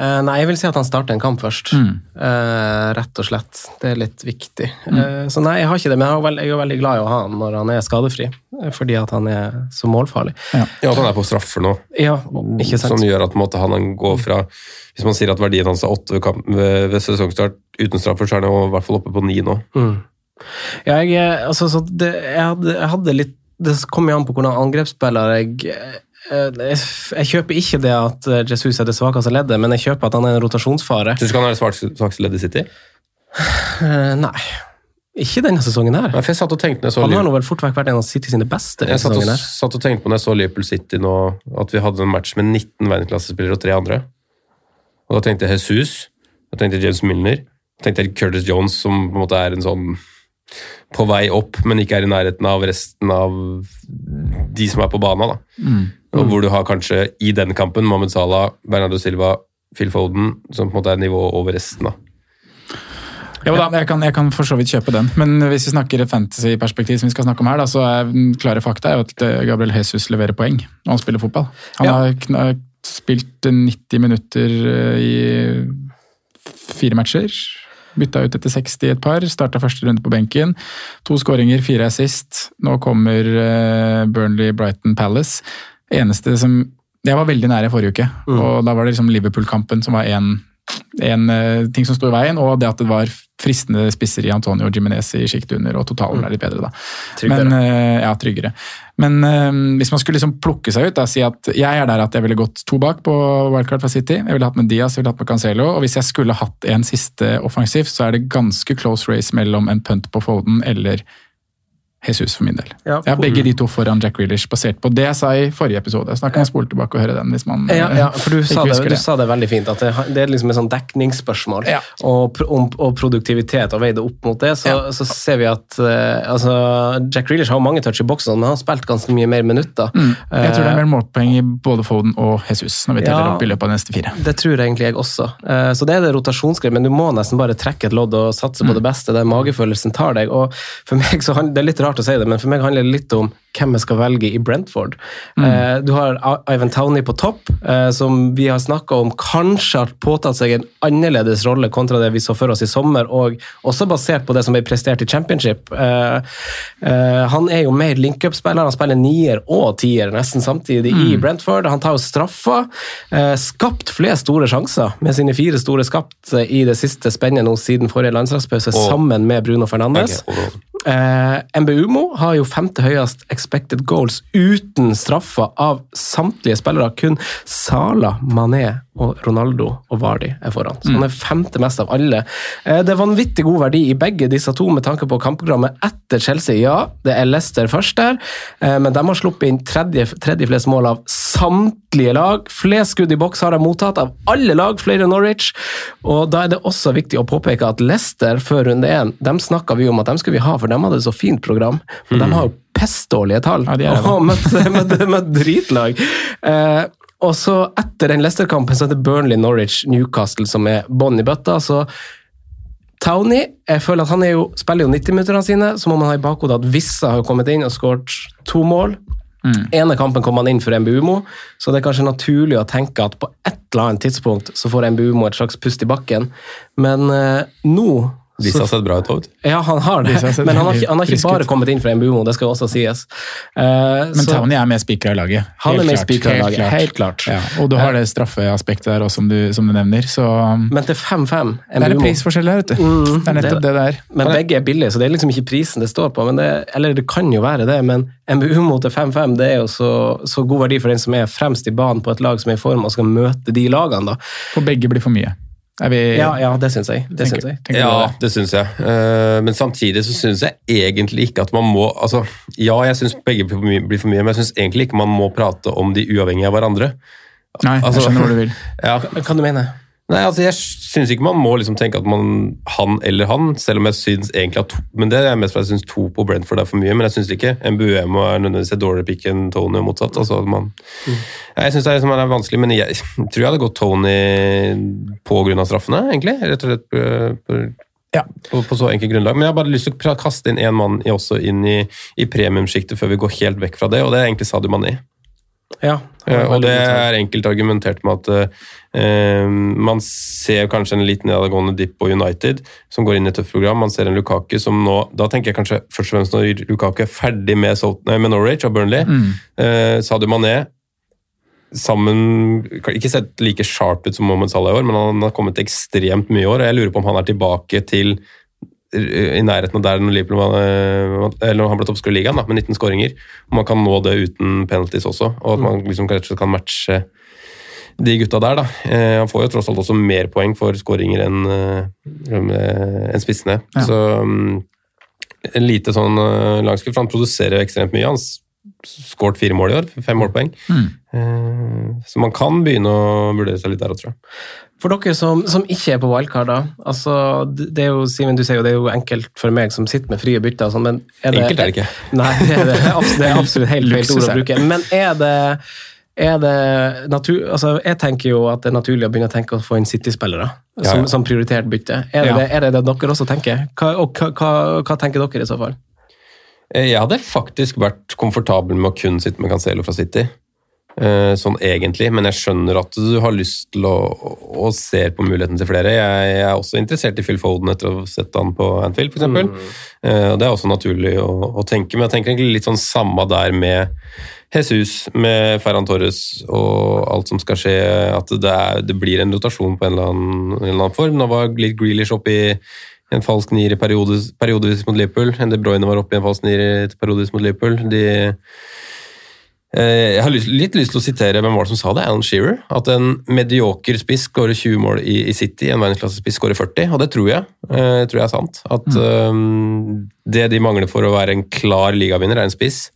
[SPEAKER 3] Eh, nei, jeg vil si at han starter en kamp først.
[SPEAKER 5] Mm.
[SPEAKER 3] Uh, rett og slett. Det er litt viktig. Eh, så nei, jeg har ikke det, men jeg er, veldig, jeg er veldig glad i å ha han når han er skadefri. Fordi at han er så målfarlig.
[SPEAKER 4] Ja, at han er på straffer nå.
[SPEAKER 3] Ja, ikke sant?
[SPEAKER 4] Som gjør at måte, han går fra Hvis man sier at verdien hans er åtte ved, ved, ved sesongstart uten straffer, så er han i hvert fall oppe på ni nå.
[SPEAKER 3] Mm. Ja, jeg, altså, så det, jeg, hadde, jeg hadde litt Det kommer jo an på hvordan angrepsspiller jeg jeg, jeg kjøper ikke det at eh, Jesus er det svakeste leddet, men jeg kjøper at han er en rotasjonsfare.
[SPEAKER 4] Syns du ikke han er det svakeste leddet i City?
[SPEAKER 3] Eh, nei. Ikke denne sesongen her.
[SPEAKER 4] Nei, for jeg satt og tenkte når jeg så
[SPEAKER 3] Han har nå vel fort vekk vært en av City sine beste. denne
[SPEAKER 4] Jeg satt og,
[SPEAKER 3] sesongen her.
[SPEAKER 4] satt og tenkte på når jeg så Liverpool City nå, at vi hadde en match med 19 verdensklassespillere og tre andre. Og da tenkte jeg Jesus, da tenkte jeg James Milner, da tenkte jeg Curtis Jones, som på en måte er en sånn på vei opp, men ikke er i nærheten av resten av de som er på banen. da. Og hvor du har kanskje i den kampen Mohammed Salah, Bernardo Silva, Phil Foden, som på en måte er nivået over resten. da.
[SPEAKER 5] Ja, da, jeg kan, jeg kan for så vidt kjøpe den, men hvis vi snakker fantasy-perspektiv, som vi skal snakke om her, da, så er klare fakta er at eh, Gabriel Jesus leverer poeng når han spiller fotball. Han
[SPEAKER 3] Ja.
[SPEAKER 5] har spilt 90 minutter eh, i fire matcher. Bytta ut etter 60 i et par. Starta første runde på benken. To skåringer, fire assist. Nå kommer eh, Burnley, Brighton, Palace. Eneste som Jeg var veldig nære forrige uke, og da var det liksom Liverpool-kampen som var én en eh, ting som sto i veien, og det at det var fristende spisser i Antonio Jimenez i sjiktet under, og totalen er litt bedre, da.
[SPEAKER 3] Tryggere.
[SPEAKER 5] Men, uh, ja, tryggere. Men uh, hvis man skulle liksom plukke seg ut, da, si at jeg er der at jeg ville gått to bak på wildcard fra City. Jeg ville hatt med Diaz, jeg ville hatt med Cancelo, og hvis jeg skulle hatt en siste offensiv, så er det ganske close race mellom en punt på Folden eller Jesus for min del.
[SPEAKER 3] Ja.
[SPEAKER 5] Jeg har begge de to foran Jack Grealish, basert på det jeg sa i forrige episode. Så da kan jeg spole tilbake og høre den hvis man
[SPEAKER 3] Ja, ja, for du
[SPEAKER 5] ikke
[SPEAKER 3] sa, det, du sa det veldig fint, at det, det er liksom et sånn dekningsspørsmål.
[SPEAKER 5] Ja.
[SPEAKER 3] Og, og produktivitet, og veie det opp mot det, så, så ser vi at uh, altså, Jack Grealish har mange touch i boksen, men han har spilt ganske mye mer minutter.
[SPEAKER 5] Mm. Jeg tror det er
[SPEAKER 3] Eh,
[SPEAKER 5] mer målpoeng i både Foden og Jesus når vi teller opp i løpet av de neste fire.
[SPEAKER 3] Det tror jeg egentlig jeg også. Uh, Så det er det rotasjonsgreiet, men du må nesten bare trekke et lodd og satse
[SPEAKER 5] Mm.
[SPEAKER 3] på det beste. Den magefølelsen tar deg. Og for meg så Det er litt rart å si det, men for meg handler det litt om hvem jeg skal velge i Brentford.
[SPEAKER 5] Mm.
[SPEAKER 3] Eh, Du har Ivan Towney på topp, eh, som vi har snakka om kanskje har påtatt seg en annerledes rolle kontra det vi så for oss i sommer, og også basert på det som ble prestert i championship. Eh, eh, Han er jo mer link-up-spiller. Han spiller nier og tier nesten samtidig i Brentford. Han tar jo straffa. eh, Skapt flest store sjanser med sine fire store skapt i det siste spennet nå siden forrige landslagspause, sammen med Bruno Fernandes.
[SPEAKER 4] Okay,
[SPEAKER 3] Eh, Mbumo har jo femte høyest expected goals uten straffer av samtlige spillere. Kun Sala, Mané og Ronaldo og Vardi er foran. Så han er femte mest av alle. Eh, det er vanvittig god verdi i begge disse to med tanke på kampprogrammet etter Chelsea. Ja, det er Leicester først der, eh, men de har sluppet inn tredje, tredje flest mål av samtlige lag. Flest skudd i boks har de mottatt av alle lag, flere enn Norwich. Og da er det også viktig å påpeke at Leicester før runde én, dem snakka vi om at dem skulle vi ha, for de hadde et så fint program. Men de har jo pestdårlige tall.
[SPEAKER 5] Ja, de
[SPEAKER 3] og møtte, møtte, møtte dritlag. Eh, og så etter den Leicester-kampen så er det Burnley, Norwich, Newcastle som er bånn i bøtta. så Townie, jeg føler at han jo, spiller jo 90-minutterne sine, så må man ha i bakhodet at Vissa har kommet inn og skåret to mål. ene kampen kom han inn for Mbumo, så det er kanskje naturlig å tenke at på et eller annet tidspunkt så får Mbumo et slags pust i bakken. Men eh, nå
[SPEAKER 4] Disse har sett bra ut. vet.
[SPEAKER 3] Ja, han har det,
[SPEAKER 5] har
[SPEAKER 3] men han har han har ikke bare kommet inn fra MBUMO, det skal også sies. Uh,
[SPEAKER 5] Men
[SPEAKER 3] så-
[SPEAKER 5] Tony er med spikra i laget.
[SPEAKER 3] Han er med spikra i
[SPEAKER 5] helt
[SPEAKER 3] laget,
[SPEAKER 5] klart.
[SPEAKER 3] helt klart.
[SPEAKER 5] Ja, og du har det straffeaspektet der også, som du, som du nevner. Så
[SPEAKER 3] Men til 5-5
[SPEAKER 5] det er en prisforskjell der, vet du.
[SPEAKER 3] Mm,
[SPEAKER 5] det er nettopp det det er.
[SPEAKER 3] Men begge er billige, så det er liksom ikke prisen det står på. Men det, eller det kan jo være det, men MBUMO til 5-5 det er jo så, så god verdi for den som er fremst i banen på et lag som er i form og skal møte de lagene. da.
[SPEAKER 5] For begge blir for mye. Er vi
[SPEAKER 3] Ja, ja det syns jeg. Det
[SPEAKER 5] tenker-
[SPEAKER 3] syns jeg.
[SPEAKER 4] Ja,
[SPEAKER 5] det?
[SPEAKER 4] det syns jeg. Eh, Men samtidig så syns jeg egentlig ikke at man må altså, Ja, jeg syns begge blir for mye, blir for mye, men jeg syns egentlig ikke man må prate om de uavhengig av hverandre.
[SPEAKER 5] Nei, jeg
[SPEAKER 4] Altså-
[SPEAKER 5] skjønner hvor du vil.
[SPEAKER 4] Ja.
[SPEAKER 3] Hva du mener
[SPEAKER 4] Nei, altså Jeg syns ikke man må liksom tenke at man han eller han, selv om jeg syns egentlig at to, Men det er mest fordi jeg syns to på Brentford er for mye, men jeg syns ikke MBUM er nødvendigvis et dårligere pick enn Tony og motsatt. altså man Ja, Jeg syns det er, liksom, er vanskelig, men jeg tror jeg hadde gått Tony av straffene, egentlig. Rett og slett på, på,
[SPEAKER 5] Ja.
[SPEAKER 4] på, på så enkelt grunnlag. Men jeg har bare lyst til å kaste inn én mann også inn i, i premiumsjiktet før vi går helt vekk fra det, og det er egentlig Sadio Mané.
[SPEAKER 3] Ja.
[SPEAKER 4] Ja, og det er enkelt argumentert med at eh, man ser kanskje en litt nedadgående dipp på United, som går inn i et tøft program. Man ser en Lukaku som nå Da tenker jeg kanskje først og fremst når Lukaku er ferdig med, Salt, nei, med Norwich og Burnley.
[SPEAKER 5] Mm.
[SPEAKER 4] Eh, Sadio Mané sammen Ikke sett like sharp ut som Mohammed Salah i år, men han har kommet ekstremt mye i år. og Jeg lurer på om han er tilbake til eh, i nærheten av der når eh, eller han ble toppskårer i ligaen, da, med 19 skåringer. Om man kan nå det uten penalties også, og at man liksom kanskje kan matche de gutta der. da. Eh, han får jo tross alt også mer poeng for skåringer enn en spissene.
[SPEAKER 5] Ja.
[SPEAKER 4] Så mm, en lite sånn uh, langskudd, for han produserer ekstremt mye. Han skåret fire mål i år, fem målpoeng.
[SPEAKER 5] Mm.
[SPEAKER 4] Eh, så man kan begynne å vurdere seg litt der òg, tror jeg.
[SPEAKER 3] For dere som, som ikke er på wildcard, da. Altså, det er jo, Simen, du sier jo det er jo enkelt for meg som sitter med frie bytter, sånn, men er det,
[SPEAKER 4] Enkelt er det ikke.
[SPEAKER 3] Nei, det er, det, absolutt, det er absolutt helt feil ord å bruke. Men er det, er det natur, altså, Jeg tenker jo at det er naturlig å begynne å tenke å få inn City-spillere som, som prioritert bytte. Er det, er det det dere også tenker? Hva, og hva, hva, hva tenker dere i så fall?
[SPEAKER 4] Eh, Jeg hadde faktisk vært komfortabel med å kun sitte med Cancelo fra City. Eh, Sånn egentlig, men jeg skjønner at du har lyst til å, å se på muligheten til flere. Jeg, jeg er også interessert i Phil Foden etter å ha sett han på Anfield, f.eks. Mm. Og det er også naturlig å, å tenke, men jeg tenker egentlig litt sånn samme der med Jesus, med Ferran Torres og alt som skal skje. At det, er, det blir en rotasjon på en eller annen, en eller annen form. Nå var litt Grealish oppe i en falsk nier i periodes, periodevis mot Liverpool. De Bruyne var oppe i en falsk nier periodevis mot Liverpool. De, eh, jeg har lyst, litt lyst til å sitere hvem var det som sa det, Alan Shearer. At en medioker spiss skårer 20 mål i, i City, en verdensklassespiss skårer 40. Og det tror jeg. Eh, tror jeg er sant. At eh, det de mangler for å være en klar ligavinner, er en spiss.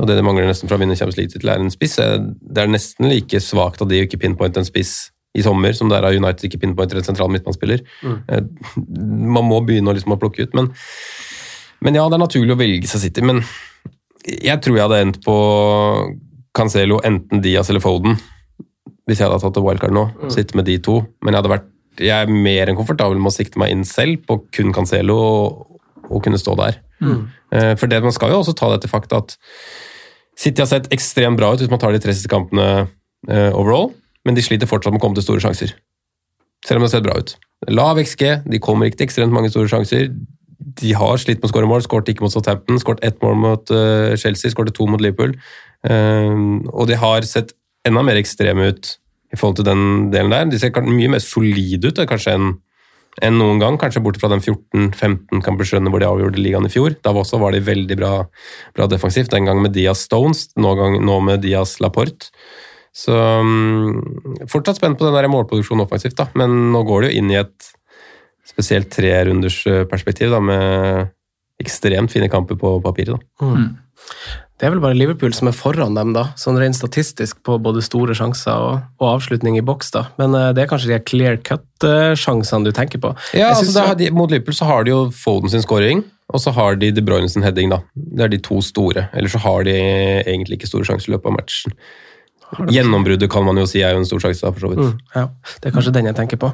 [SPEAKER 4] Og det de mangler nesten for å vinne Champions League-tittel, er en spiss. Eh, Det er nesten like svakt at de ikke pinpointer en spiss i sommer, som det er av United ikke pinpointer en sentral midtbanespiller. Mm. Man må begynne å, liksom, å plukke ut. Men, men ja, det er naturlig å velge seg City. Men jeg tror jeg hadde endt på Cancelo, enten Diaz eller Foden. Hvis jeg hadde tatt et wildcard nå. Sitte med de to. Men jeg, hadde vært, jeg er mer enn komfortabel med å sikte meg inn selv på kun Cancelo og, og kunne stå der. Mm. For det, man skal jo også ta det til fakta at City har sett ekstremt bra ut hvis man tar de tre siste kampene uh, overall, men de sliter fortsatt med å komme til store sjanser. Selv om det har sett bra ut. Lav XG, de kommer ikke til ekstremt mange store sjanser. De har slitt med å skåre mål, skåret ikke mot Southampton, skåret ett mål mot eh, Chelsea, skåret to mot Liverpool. Eh, og de har sett enda mer ekstreme ut i forhold til den delen der. De ser mye mer solide ut kanskje enn enn noen gang, kanskje bort fra den 14-15 kampersrunnet hvor de avgjorde ligaen i fjor. Da også var de veldig bra, bra defensivt, den gang med Diaz Stones, nå, gang, nå med Diaz Laporte. Så um, fortsatt spent på den der målproduksjonen offensivt, da. men nå går det jo inn i et spesielt tre-runders perspektiv, da, med ekstremt fine kamper på papiret. Da.
[SPEAKER 3] Det er vel bare Liverpool som er foran dem, da, sånn rent statistisk på både store sjanser og, og avslutning i boks. da. Men uh, det er kanskje de clear cut-sjansene du tenker på.
[SPEAKER 4] Ja, altså, så... de, Mot Liverpool så har de jo Foden sin scoring, og så har de De Bruyne sin heading. da. Det er de to store. Eller så har de egentlig ikke store sjanser i løpet av matchen. Gjennombruddet kan man jo si er jo en stor sjanse, for så vidt.
[SPEAKER 3] Mm, ja, det er kanskje den jeg tenker på.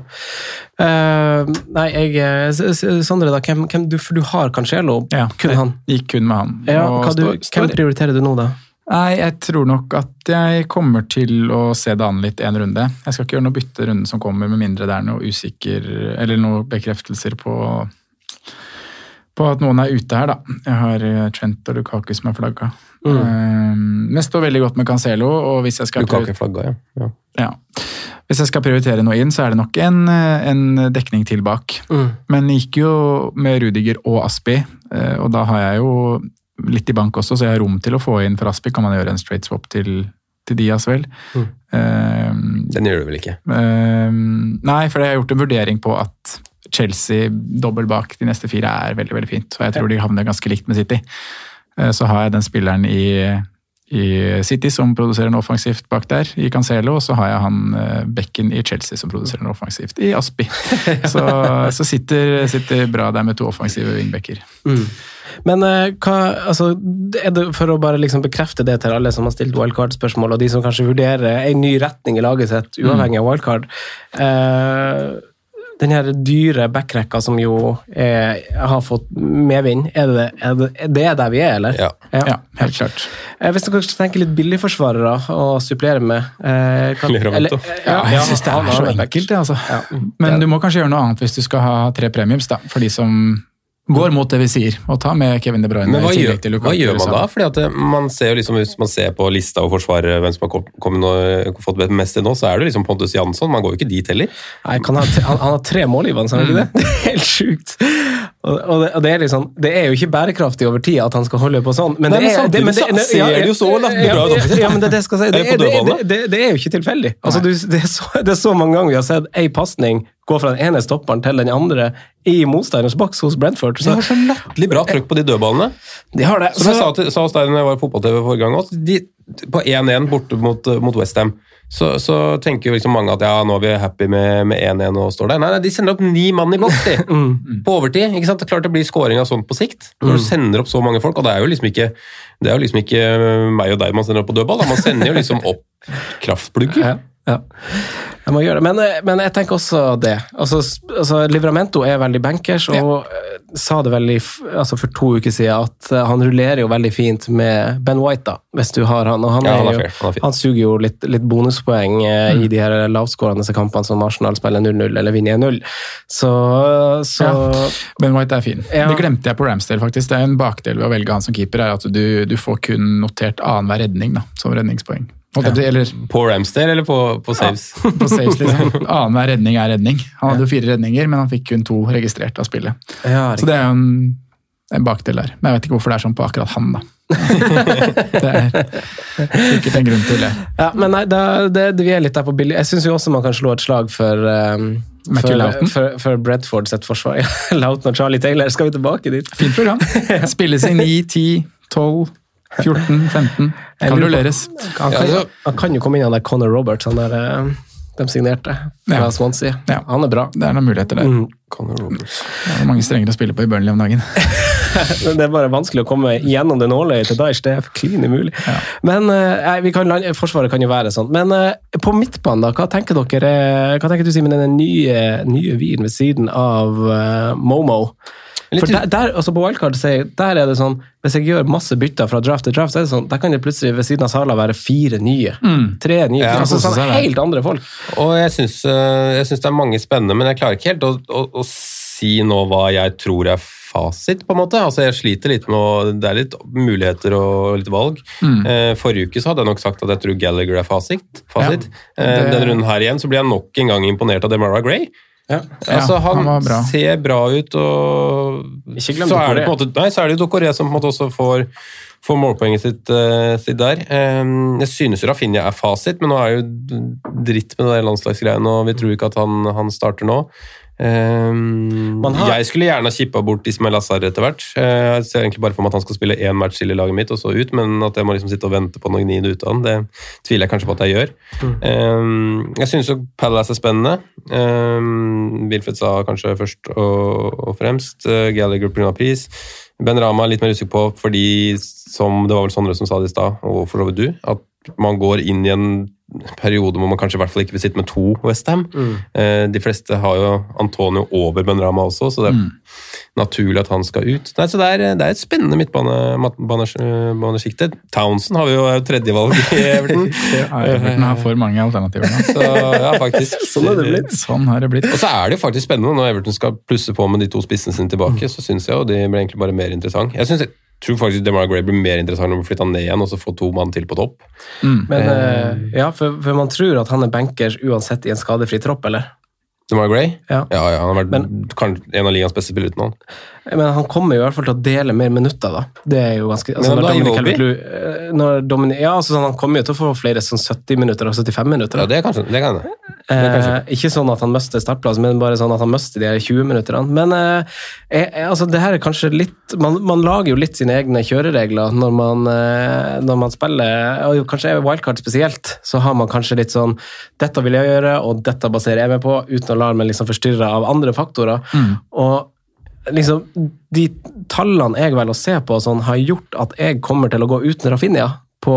[SPEAKER 3] Uh, nei, jeg eh, Sondre, da, hvem, hvem du, for du har Cancelo,
[SPEAKER 5] Ja,
[SPEAKER 3] kun
[SPEAKER 5] jeg
[SPEAKER 3] han.
[SPEAKER 5] Gikk kun med han.
[SPEAKER 3] Ja, hva du, hvem prioriterer du nå, da?
[SPEAKER 5] Nei, jeg tror nok at jeg kommer til å se det an litt en runde. Jeg skal ikke gjøre noe bytte runden som kommer, med mindre det er noe usikker Eller noe bekreftelser på på at noen er ute her, da. Jeg har eh, Trent og Lukaku som er flagga.
[SPEAKER 3] Mm.
[SPEAKER 5] Um, men står veldig godt med Cancelo, og hvis jeg skal
[SPEAKER 4] Lukaku flagga, ja. ja.
[SPEAKER 5] ja. Hvis jeg skal prioritere noe inn, så er det nok en, eh, en dekning til bak.
[SPEAKER 3] Mm.
[SPEAKER 5] Men gikk jo med Rudiger og Aspi, og da har jeg jo litt i bank også, så jeg har rom til å få inn for Aspi. Kan man gjøre en straight swap til, til Diaz, vel?
[SPEAKER 4] Mm.
[SPEAKER 5] Um,
[SPEAKER 4] Den gjør du vel ikke?
[SPEAKER 5] um, nei, for jeg har gjort en vurdering på at Chelsea dobbel bak de neste fire er veldig veldig fint. Og jeg tror de havner ganske likt med City. Eh, Så har jeg den spilleren i, i City som produserer noe offensivt bak der, i Cancelo, og så har jeg han bekken Becken i Chelsea som produserer noe offensivt, i Aspi. Så, så sitter, sitter bra der med to offensive wingbacker.
[SPEAKER 3] Mm. Men eh, hva, altså, det for å bare liksom bekrefte det til alle som har stilt wildcard-spørsmål, og de som kanskje vurderer en ny retning i laget sitt, uavhengig av wildcard eh, Den her dyre backrekka som jo er, har fått medvind, er det, er det, det er der vi er, eller?
[SPEAKER 4] Ja.
[SPEAKER 5] Ja, helt klart.
[SPEAKER 3] Eh, Hvis du kanskje tenker litt billigforsvarere å supplere med eh, kan- eller-
[SPEAKER 5] Ja, jeg syns det er så enkelt, det, altså.
[SPEAKER 3] Ja.
[SPEAKER 5] Men du må kanskje gjøre noe annet hvis du skal ha tre premiums, da, for de som går mot det vi sier, og ta med Kevin De Bruyne
[SPEAKER 4] Men hva gjør,
[SPEAKER 5] til
[SPEAKER 4] hva gjør man da? Fordi at man ser jo liksom, Hvis man ser på lista og forsvarer hvem som har kommet og fått mest til nå, så er det liksom Pontus Jansson. Man går jo ikke dit heller.
[SPEAKER 3] Nei, kan ha, han, han har tre målgivende, sa han ikke det? Det er helt sjukt. Og, det, og det, er liksom, det er jo ikke bærekraftig over tid at han skal holde på sånn. Men,
[SPEAKER 4] Nei,
[SPEAKER 3] det er, det, men
[SPEAKER 4] jo så latterlig bra
[SPEAKER 3] ja, men det, er det, skal si. det,
[SPEAKER 4] Er det
[SPEAKER 3] er- det,
[SPEAKER 4] dødballene?
[SPEAKER 3] det, det, det er jo ikke tilfeldig. Altså, du, det, er så, det er så mange ganger vi har sett ei pasning gå fra den ene stopperen til den andre i motstanderens boks hos Brentford.
[SPEAKER 4] De
[SPEAKER 3] Så,
[SPEAKER 4] har så latterlig bra trøkk på de dødballene.
[SPEAKER 3] de har det.
[SPEAKER 4] Som jeg sa, til, sa oss der når jeg var på fotball-TV forrige gang også, de, på 1-1 borte mot, mot Westham, så, så tenker jo liksom mange at ja, nå er vi happy med med 1-1 og står der. Nei, nei, de sender opp ni mann i boks, de. På overtid. ikke sant? Det er klart det blir scoring av sånt på sikt. Når du sender opp så mange folk, og det er jo liksom ikke det er jo liksom ikke meg og deg man sender opp på dødball, da. man sender jo liksom opp kraftplugger.
[SPEAKER 3] Ja, ja. Jeg må gjøre det. Men, eh, men jeg tenker også det. Altså, altså, Livramento er veldig bankers, og ja. sa det veldig, altså for to uker siden at eh, han rullerer jo veldig fint med Ben White, da, hvis du har han. Og han,
[SPEAKER 4] Ja, han
[SPEAKER 3] jo,
[SPEAKER 4] han
[SPEAKER 3] han suger jo litt, litt bonuspoeng eh,
[SPEAKER 5] Mm.
[SPEAKER 3] i de her lavskårende kampene som Arsenal spiller 0-0 eller vinner 1-0. Så, så
[SPEAKER 5] Ja. Ben White er fin. Det glemte jeg på Ramsdale, faktisk. Det er en bakdel ved å velge han som keeper, er at du, du får kun notert annenhver redning da, som redningspoeng. Å Eller
[SPEAKER 4] På Ramsdale eller på, på saves?
[SPEAKER 5] på saves, liksom. Annenhver redning er redning. Han hadde jo fire redninger, men han fikk kun to registrert av spillet.
[SPEAKER 3] ja,
[SPEAKER 5] Så det er jo en, en bakdel der. Men jeg vet ikke hvorfor det er sånn på akkurat han, da. det er sikkert en grunn til det.
[SPEAKER 3] Ja, men nei, da, det, det, vi er litt der på billig. Jeg syns jo også man kan slå et slag for um, for, for, for Bredford sitt forsvar. Ja, Loughton og Charlie Taylor, skal vi tilbake dit?
[SPEAKER 5] Fint program. Spilles i 9, 10, 12, 14, 15.
[SPEAKER 3] Jeg
[SPEAKER 5] Kan
[SPEAKER 3] lurer på-
[SPEAKER 5] rulleres.
[SPEAKER 3] Han kan, han kan jo komme inn han der Conor Roberts, han der eh, de signerte fra
[SPEAKER 5] Ja.
[SPEAKER 3] Swansea.
[SPEAKER 5] Ja.
[SPEAKER 3] Han er bra.
[SPEAKER 5] Det er noen muligheter der.
[SPEAKER 3] Mm.
[SPEAKER 4] Conor Roberts.
[SPEAKER 5] Det er mange strenger å spille på i Burnley om dagen.
[SPEAKER 3] Men Det er bare vanskelig å komme gjennom det nåløyet til Daesh. Det er klin umulig. Men eh, kan, Forsvaret kan jo være sånn. Men eh, på midtbanen, da, hva tenker dere? eh, Hva tenker du, Simen, den nye, nye hvien ved siden av eh, Momo?
[SPEAKER 4] Litt
[SPEAKER 3] For der, der, altså På wildcard der er det sånn, hvis jeg gjør masse bytter fra draft til draft, så er det sånn, der kan det plutselig ved siden av Sala være fire nye. Tre nye.
[SPEAKER 4] Ja,
[SPEAKER 3] altså,
[SPEAKER 5] sånn
[SPEAKER 3] sånn, helt andre folk.
[SPEAKER 4] Og jeg syns, eh, jeg syns det er mange spennende, men jeg klarer ikke helt å, å, å si nå hva jeg tror er fasit, på en måte. Altså, jeg sliter litt med å Det er litt muligheter og litt valg. Eh, forrige uke så hadde jeg nok sagt at jeg tror Gallagher er fasit. fasit. Ja,
[SPEAKER 5] det-
[SPEAKER 4] Denne runden her igjen så blir jeg nok en gang imponert av Demara Gray.
[SPEAKER 3] Ja.
[SPEAKER 4] Altså,
[SPEAKER 5] Ja,
[SPEAKER 4] han,
[SPEAKER 5] han bra.
[SPEAKER 4] ser bra ut, og
[SPEAKER 3] Ikke glem
[SPEAKER 4] så er det på en måte Nei, så er det jo Dokoré som på en måte også får, får målpoenget sitt, uh, sitt der. Um, jeg synes jo Rafinha er fasit, men nå er jo dritt med det landslagsgreiene, og vi tror ikke at han, han starter nå. Eh,
[SPEAKER 3] har-
[SPEAKER 4] Jeg skulle gjerne ha kippa bort Ismail Azar etter hvert. Eh, Jeg ser egentlig bare for meg at han skal spille én match til i laget mitt, og så ut, men at jeg må liksom sitte og vente på noe gni det ut av han, det tviler jeg kanskje på at jeg gjør. Eh, Jeg syns jo Palace er spennende. Um, Wilfred sa kanskje først og, og fremst. Uh, Gallagher pga. pris. Ben Rama er litt mer usikker på fordi, som det var vel Sondre som sa det i stad, og for så vidt du, at man går inn i en periode hvor man kanskje i hvert fall ikke vil sitte med to Westham.
[SPEAKER 3] Mm.
[SPEAKER 4] Eh, de fleste har jo Antonio over Benrama også, så det er
[SPEAKER 5] Mm.
[SPEAKER 4] naturlig at han skal ut. Nei, så det er, det er et spennende midtbanesjikte. Townsend har vi jo er jo tredjevalg i Everton.
[SPEAKER 5] Ja, Everton har for mange alternativer nå.
[SPEAKER 4] Så ja, faktisk.
[SPEAKER 5] Sånn har det blitt. Sånn har det blitt.
[SPEAKER 4] Og så er det jo faktisk spennende når Everton skal plusse på med de to spissene sine tilbake.
[SPEAKER 5] Mm.
[SPEAKER 4] Så syns jeg jo de blir egentlig bare mer interessant. Jeg synes, tror faktisk Demar Gray blir mer interessant når vi flytter han ned igjen og så får to mann til på topp.
[SPEAKER 3] Men eh, ja, for, for man tror at han er bankers uansett i en skadefri tropp, eller?
[SPEAKER 4] Demar Gray?
[SPEAKER 3] Ja.
[SPEAKER 4] ja, ja han har vært kanskje en av ligaens beste spillere uten han.
[SPEAKER 3] Men han kommer jo i hvert fall til å dele mer minutter, da. Det er jo ganske altså,
[SPEAKER 4] Men
[SPEAKER 3] når
[SPEAKER 4] da,
[SPEAKER 3] Dominic? Calvert-Lewin- eh, når Dominic, Ja, altså, sånn, han kommer jo til å få flere sånn 70 minutter og 75 minutter.
[SPEAKER 4] Ja, det, er kanskje, det kan jeg.
[SPEAKER 3] Eh, ikke sånn at han mister startplass, men bare sånn at han mister de 20 minuttene. Men eh, jeg, altså, det her er kanskje litt man, man lager jo litt sine egne kjøreregler når man, eh, når man spiller, og kanskje kanskje wildcard spesielt, så har man kanskje litt sånn Dette vil jeg gjøre, og dette baserer jeg meg på, uten å la meg liksom forstyrre av andre faktorer. Og liksom, de tallene jeg velger å se på, sånn, har gjort at jeg kommer til å gå uten Rafinha på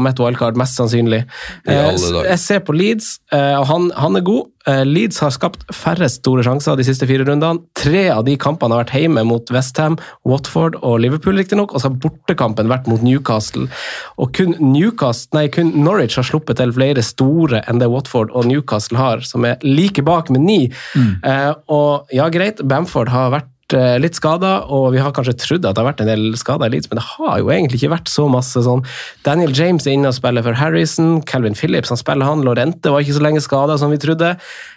[SPEAKER 3] mitt wildcard, mest sannsynlig. Eh. Jeg ser på Leeds, eh, og han, han er god. Eh, Leeds har skapt færrest store sjanser de siste fire rundene. Tre av de kampene har vært hjemme mot Westham, Watford og Liverpool, riktignok, og så har bortekampen vært mot Newcastle. Og kun, Newcastle, nei, kun Norwich har sluppet til flere store enn det Watford og Newcastle har, som er like bak med ni. Eh, og ja, greit, Bamford har vært litt skader, og vi har kanskje trodd at det har vært en del skader i Leeds, men det har jo egentlig ikke vært så masse sånn. Daniel James er inne og spiller for Harrison, Calvin Phillips han spiller han, Lorente var ikke så lenge skada som vi trodde.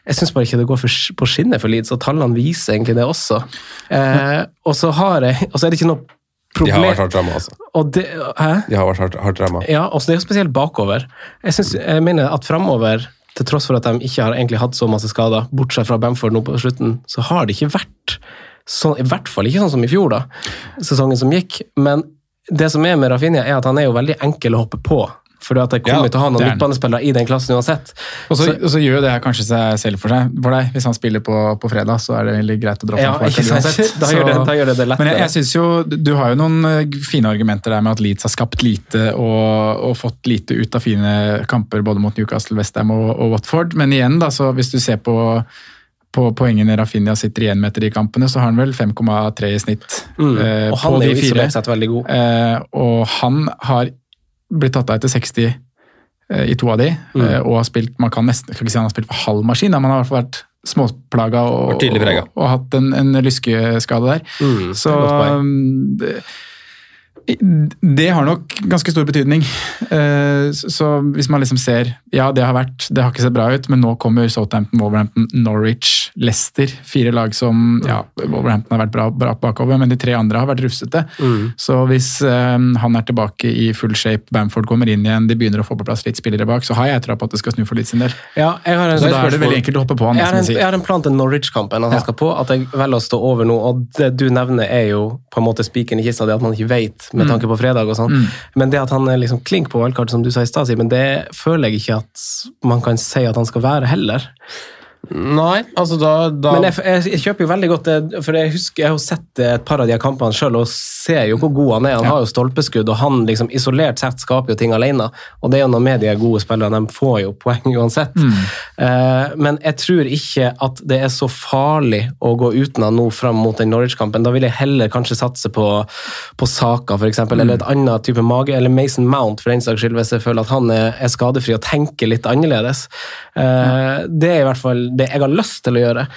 [SPEAKER 3] Jeg syns bare ikke det går for, på skinner for Leeds, og tallene viser egentlig det også. Eh, og så har jeg, og så er det ikke noe
[SPEAKER 4] De har
[SPEAKER 3] problem
[SPEAKER 4] vært hardt ramma, altså.
[SPEAKER 3] og det, Hæ?
[SPEAKER 4] De har vært hardt, hardt ramma.
[SPEAKER 3] Ja, og så det er jo spesielt bakover. Jeg, synes, jeg mener at framover, til tross for at de ikke har egentlig hatt så masse skader, bortsett fra Bamford nå på slutten, så har det ikke vært sånn, i hvert fall ikke sånn som i fjor, da, sesongen som gikk. Men det som er med Rafinha, er at han er jo veldig enkel å hoppe på. For at jeg kommer
[SPEAKER 5] Ja,
[SPEAKER 3] til å ha noen
[SPEAKER 5] er
[SPEAKER 3] midtbanespillere i den klassen uansett.
[SPEAKER 5] Og så,
[SPEAKER 3] Så-
[SPEAKER 5] så gjør det her kanskje seg selv for, seg, for deg. Hvis han spiller på, på fredag, så er det veldig greit å dra fram
[SPEAKER 3] sant?
[SPEAKER 5] uansett.
[SPEAKER 3] Da gjør det- da gjør det det lettere.
[SPEAKER 5] Men jeg, jeg synes jo, Du har jo noen eh, fine argumenter der med at Leeds har skapt lite og, og fått lite ut av fine kamper både mot Newcastle, Westham og, og Watford. Men igjen, da, så hvis du ser på, på poengene Rafinha sitter igjen med etter de kampene, så har han vel 5,3 i snitt
[SPEAKER 3] Mm.
[SPEAKER 5] eh,
[SPEAKER 3] Og han
[SPEAKER 5] på
[SPEAKER 3] er
[SPEAKER 5] de
[SPEAKER 3] jo
[SPEAKER 5] fire.
[SPEAKER 3] isolert sett veldig god.
[SPEAKER 5] Eh, og han har blitt tatt av etter 60 eh, i to av de,
[SPEAKER 3] Mm.
[SPEAKER 5] eh, og har spilt Man kan nesten ikke si han har spilt for halv maskin, men han har i hvert fall vært småplaga og,
[SPEAKER 4] og,
[SPEAKER 5] og, og hatt en, en lyskeskade der.
[SPEAKER 3] Mm,
[SPEAKER 5] Så
[SPEAKER 3] det
[SPEAKER 5] har nok ganske stor betydning. Eh, Så hvis man liksom ser Ja, det har vært Det har ikke sett bra ut, men nå kommer Southampton, Wolverhampton, Norwich, Leicester. Fire lag som Ja, Wolverhampton har vært bra, bra bakover, men de tre andre har vært rufsete.
[SPEAKER 3] Mm.
[SPEAKER 5] Så hvis eh, han er tilbake i full shape, Bamford kommer inn igjen, de begynner å få på plass litt spillere bak, så har jeg troa på at det skal snu for litt sin del.
[SPEAKER 3] Ja, jeg har en
[SPEAKER 5] Så da er det veldig enkelt å hoppe på han.
[SPEAKER 3] Jeg har, en,
[SPEAKER 5] jeg
[SPEAKER 3] har en plan til Norwich-kampen at han
[SPEAKER 5] Ja.
[SPEAKER 3] skal på, at jeg velger å stå over nå. Og det du nevner, er jo på en måte spikeren i kista, det at man ikke vet med tanke på fredag og sånn. Men det at han er liksom klink på wildcard, som du sa i stad, Simen, det føler jeg ikke at man kan si at han skal være heller.
[SPEAKER 4] Nei, altså da, da
[SPEAKER 3] Men jeg, jeg, jeg kjøper jo veldig godt det, for jeg husker jeg har sett et par av de kampene sjøl og ser jo hvor god han er. Han har jo stolpeskudd, og han liksom isolert sett skaper jo ting alene. Og det er jo noe med de gode spillerne, de får jo poeng uansett. Eh, men jeg tror ikke at det er så farlig å gå uten han nå fram mot den Norwich-kampen. Da vil jeg heller kanskje satse på, på Saka, f.eks., eller et annet type mage, eller Mason Mount, for den saks skyld, hvis jeg føler at han er, er skadefri og tenker litt annerledes. Eh, Det er i hvert fall det jeg har lyst til å gjøre.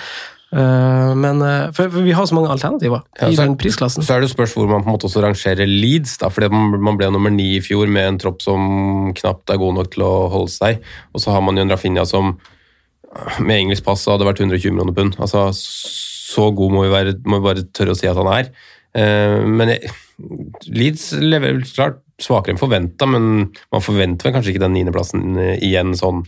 [SPEAKER 3] Eh, men eh, for, for vi har så mange alternativer
[SPEAKER 4] Ja,
[SPEAKER 3] i
[SPEAKER 4] så-
[SPEAKER 3] den prisklassen.
[SPEAKER 4] Så er det spørs hvor man på en måte også rangerer Leeds, da, fordi man, man ble nummer ni i fjor med en tropp som knapt er god nok til å holde seg. Og så har man jo en Rafinha som øh, med engelsk pass hadde vært 120 millioner pund. Altså, så god må vi, være, må vi bare tørre å si at han er. Eh, men jeg, Leeds leverer klart svakere enn forventa, men man forventer vel kanskje ikke den niendeplassen eh, igjen sånn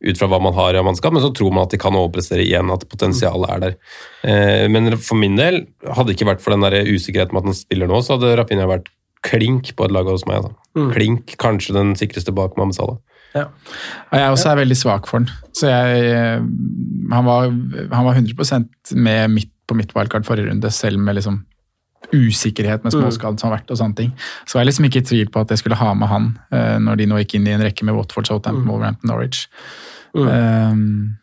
[SPEAKER 4] ut fra hva man har av mannskap, men så tror man at de kan overprestere igjen, at potensialet er der. Eh, Men for min del, hadde det ikke vært for den der usikkerheten med at han spiller nå, så hadde Rafinha vært klink på et lag hos meg.
[SPEAKER 3] Mm.
[SPEAKER 4] Klink, kanskje den sikreste bak Mohammed Salah.
[SPEAKER 3] Ja.
[SPEAKER 5] Jeg også er veldig svak for den. Så jeg, eh, han, var, han var 100% med midt på mitt wildcard forrige runde, selv med liksom usikkerhet med småskadd som har vært og sånne ting. Så var jeg liksom ikke i tvil på at jeg skulle ha med han uh, når de nå gikk inn i en rekke med Watford, Southampton, Wolverhampton, Norwich. Um,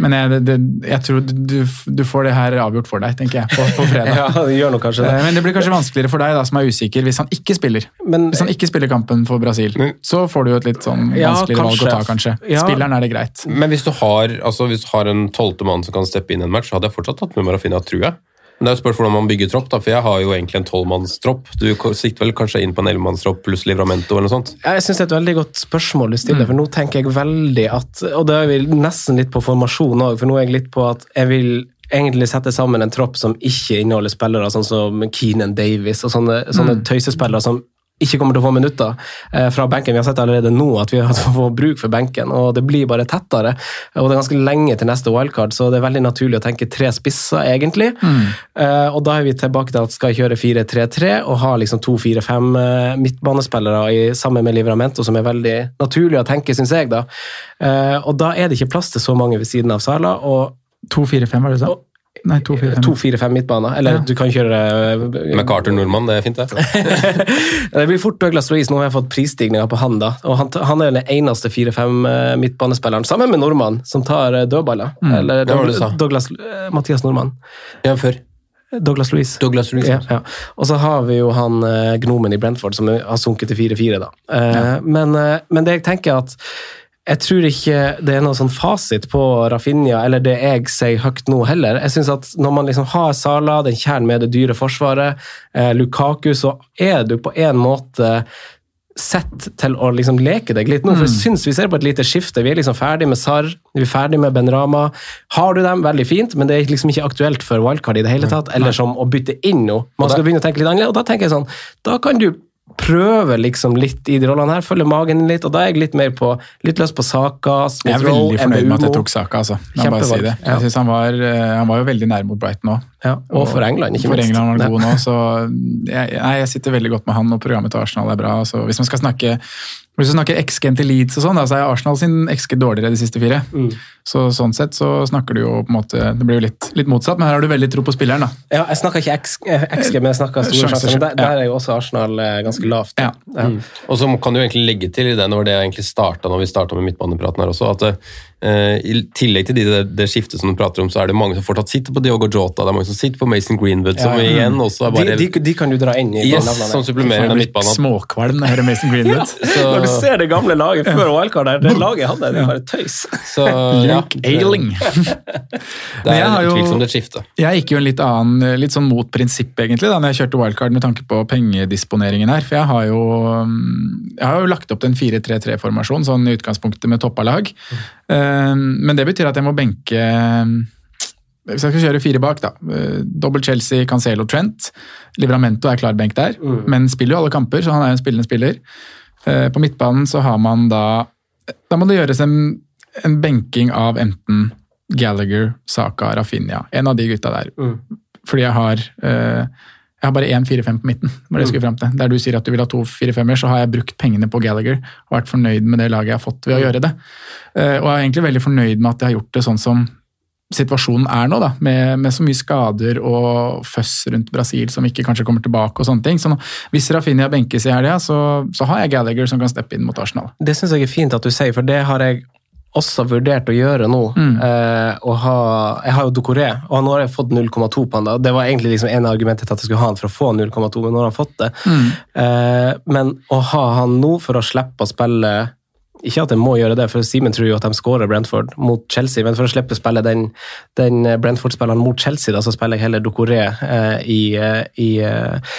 [SPEAKER 5] men jeg, det, det, jeg tror du, du får det her avgjort for deg, tenker jeg, på, på fredag.
[SPEAKER 3] Ja, det gjør nok kanskje det.
[SPEAKER 5] Eh, Men det blir kanskje vanskeligere for deg da, som er usikker, hvis han ikke spiller.
[SPEAKER 3] Men,
[SPEAKER 5] Hvis han ikke spiller kampen for Brasil, så får du jo et litt sånn
[SPEAKER 3] Ja,
[SPEAKER 5] vanskeligere valg å ta,
[SPEAKER 3] kanskje. Ja.
[SPEAKER 5] Spilleren er det greit.
[SPEAKER 4] Men hvis du har, altså hvis du har en tolvte mann som kan steppe inn en match, så hadde jeg fortsatt tatt med Marafina, tror jeg. Men det er jo spørsmål om man bygger tropp, da, for jeg har jo egentlig en tolvmannstropp. Du sikter vel kanskje inn på en ellevemannstropp pluss Livramento eller noe sånt?
[SPEAKER 3] Ja, Jeg synes det er et veldig godt spørsmål du stiller, for nå tenker jeg veldig at Og det er vi nesten litt på formasjon òg, for nå er jeg litt på at jeg vil egentlig sette sammen en tropp som ikke inneholder spillere sånn som Keenan Davis og sånne, sånne tøysespillere som ikke kommer til å få minutter eh, fra benken. Vi har sett allerede nå at vi har fått bruk for benken, og det blir bare tettere. Og det er ganske lenge til neste wildcard, så det er veldig naturlig å tenke tre spisser, egentlig. Mm. og da er vi tilbake til at skal kjøre 4-3-3 og ha liksom to, fire, fem eh, midtbanespillere i, sammen med Livramento, som er veldig naturlig å tenke, syns jeg. da. Eh, og da er det ikke plass til så mange ved siden av Sala. og
[SPEAKER 5] 2-4-5, var det du sa? Nei, 2-4-5.
[SPEAKER 3] 2-4-5 midtbaner, eller
[SPEAKER 5] Ja.
[SPEAKER 3] du kan kjøre uh,
[SPEAKER 4] Med Carter Nordmann, det er fint, det.
[SPEAKER 3] Det blir fort Douglas Louise. Nå har jeg fått prisstigninger på han. da. Og Han, han er den eneste 4-5 eh, midtbanespilleren, sammen med nordmann, som tar dødballer. Mm. Eller
[SPEAKER 4] Hvem var det du sa?
[SPEAKER 3] Douglas, eh, Mathias Nordmann.
[SPEAKER 4] Ja, før.
[SPEAKER 3] Douglas Louise.
[SPEAKER 4] Douglas Louise.
[SPEAKER 3] Ja, ja. Og så har vi jo han eh, gnomen i Brentford som har sunket til 4-4, da. Eh, men, eh, men det jeg tenker at jeg tror ikke det er noen sånn fasit på Rafinha, eller det jeg sier høyt nå heller. Jeg synes at Når man liksom har Sala, den kjernen med det dyre forsvaret, eh, Lukaku, så er du på en måte sett til å liksom leke deg litt nå. For jeg syns vi ser på et lite skifte. Vi er liksom ferdig med Sarr, vi er ferdig med Ben Rama. Har du dem, veldig fint, men det er liksom ikke aktuelt for wildcard i det hele tatt. Eller som å bytte inn noe. Man skal begynne å tenke litt annerledes, og da tenker jeg sånn Da kan du prøve liksom litt i de rollene her, følge magen litt, og da er jeg litt mer på litt løs på Saka,
[SPEAKER 5] Jeg er veldig fornøyd med at jeg tok Saka. Altså. Jeg bare si det. Jeg synes han, var, eh, han var jo veldig nær mot Brighton òg.
[SPEAKER 3] Ja, og for England, ikke
[SPEAKER 5] for. England var han god nå, så jeg, jeg sitter veldig godt med han, og programmet til Arsenal er bra. Så hvis man skal snakke hvis du snakker XG til Leeds og sånn, så er Arsenal sin XG dårligere de siste fire.
[SPEAKER 3] Mm.
[SPEAKER 5] Så sånn sett så snakker du jo på en måte Det blir jo litt, litt motsatt, men her har du veldig tro på spilleren, da.
[SPEAKER 3] Ja, jeg snakker ikke X- eh, XG, men jeg snakker store
[SPEAKER 5] Sjanser,
[SPEAKER 3] sjanser. Der, der er jo også Arsenal eh, ganske lavt.
[SPEAKER 5] Ja.
[SPEAKER 3] Ja.
[SPEAKER 4] Og så kan du egentlig legge til i det, når det egentlig starta når vi starta med midtbanepraten her også, at eh, i tillegg til de, det, det skiftet som du prater om, så er det mange som fortsatt sitter på Diogo Jota, det er mange som sitter på Mason Greenwood, som
[SPEAKER 3] Ja, ja.
[SPEAKER 4] igjen også er bare
[SPEAKER 3] de, de kan du dra inn i
[SPEAKER 4] yes, som supplemerer den midtbanen.
[SPEAKER 5] småkvalm når jeg hører Mason Greenwood.
[SPEAKER 4] Så,
[SPEAKER 3] Når du ser det gamle laget før wildcard der, det laget jeg hadde, det er bare tøys.
[SPEAKER 4] så ja,
[SPEAKER 5] Luke Ayling.
[SPEAKER 4] det er
[SPEAKER 5] har jo-
[SPEAKER 4] utvilsomt et skifte.
[SPEAKER 5] Jeg gikk jo en litt annen, litt sånn mot prinsipp egentlig, da, når jeg kjørte wildcard med tanke på pengedisponeringen her. For jeg har jo, mm, jeg har jo lagt opp til en 4-3-3-formasjon, sånn i utgangspunktet med toppa lag. Eh, Men det betyr at jeg må benke Hvis jeg skal kjøre fire bak, da. Dobbel Dobbelt Chelsea, Cancelo, Trent. Livramento er klar benk der, men spiller jo alle kamper, så han er jo en spillende spiller. Eh, På midtbanen så har man da Da må det gjøres en, en benking av enten Gallagher, Saka, Rafinha. En av de gutta der. Fordi jeg har eh, jeg har bare én 4-5 på midten. var det jeg frem til. Der du sier at du vil ha to 4-5-er, så har jeg brukt pengene på Gallagher og vært fornøyd med det laget jeg har fått ved å gjøre det. Eh, og jeg er egentlig veldig fornøyd med at jeg har gjort det sånn som situasjonen er nå, da, med, med så mye skader og føss rundt Brasil som ikke kanskje kommer tilbake. og sånne ting. Så nå, Hvis Rafinha benkes i helga, så, så har jeg Gallagher som kan steppe inn mot Arsenal.
[SPEAKER 3] Det syns jeg er fint at du sier, for det har jeg også vurdert å gjøre nå. Eh, å ha, jeg har jo Dokoré, og nå har jeg fått 0,2 på han. da. Det var egentlig liksom en av argumentene til at jeg skulle ha han for å få 0,2, men nå har han fått det. Eh, men å ha han nå for å slippe å spille ikke at jeg må gjøre det, for Simen tror jo at de skårer Brentford mot Chelsea, men for å slippe å spille den, den Brentford-spilleren mot Chelsea, da, så spiller jeg heller Dokoré i, eh, i eh,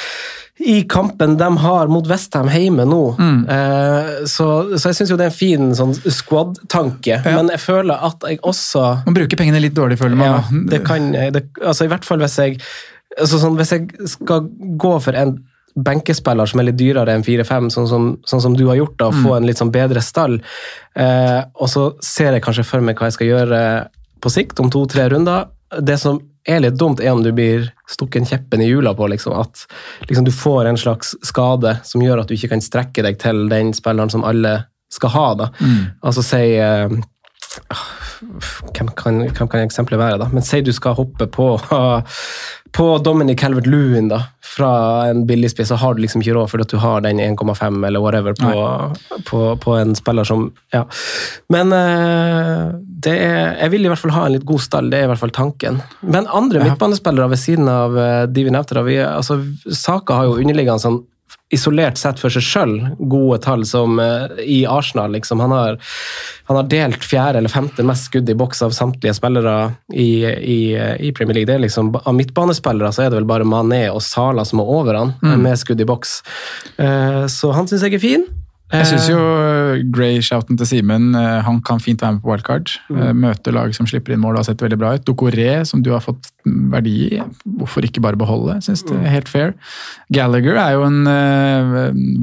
[SPEAKER 3] i kampen de har mot Westham hjemme nå. Eh, så, så jeg syns jo det er en fin sånn squad-tanke, men jeg føler at jeg også
[SPEAKER 5] Man bruker pengene litt dårlig, føler man.
[SPEAKER 3] ja,
[SPEAKER 5] da.
[SPEAKER 3] det kan jeg. Det, altså I hvert fall hvis jeg altså sånn, Hvis jeg skal gå for en benkespiller som er litt dyrere enn 4-5, sånn, sånn som du har gjort, da, og få en litt sånn bedre stall, eh, og så ser jeg kanskje for meg hva jeg skal gjøre på sikt, om to-tre runder. Det som er litt dumt, er om du blir stukken kjeppen i hjula på, liksom, at liksom, du får en slags skade som gjør at du ikke kan strekke deg til den spilleren som alle skal ha. da. Altså si eh, hvem kan, hvem kan eksempelet være, da? Men si du skal hoppe på, på Dominic Calvert-Lewin da, fra en billigspiss, så har du liksom ikke råd fordi at du har den 1,5 eller whatever på, på, på, en spiller som Ja. Men uh, det er, jeg vil i hvert fall ha en litt god stall, det er i hvert fall tanken. Men andre ja. midtbanespillere ved siden av uh, de vi nevnte, da, vi, altså, Saka har jo underliggende sånn isolert sett for seg sjøl gode tall som uh, i Arsenal. Liksom. Han, har, han, har, delt fjerde eller femte mest skudd i boks av samtlige spillere i, i, i Premier League. Liksom, av midtbanespillere så er det vel bare Mané og Sala som er over han mm. med skudd i boks. Uh, så han syns jeg er fin.
[SPEAKER 5] Jeg syns jo eh, Gray-shouten til Simen han kan fint være med på wildcard. Mm. Møte lag som slipper inn mål har sett veldig bra ut. Dokoré, som du har fått verdi i, hvorfor ikke bare beholde? Syns det er helt fair. Gallagher er jo en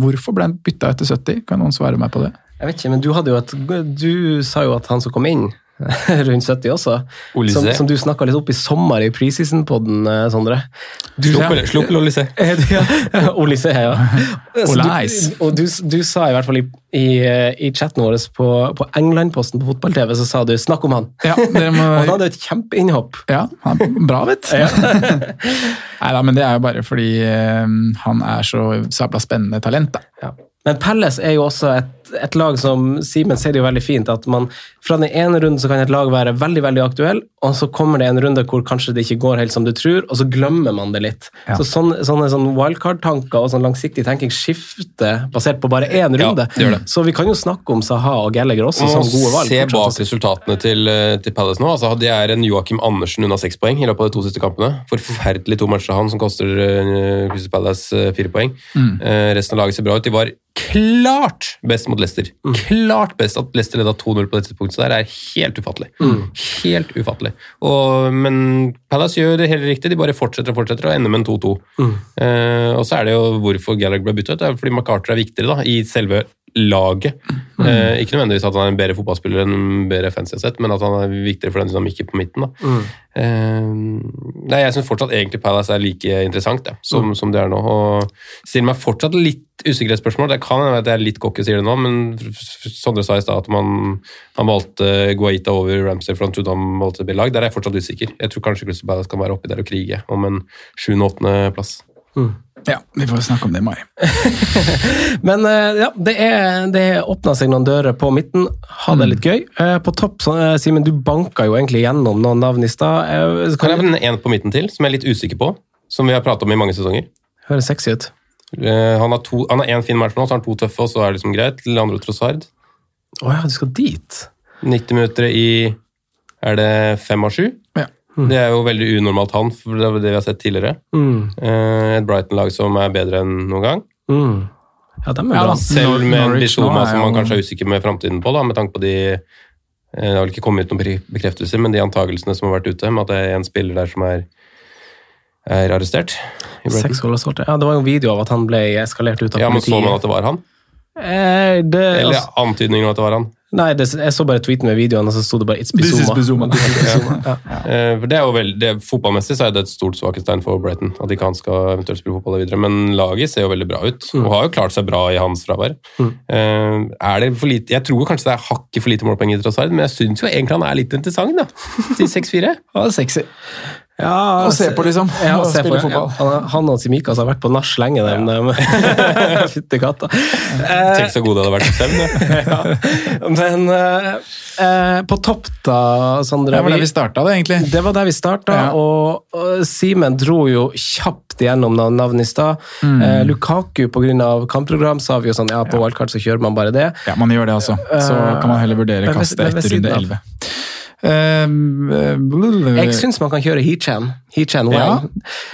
[SPEAKER 5] Hvorfor ble han bytta etter 70? Kan noen svare meg på det?
[SPEAKER 3] Jeg vet ikke, men du, hadde jo et, du sa jo at han som kom inn rundt 70 også. Som, som, du snakka litt opp i sommer i preseason-poden, eh, Sondre.
[SPEAKER 4] Slukkel opp Olysé.
[SPEAKER 3] ja, Olysé, ja. Du, og du, du, sa i hvert fall i, i, i chatten vår på, på Englandposten på fotball-TV, så sa du 'snakk om han'. Ja, må... og han hadde et kjempeinnhopp.
[SPEAKER 5] Ja, han, bra, vet du. Nei da, men det er jo bare fordi um, han er så sabla spennende talent, da.
[SPEAKER 3] Ja. Men Pelles er jo også et et lag som Simen sier det jo veldig fint, at man fra den ene runden så kan et lag være veldig veldig aktuell, og så kommer det en runde hvor kanskje det ikke går helt som du tror, og så glemmer man det litt. Ja. Så sånne, sånne, sånne wildcard-tanker og sånn langsiktig tenking skifter basert på bare én runde. Ja, så vi kan jo snakke om Saha og Gallagher også som gode valg.
[SPEAKER 4] Se bak resultatene til, eh, til Palace nå. altså Det er en Joakim Andersen unna seks poeng i løpet av de to siste kampene. Forferdelig to matcher han, som koster uh, Palace uh, fire poeng. Mm. Uh, resten av laget ser bra ut. De var klart best mot Leicester. Mm. Klart best at Leicester leda 2-0 på dette punktet Så der er helt ufattelig. Mm. Helt ufattelig. Og, men Palace gjør det helt riktig. De bare fortsetter og fortsetter og ender med en 2-2. Mm. Eh, og så er det jo hvorfor Gallagher ble byttet ut. Det er fordi MacArthur er viktigere da, i selve laget. Mm. Eh, ikke nødvendigvis at han er en bedre fotballspiller enn bedre fans sett, men at han er viktigere for den dynamikken på midten. Mm. Eh, nei, jeg syns fortsatt egentlig Palace er like interessant ja, som, mm. som, det er nå. og Stiller meg fortsatt litt usikkerhetsspørsmål. Det kan hende at jeg er litt cocky sier det nå, men Sondre sa i stad at man, han valgte Guaita over Ramsay for han trodde han valgte Billag. Der er jeg fortsatt usikker. Jeg tror kanskje Crystal Palace kan være oppi der og krige om en 7.-8.-plass.
[SPEAKER 5] Mm. Ja, vi får snakke om det i mai.
[SPEAKER 3] Men eh, ja, det, er, det åpna seg noen dører på midten. Ha det mm. litt gøy. Eh, på topp, eh, Simen, du banka jo egentlig gjennom noen navn i stad.
[SPEAKER 4] Kan jeg nevne en på midten til, som jeg er litt usikker på? Som vi har pratet om i mange sesonger.
[SPEAKER 3] Høres sexy ut.
[SPEAKER 4] Han har én fin match nå, så har han to tøffe, og så er det liksom greit. Leandro Trossard.
[SPEAKER 3] Å oh ja, du skal dit?
[SPEAKER 4] 90 minutter i Er det fem av sju?
[SPEAKER 5] Ja.
[SPEAKER 4] Mm. Det er jo veldig unormalt han, for det er det vi har sett tidligere. Mm. Eh, et Brighton-lag som er bedre enn noen gang.
[SPEAKER 3] Mm. Ja, det er ja.
[SPEAKER 4] Selv med en Bizoma som man kanskje er usikker med framtiden på, da, med tanke på de eh, Det har vel ikke kommet ut noen bekreftelser, men de antakelsene som har vært ute, med at det er en spiller der som er, er arrestert.
[SPEAKER 3] Ja, det var jo en video av at han ble eskalert ut av
[SPEAKER 4] politiet. Ja, men Så man at det var han?
[SPEAKER 3] Eh, det,
[SPEAKER 4] Eller altså, antydninger om at det var han?
[SPEAKER 3] Nei, det, jeg så bare tweeten med videoen, og så sto det bare 'It's Bizuma'.
[SPEAKER 4] Ja. ja. det er jo veldig, det, Fotballmessig så er det et stort svakhetstegn for Brighton. At ikke han skal eventuelt spille fotball videre. Men laget ser jo veldig bra ut, mm. og har jo klart seg bra i hans fravær. Mm. er det for lite, Jeg tror kanskje det er hakket for lite i Trossard, men jeg syns jo egentlig han er litt interessant, da. Til 6-4.
[SPEAKER 5] Ja, sexy.
[SPEAKER 3] Ja,
[SPEAKER 5] og se på, liksom.
[SPEAKER 3] Ja, og spille på, fotball. Ja. Han og Simikas har vært på nach lenge, de. Ja. Fytti katta.
[SPEAKER 4] Tenk så gode det hadde vært til søvn.
[SPEAKER 3] Men uh, på topp, da, Sondre
[SPEAKER 5] Det var der vi starta, det, egentlig.
[SPEAKER 3] Det var der vi starta, ja. og, og Simen dro jo kjapt gjennom navnet i stad. Mm. Uh, Lukaku, pga. kampprogram, sa vi jo sånn ja, på wildcard så kjører man bare det.
[SPEAKER 5] Ja, man gjør det, altså. Så kan man heller vurdere kastet etter runde 11.
[SPEAKER 3] Um, jeg syns man kan kjøre Heechan. Heechan
[SPEAKER 5] ja,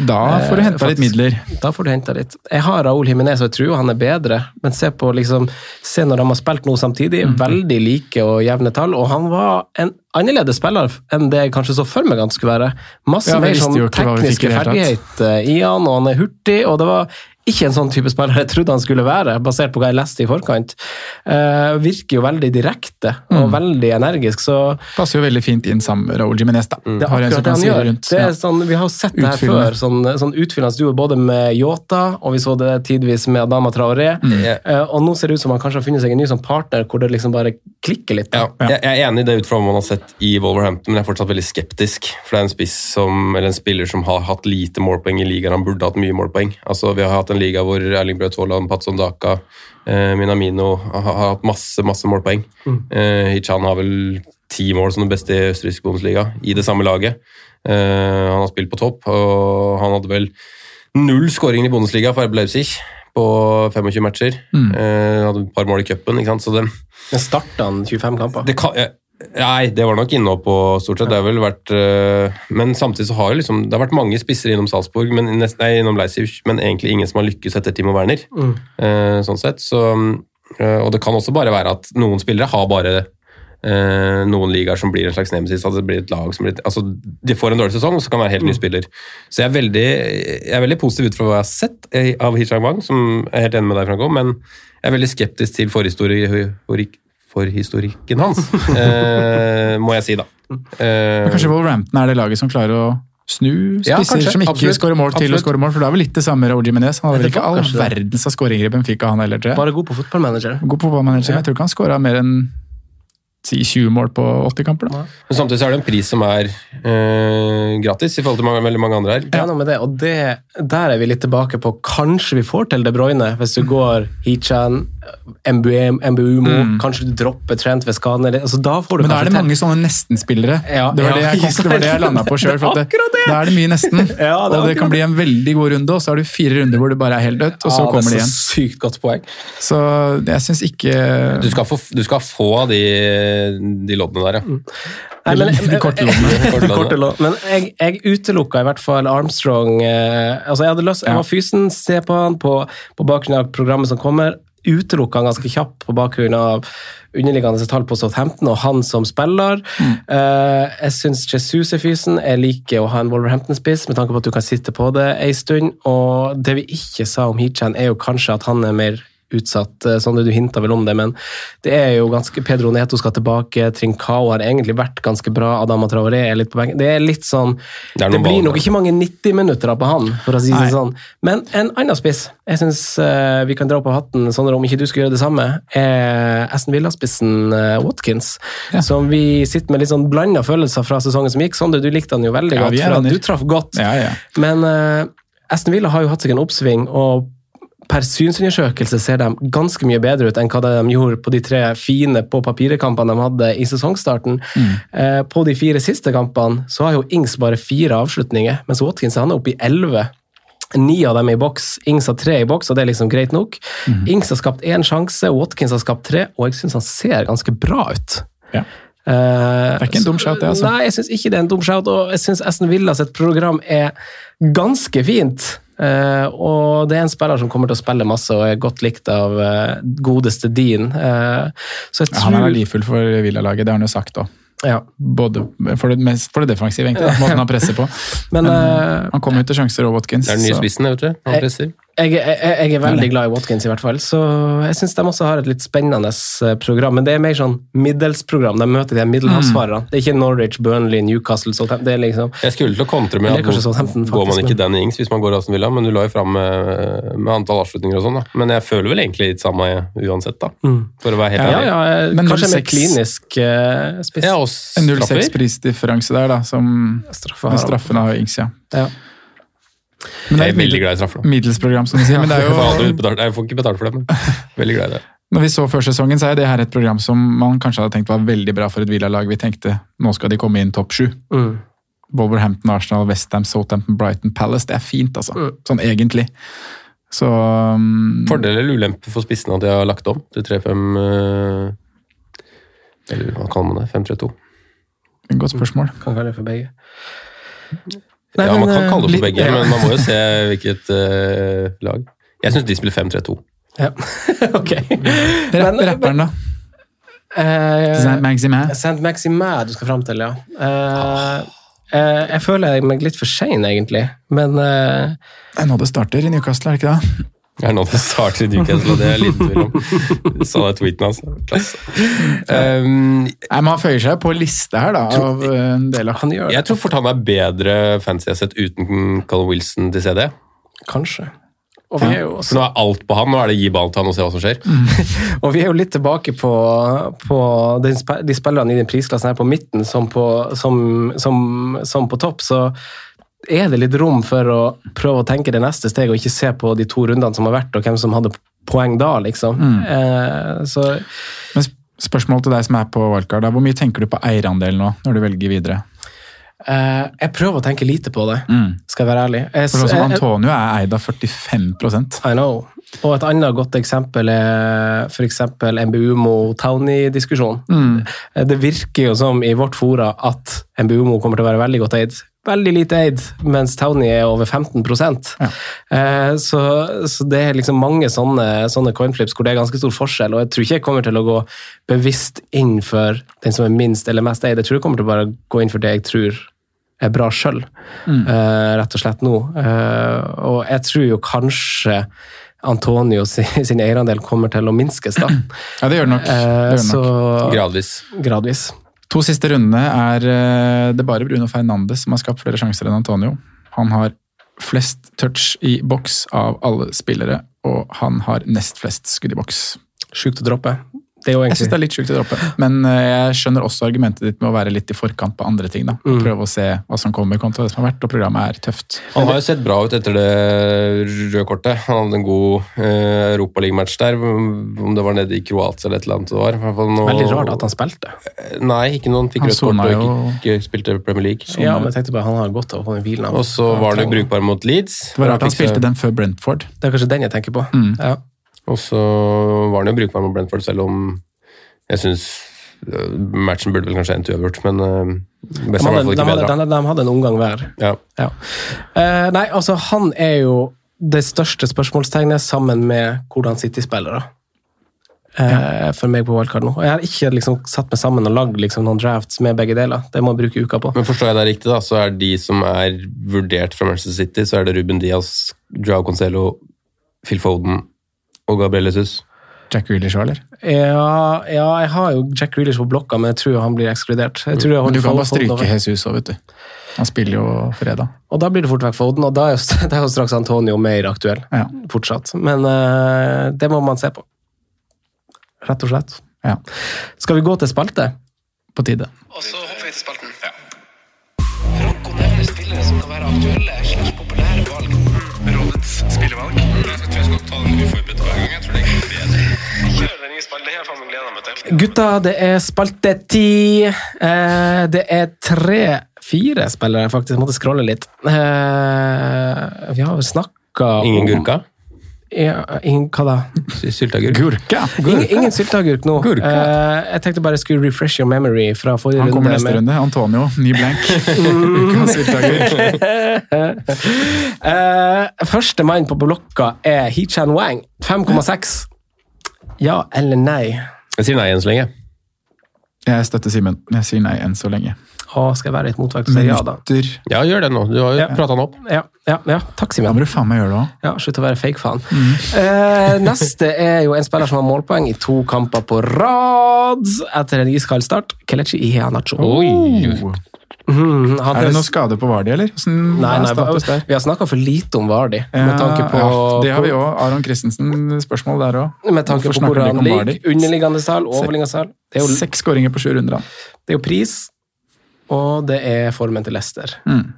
[SPEAKER 5] da får du hente litt midler.
[SPEAKER 3] Da får du henta litt. Jeg har Raúl Jiminez og jeg tror han er bedre, men se på liksom, se når de har spilt noe samtidig. Mm. Veldig like og jevne tall, og han var en annerledes spiller enn det jeg kanskje så for meg han skulle være. Masse ja, mer sånn tekniske ferdigheter i han, og han er hurtig, og det var ikke en sånn type spiller jeg trodde han skulle være, basert på hva jeg leste i forkant. Uh, virker jo veldig direkte og
[SPEAKER 5] Mm.
[SPEAKER 3] veldig energisk, så
[SPEAKER 5] Passer jo veldig fint inn sammen med Raúl Jiménez, da.
[SPEAKER 3] det er
[SPEAKER 5] Har en som
[SPEAKER 3] akkurat det han gjør.
[SPEAKER 5] rundt.
[SPEAKER 3] Det
[SPEAKER 5] Ja.
[SPEAKER 3] er sånn, vi har jo sett det her før, sånn, sånn utfyllende duo både med Yota, og vi så det tidvis med Adama Traoré.
[SPEAKER 5] Mm.
[SPEAKER 3] Uh, og nå ser det ut som han kanskje har funnet seg en ny sånn partner hvor det liksom bare klikker litt.
[SPEAKER 4] Ja, jeg, jeg er enig i det ut fra hva man har sett i Wolverhampton, men jeg er fortsatt veldig skeptisk. For det er en spiss som, eller en spiller som har hatt lite målpoeng i ligaen. Han burde hatt mye målpoeng. Altså, vi har hatt en liga hvor Erling Braut Haaland, Patson Daka, eh, Minamino har, har hatt masse masse målpoeng. Eh, Hichan har vel ti mål som den beste i østerriksk Bundesliga i det samme laget. Eh, han har spilt på topp, og han hadde vel null skåringer i Bundesliga for RB Leipzig på 25 matcher.
[SPEAKER 5] Mm.
[SPEAKER 4] Eh, hadde et par mål i cupen. ikke sant? Så det,
[SPEAKER 3] starta han 25 kamper?
[SPEAKER 4] det kan, eh, Nei, det var nok inne på stort sett. Det har vel vært eh, Men samtidig så har jo liksom Det har vært mange spisser innom Salzburg, men nei, innom Leipzig, men egentlig ingen som har lykkes etter Timo Werner.
[SPEAKER 3] Mm.
[SPEAKER 4] eh, sånn sett. Så, eh, og det kan også bare være at noen spillere har bare noen ligaer som blir en slags nemesis. Altså det blir et lag som blir, altså De får en dårlig sesong, og så kan det være helt ny spiller. Så jeg er veldig, jeg er veldig positiv ut fra hva jeg har sett av Hichang Wang, som jeg er helt enig med deg, Franco, men jeg er veldig skeptisk til forhistorie, forhistorikken hans, eh, må jeg si, da. Eh,
[SPEAKER 5] Men kanskje Wolverhampton er det laget som klarer å snu
[SPEAKER 4] Ja,
[SPEAKER 5] spisser
[SPEAKER 4] kanskje.
[SPEAKER 5] som ikke
[SPEAKER 4] Absolutt.
[SPEAKER 5] skårer mål, til å skåre mål? For det er vel litt det samme med Raúl Jiménez. Han hadde ikke all verdens av skåringer i Benfica, han heller.
[SPEAKER 3] Bare god på fotballmanager.
[SPEAKER 5] God fotballmanager. men Jeg tror ikke han skåra mer enn si 20 mål på 80 kamper. da.
[SPEAKER 4] Men samtidig så er det en pris som er øh, gratis i forhold til mange, veldig mange andre her.
[SPEAKER 3] Ja, noe med det, og det, der er vi litt tilbake på Kanskje vi får til De Bruyne hvis du går Hichan, MBU, mm. kanskje du dropper Trent ved skaden. Eller, altså, da får du
[SPEAKER 5] Men da er det mange sånne nesten-spillere.
[SPEAKER 3] Ja,
[SPEAKER 5] det var det jeg, kom- det var det jeg landa på sjøl.
[SPEAKER 3] Det akkurat det!
[SPEAKER 5] Da er det mye nesten.
[SPEAKER 3] Ja, det
[SPEAKER 5] og det kan bli en veldig god runde, og så har du fire runder hvor du bare er helt dødt, og så
[SPEAKER 3] Ja,
[SPEAKER 5] kommer
[SPEAKER 3] det
[SPEAKER 5] det igjen.
[SPEAKER 3] så sykt godt poeng.
[SPEAKER 5] Så jeg syns ikke
[SPEAKER 4] Du skal få, du skal få de, de loddene der, ja.
[SPEAKER 3] Nei, men,
[SPEAKER 5] De korte loddene.
[SPEAKER 4] Korte loddene.
[SPEAKER 3] Men jeg, jeg utelukka i hvert fall Armstrong. Eh, altså jeg hadde lyst, jeg var fysen, se på han på, på bakgrunn av programmet som kommer. Utelukka han ganske kjapt på bakgrunn av underliggende tall på Southampton og han som spiller. Eh, jeg syns Jesus er fysen. Jeg liker å ha en Wolverhampton-spiss med tanke på at du kan sitte på det ei stund. Og det vi ikke sa om Hichan, er jo kanskje at han er mer utsatt. Eh, Sondre, du hinta vel om det, men det er jo ganske Pedro Neto skal tilbake. Trincao har egentlig vært ganske bra. Adama Traoré er litt på benken. Det er litt sånn
[SPEAKER 4] Det
[SPEAKER 3] Det, blir nok ikke mange 90 minutter på han, for å si det sånn. Men en annen spiss, jeg syns vi kan dra på hatten, Sondre, om ikke du skulle gjøre det samme, er Aston Villa-spissen uh, Watkins.
[SPEAKER 5] Ja.
[SPEAKER 3] Som vi sitter med litt sånn blanda følelser fra sesongen som gikk. Sondre, du likte han jo veldig
[SPEAKER 5] Ja,
[SPEAKER 3] godt, for at du traff godt.
[SPEAKER 5] Ja, ja.
[SPEAKER 3] Men uh, Aston Villa har jo hatt seg en oppsving, og per synsundersøkelse ser de ganske mye bedre ut enn hva de gjorde på de tre fine på papirkampene de hadde i sesongstarten. Eh, på de fire siste kampene så har jo Ings bare fire avslutninger, mens Watkins han er oppe i elleve. Ni av dem er i boks, Ings har tre i boks, og det er liksom greit nok. Ings har skapt én sjanse, Watkins har skapt tre, og jeg syns han ser ganske bra ut.
[SPEAKER 5] Ja.
[SPEAKER 3] Eh,
[SPEAKER 5] Det er ikke en dum shout, det, altså.
[SPEAKER 3] Nei, jeg syns ikke det er en dum shout, og jeg syns Aston Villas et program er ganske fint. Eh, og det er en spiller som kommer til å spille masse og er godt likt av uh, godeste Dean. Uh, så jeg
[SPEAKER 5] Ja, han er
[SPEAKER 3] tror
[SPEAKER 5] verdifull for Villa-laget, det har han jo sagt òg.
[SPEAKER 3] ja.
[SPEAKER 5] Både for det, mest for det defensive, egentlig. da, Måten han presser på.
[SPEAKER 3] Men,
[SPEAKER 5] Men
[SPEAKER 3] eh,
[SPEAKER 5] han kommer jo til sjanser, og Watkins.
[SPEAKER 4] Det er den nye spissen, vet du. Han presser.
[SPEAKER 3] Jeg, jeg, jeg er veldig glad i Watkins, i hvert fall. Så jeg syns de også har et litt spennende eh, program. Men det er mer sånn middelsprogram. De møter de middelhavsfarerne. Mm. Det er ikke Norwich, Burnley, Newcastle Southampton. Det er liksom
[SPEAKER 4] Jeg skulle til å kontre med at nå går man ikke Danny Ings hvis man går Aston Villa, men du la jo fram med, med antall avslutninger og sånn, da. Men jeg føler vel egentlig litt samme uansett, da. For å være helt
[SPEAKER 3] Ja,
[SPEAKER 4] ærlig.
[SPEAKER 3] ja, ja,
[SPEAKER 5] Men
[SPEAKER 3] kanskje en mer klinisk uh, spiss.
[SPEAKER 4] Ja, og
[SPEAKER 5] En
[SPEAKER 4] straffer.
[SPEAKER 5] 0,6-prisdifferanse der, da, som
[SPEAKER 3] Straffe
[SPEAKER 5] med
[SPEAKER 3] har han.
[SPEAKER 5] straffen av Ings, ja.
[SPEAKER 3] Ja.
[SPEAKER 5] Men det
[SPEAKER 4] Jeg
[SPEAKER 5] er
[SPEAKER 4] veldig glad i straffer. da.
[SPEAKER 5] middelsprogram, som du sier. Men det er
[SPEAKER 4] Jeg får,
[SPEAKER 5] jo
[SPEAKER 4] jeg får ikke betalt for det, men veldig glad i det.
[SPEAKER 5] Når vi så førsesongen, så er det her et program som man kanskje hadde tenkt var veldig bra for et Villa-lag. Vi tenkte nå skal de komme inn topp sju.
[SPEAKER 3] Mm.
[SPEAKER 5] Wolverhampton, Arsenal, Westham, Southampton, Brighton, Palace. Det er fint, altså.
[SPEAKER 3] Mm.
[SPEAKER 5] Sånn egentlig. Så um,
[SPEAKER 4] Fordel eller ulempe for spissene at de har lagt om til 3-5 eh, Eller hva kaller man det? 5-3-2?
[SPEAKER 5] Godt spørsmål.
[SPEAKER 3] Kan kalle det for begge.
[SPEAKER 4] Ja, man kan
[SPEAKER 3] eh,
[SPEAKER 4] kalle det for begge,
[SPEAKER 3] ja.
[SPEAKER 4] men man må jo se hvilket uh, lag. Jeg syns de spiller 5-3-2.
[SPEAKER 3] Ja. ok.
[SPEAKER 5] Men, rapperen, da?
[SPEAKER 3] Eh,
[SPEAKER 5] Saint Maximin?
[SPEAKER 3] Saint Maximin du skal fram til, ja. Uh, uh, jeg føler meg litt for sein, egentlig. Men eh,
[SPEAKER 5] Det er nå det starter i Newcastle, er det ikke det?
[SPEAKER 4] Det er nå det starter i Newcastle, og det er liten tvil om. Så det tweeten hans. Klasse. Um,
[SPEAKER 5] Nei, men Han føyer seg på liste her, da, av en del av
[SPEAKER 3] Han gjør det.
[SPEAKER 4] jeg tror fort han er bedre fancy asset uten Colin Wilson til CD.
[SPEAKER 3] Kanskje. Og vi, er jo
[SPEAKER 4] For
[SPEAKER 3] også,
[SPEAKER 4] nå er alt på han. Nå er det gi ballen til han og se hva som skjer.
[SPEAKER 3] og vi er jo litt tilbake på, på den, de spillerne i den prisklassen her på midten som på, som, som, som på topp. Så er det litt rom for å prøve å tenke det neste steget, og ikke se på de to rundene som har vært, og hvem som hadde poeng da, liksom. Eh, så
[SPEAKER 5] Men sp- spørsmål til deg som er på wildcard. Hvor mye tenker du på eierandel nå, når du velger videre?
[SPEAKER 3] eh, jeg prøver å tenke lite på det, skal jeg være ærlig. Jeg,
[SPEAKER 5] For som
[SPEAKER 3] jeg-
[SPEAKER 5] Antonio er eid av 45%
[SPEAKER 3] I know. Og et annet godt eksempel er f.eks. MBUMO Townie-diskusjonen. Det virker jo som i vårt fora at MBUMO kommer til å være veldig godt eid. Veldig lite eid, mens Townie er over 15 eh, så, så det er liksom mange sånne, sånne coinflips hvor det er ganske stor forskjell. Og jeg tror ikke jeg kommer til å gå bevisst inn for den som er minst eller mest eid. Jeg tror jeg kommer til å bare gå inn for det jeg tror er bra sjøl, eh, rett og slett nå. Eh, og jeg tror jo kanskje Antonio sin, sin eierandel kommer til å minskes, da.
[SPEAKER 5] Ja, det gjør det nok. Det
[SPEAKER 3] Eh,
[SPEAKER 5] gjør det
[SPEAKER 3] så.
[SPEAKER 4] Gradvis.
[SPEAKER 3] gradvis.
[SPEAKER 5] To siste rundene er eh, det bare Bruno Fernandes som har skapt flere sjanser enn Antonio. Han har flest touch i boks av alle spillere, og han har nest flest skudd i boks.
[SPEAKER 3] Sjukt å droppe. Det er jo
[SPEAKER 5] Jeg syns det er litt sjukt å droppe, men eh, jeg skjønner også argumentet ditt med å være litt i forkant på andre ting. da.
[SPEAKER 3] Mm.
[SPEAKER 5] Prøve å se hva som kommer kontra det som har vært, og programmet er tøft.
[SPEAKER 4] Han har jo sett bra ut etter det røde kortet. Han hadde en god eh, Europaligamatch der, om det var nede i Kroatia eller et eller annet. Det var. Nå-
[SPEAKER 3] veldig rart at han spilte.
[SPEAKER 4] Nei, ikke noen fikk
[SPEAKER 5] Han
[SPEAKER 4] rødt kort og
[SPEAKER 5] jo-
[SPEAKER 4] ikke, ikke spilte Premier League.
[SPEAKER 3] Ja, men jeg tenkte bare han har godt av å få den hvilen.
[SPEAKER 4] Og så var han jo brukbar mot Leeds.
[SPEAKER 5] Det var rart han spilte den før Brentford.
[SPEAKER 3] Det er kanskje den jeg tenker på.
[SPEAKER 5] Mm.
[SPEAKER 3] Ja.
[SPEAKER 4] Og så var han jo brukbar mot Brentford, selv om jeg syns matchen burde vel kanskje endt uavgjort, men
[SPEAKER 3] De,
[SPEAKER 4] Best i
[SPEAKER 3] hadde, de, hadde, de, de hadde en omgang hver.
[SPEAKER 4] Ja.
[SPEAKER 3] Ja. Eh, nei, altså, han er jo det største spørsmålstegnet sammen med hvordan City-spillere. Eh, For meg på wildcard nå. Jeg har ikke liksom satt meg sammen og lagd liksom, noen drafts med begge deler. Det må jeg bruke uka på.
[SPEAKER 4] Men forstår jeg det riktig, da, så er de som er vurdert fra Manchester City, så er det Ruben Diaz, Joao Concelo, Phil Foden og Gabriel Jesus.
[SPEAKER 5] Jack Grealish òg, eller?
[SPEAKER 3] Ja, ja, jeg har jo Jack Grealish på blokka, men jeg tror han blir ekskludert. Jeg jeg
[SPEAKER 5] Men du kan bare stryke
[SPEAKER 3] over.
[SPEAKER 5] Jesus òg, vet du. Han spiller jo fredag.
[SPEAKER 3] Og da blir det fort vekk Foden, og da er jo, da er jo straks Antonio mer aktuell.
[SPEAKER 5] Ja.
[SPEAKER 3] Fortsatt. Men uh, det må man se på. Rett og slett.
[SPEAKER 5] ja.
[SPEAKER 3] Skal vi gå til spalte?
[SPEAKER 5] På tide.
[SPEAKER 3] Og så hopper vi til spalten. Ja. Franco nevner spillere som kan være aktuelle slags populære valg. Rådets spillevalg. Jeg tror jeg skal ta den uforberedt tror det er spalte. Gutta, er. Eh, det er tre-fire spillere, faktisk. Jeg måtte scrolle litt. Eh, vi har vel snakka
[SPEAKER 4] Ingen gurka?
[SPEAKER 3] Ingen, hva da?
[SPEAKER 4] Sylteagurk?
[SPEAKER 5] Gurka!
[SPEAKER 3] Ingen, ingen sylteagurk nå.
[SPEAKER 4] Gurka.
[SPEAKER 3] Eh, jeg tenkte bare jeg skulle refresh your memory fra forrige
[SPEAKER 5] Han kommer
[SPEAKER 3] runde.
[SPEAKER 5] neste
[SPEAKER 3] med-
[SPEAKER 5] runde. Antonio, ny blank. Ukas sylteagurk.
[SPEAKER 3] uh, første mann på blokka er Hichan Wang. 5,6. Ja eller nei?
[SPEAKER 4] Jeg sier nei enn så lenge.
[SPEAKER 5] Jeg støtter Simen. Jeg sier nei enn så lenge.
[SPEAKER 3] Å, skal jeg være litt motvekt og si ja, da?
[SPEAKER 4] Ja, gjør det nå. Du har jo
[SPEAKER 3] Ja.
[SPEAKER 4] prata han opp.
[SPEAKER 3] Ja, ja, ja. takk,
[SPEAKER 5] Da må du faen meg gjøre det òg.
[SPEAKER 3] Ja, Slutt å være fake-fan. Eh, neste er jo en spiller som har målpoeng i to kamper på rad etter en iskald start. Kelechi Iheanacho. Mhm, han
[SPEAKER 5] Er det noe skade på Vardi, eller? Hvordan
[SPEAKER 3] Nei, nei, vi har snakka for lite om Vardi. med
[SPEAKER 5] Ja,
[SPEAKER 3] tanke på,
[SPEAKER 5] ja, det har vi òg. Aron Christensen, spørsmål der òg.
[SPEAKER 3] Med tanke på hvor han ligger. Underliggende sal, overliggende er jo,
[SPEAKER 5] Seks skåringer på sju runder.
[SPEAKER 3] det er jo pris, og det er formen til Leicester.
[SPEAKER 5] Mm.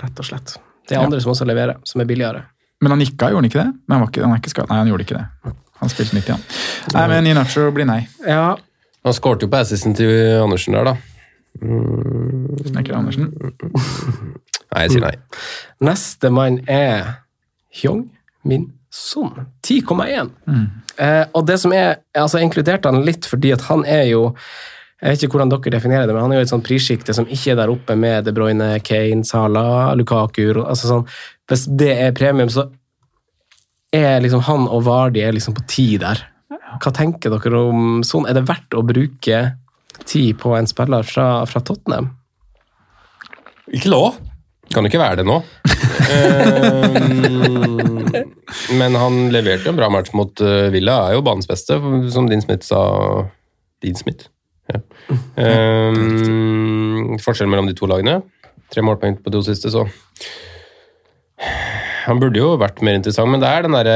[SPEAKER 3] Rett og slett. Det er andre som også leverer, som er billigere.
[SPEAKER 5] Men han nikka, gjorde han ikke det? Men han, var ikke, han er ikke skadet. Nei, han gjorde ikke det. Han spilte 90, han. Nei, men Inacho blir nei.
[SPEAKER 3] Ja,
[SPEAKER 4] Han skårte jo på assisten til Andersen der, da.
[SPEAKER 5] Snekker Andersen.
[SPEAKER 4] Nei, jeg sier nei.
[SPEAKER 3] Neste mann er Hyong Min Son. 10,1.
[SPEAKER 5] Mm.
[SPEAKER 3] Eh, og det som er altså Jeg inkluderte han litt fordi at han er jo jeg vet ikke hvordan dere definerer det, men han er jo et sånt prissjikte som ikke er der oppe med De Bruyne, Kane, Sala, Lukaku altså sånn, Hvis det er premium, så er liksom han og Vardi er liksom på ti der. Hva tenker dere om sånn? Er det verdt å bruke tid på en spiller fra, fra Tottenham?
[SPEAKER 4] Ikke lov. Kan ikke være det nå. Eh, men han leverte en bra match mot eh, Villa, er jo banens beste, som Din Smith sa. Din Smith? Ja. Um, forskjellen mellom de to lagene. Tre målpoeng på de to siste, så Han burde jo vært mer interessant, men det er den derre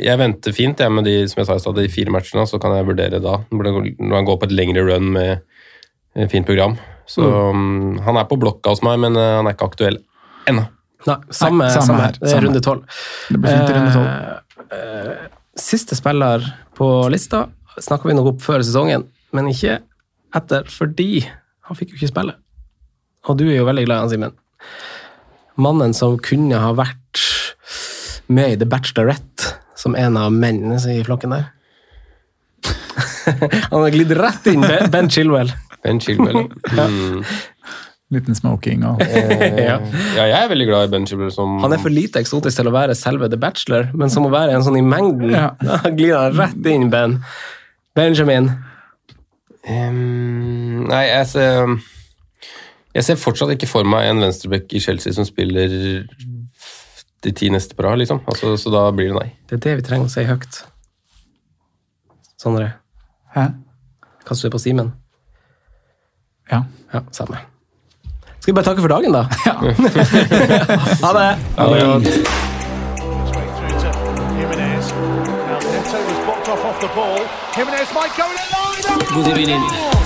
[SPEAKER 4] Jeg venter fint jeg, med de som jeg sa i stad, de fire matchene, så kan jeg vurdere da. Når han går på et lengre run med et fint program. Så mm. han er på blokka hos meg, men uh, han er ikke aktuell ennå.
[SPEAKER 3] Nei, samme,
[SPEAKER 5] Nei,
[SPEAKER 3] samme,
[SPEAKER 5] samme
[SPEAKER 3] her.
[SPEAKER 5] her,
[SPEAKER 3] Det er
[SPEAKER 5] samme.
[SPEAKER 3] runde tolv.
[SPEAKER 5] Det blir fint i runde tolv.
[SPEAKER 3] Eh, eh, siste spiller på lista snakka vi nok opp før sesongen, men ikke etter, fordi han fikk jo ikke spille. Og du er jo veldig glad i han, Simen. Mannen som kunne ha vært med i The Bachelorette som en av mennene i flokken der. han har glidd rett inn, Ben- Chilwell.
[SPEAKER 4] Ben Chilwell. Mm.
[SPEAKER 5] Liten smoking og
[SPEAKER 3] ja.
[SPEAKER 4] Ja, jeg er veldig glad i Ben Chilwell som
[SPEAKER 3] Han er for lite eksotisk til å være selve The Bachelor, men som å være en sånn i mengden.
[SPEAKER 5] Ja.
[SPEAKER 3] Da glir han rett inn, Ben. Benjamin.
[SPEAKER 4] Ehm, Nei, jeg ser Jeg ser fortsatt ikke for meg en venstreback i Chelsea som spiller de ti neste på rad, liksom. Altså, så da blir det nei.
[SPEAKER 3] Det er det vi trenger å si høyt. Sondre,
[SPEAKER 5] Hæ?
[SPEAKER 3] kaster du på Simen?
[SPEAKER 5] Ja.
[SPEAKER 3] Ja, samme. Skal vi bare takke for dagen, da?
[SPEAKER 5] ja.
[SPEAKER 3] Ha det!
[SPEAKER 4] Ha det
[SPEAKER 2] ball. Jimenez might go in line.
[SPEAKER 1] God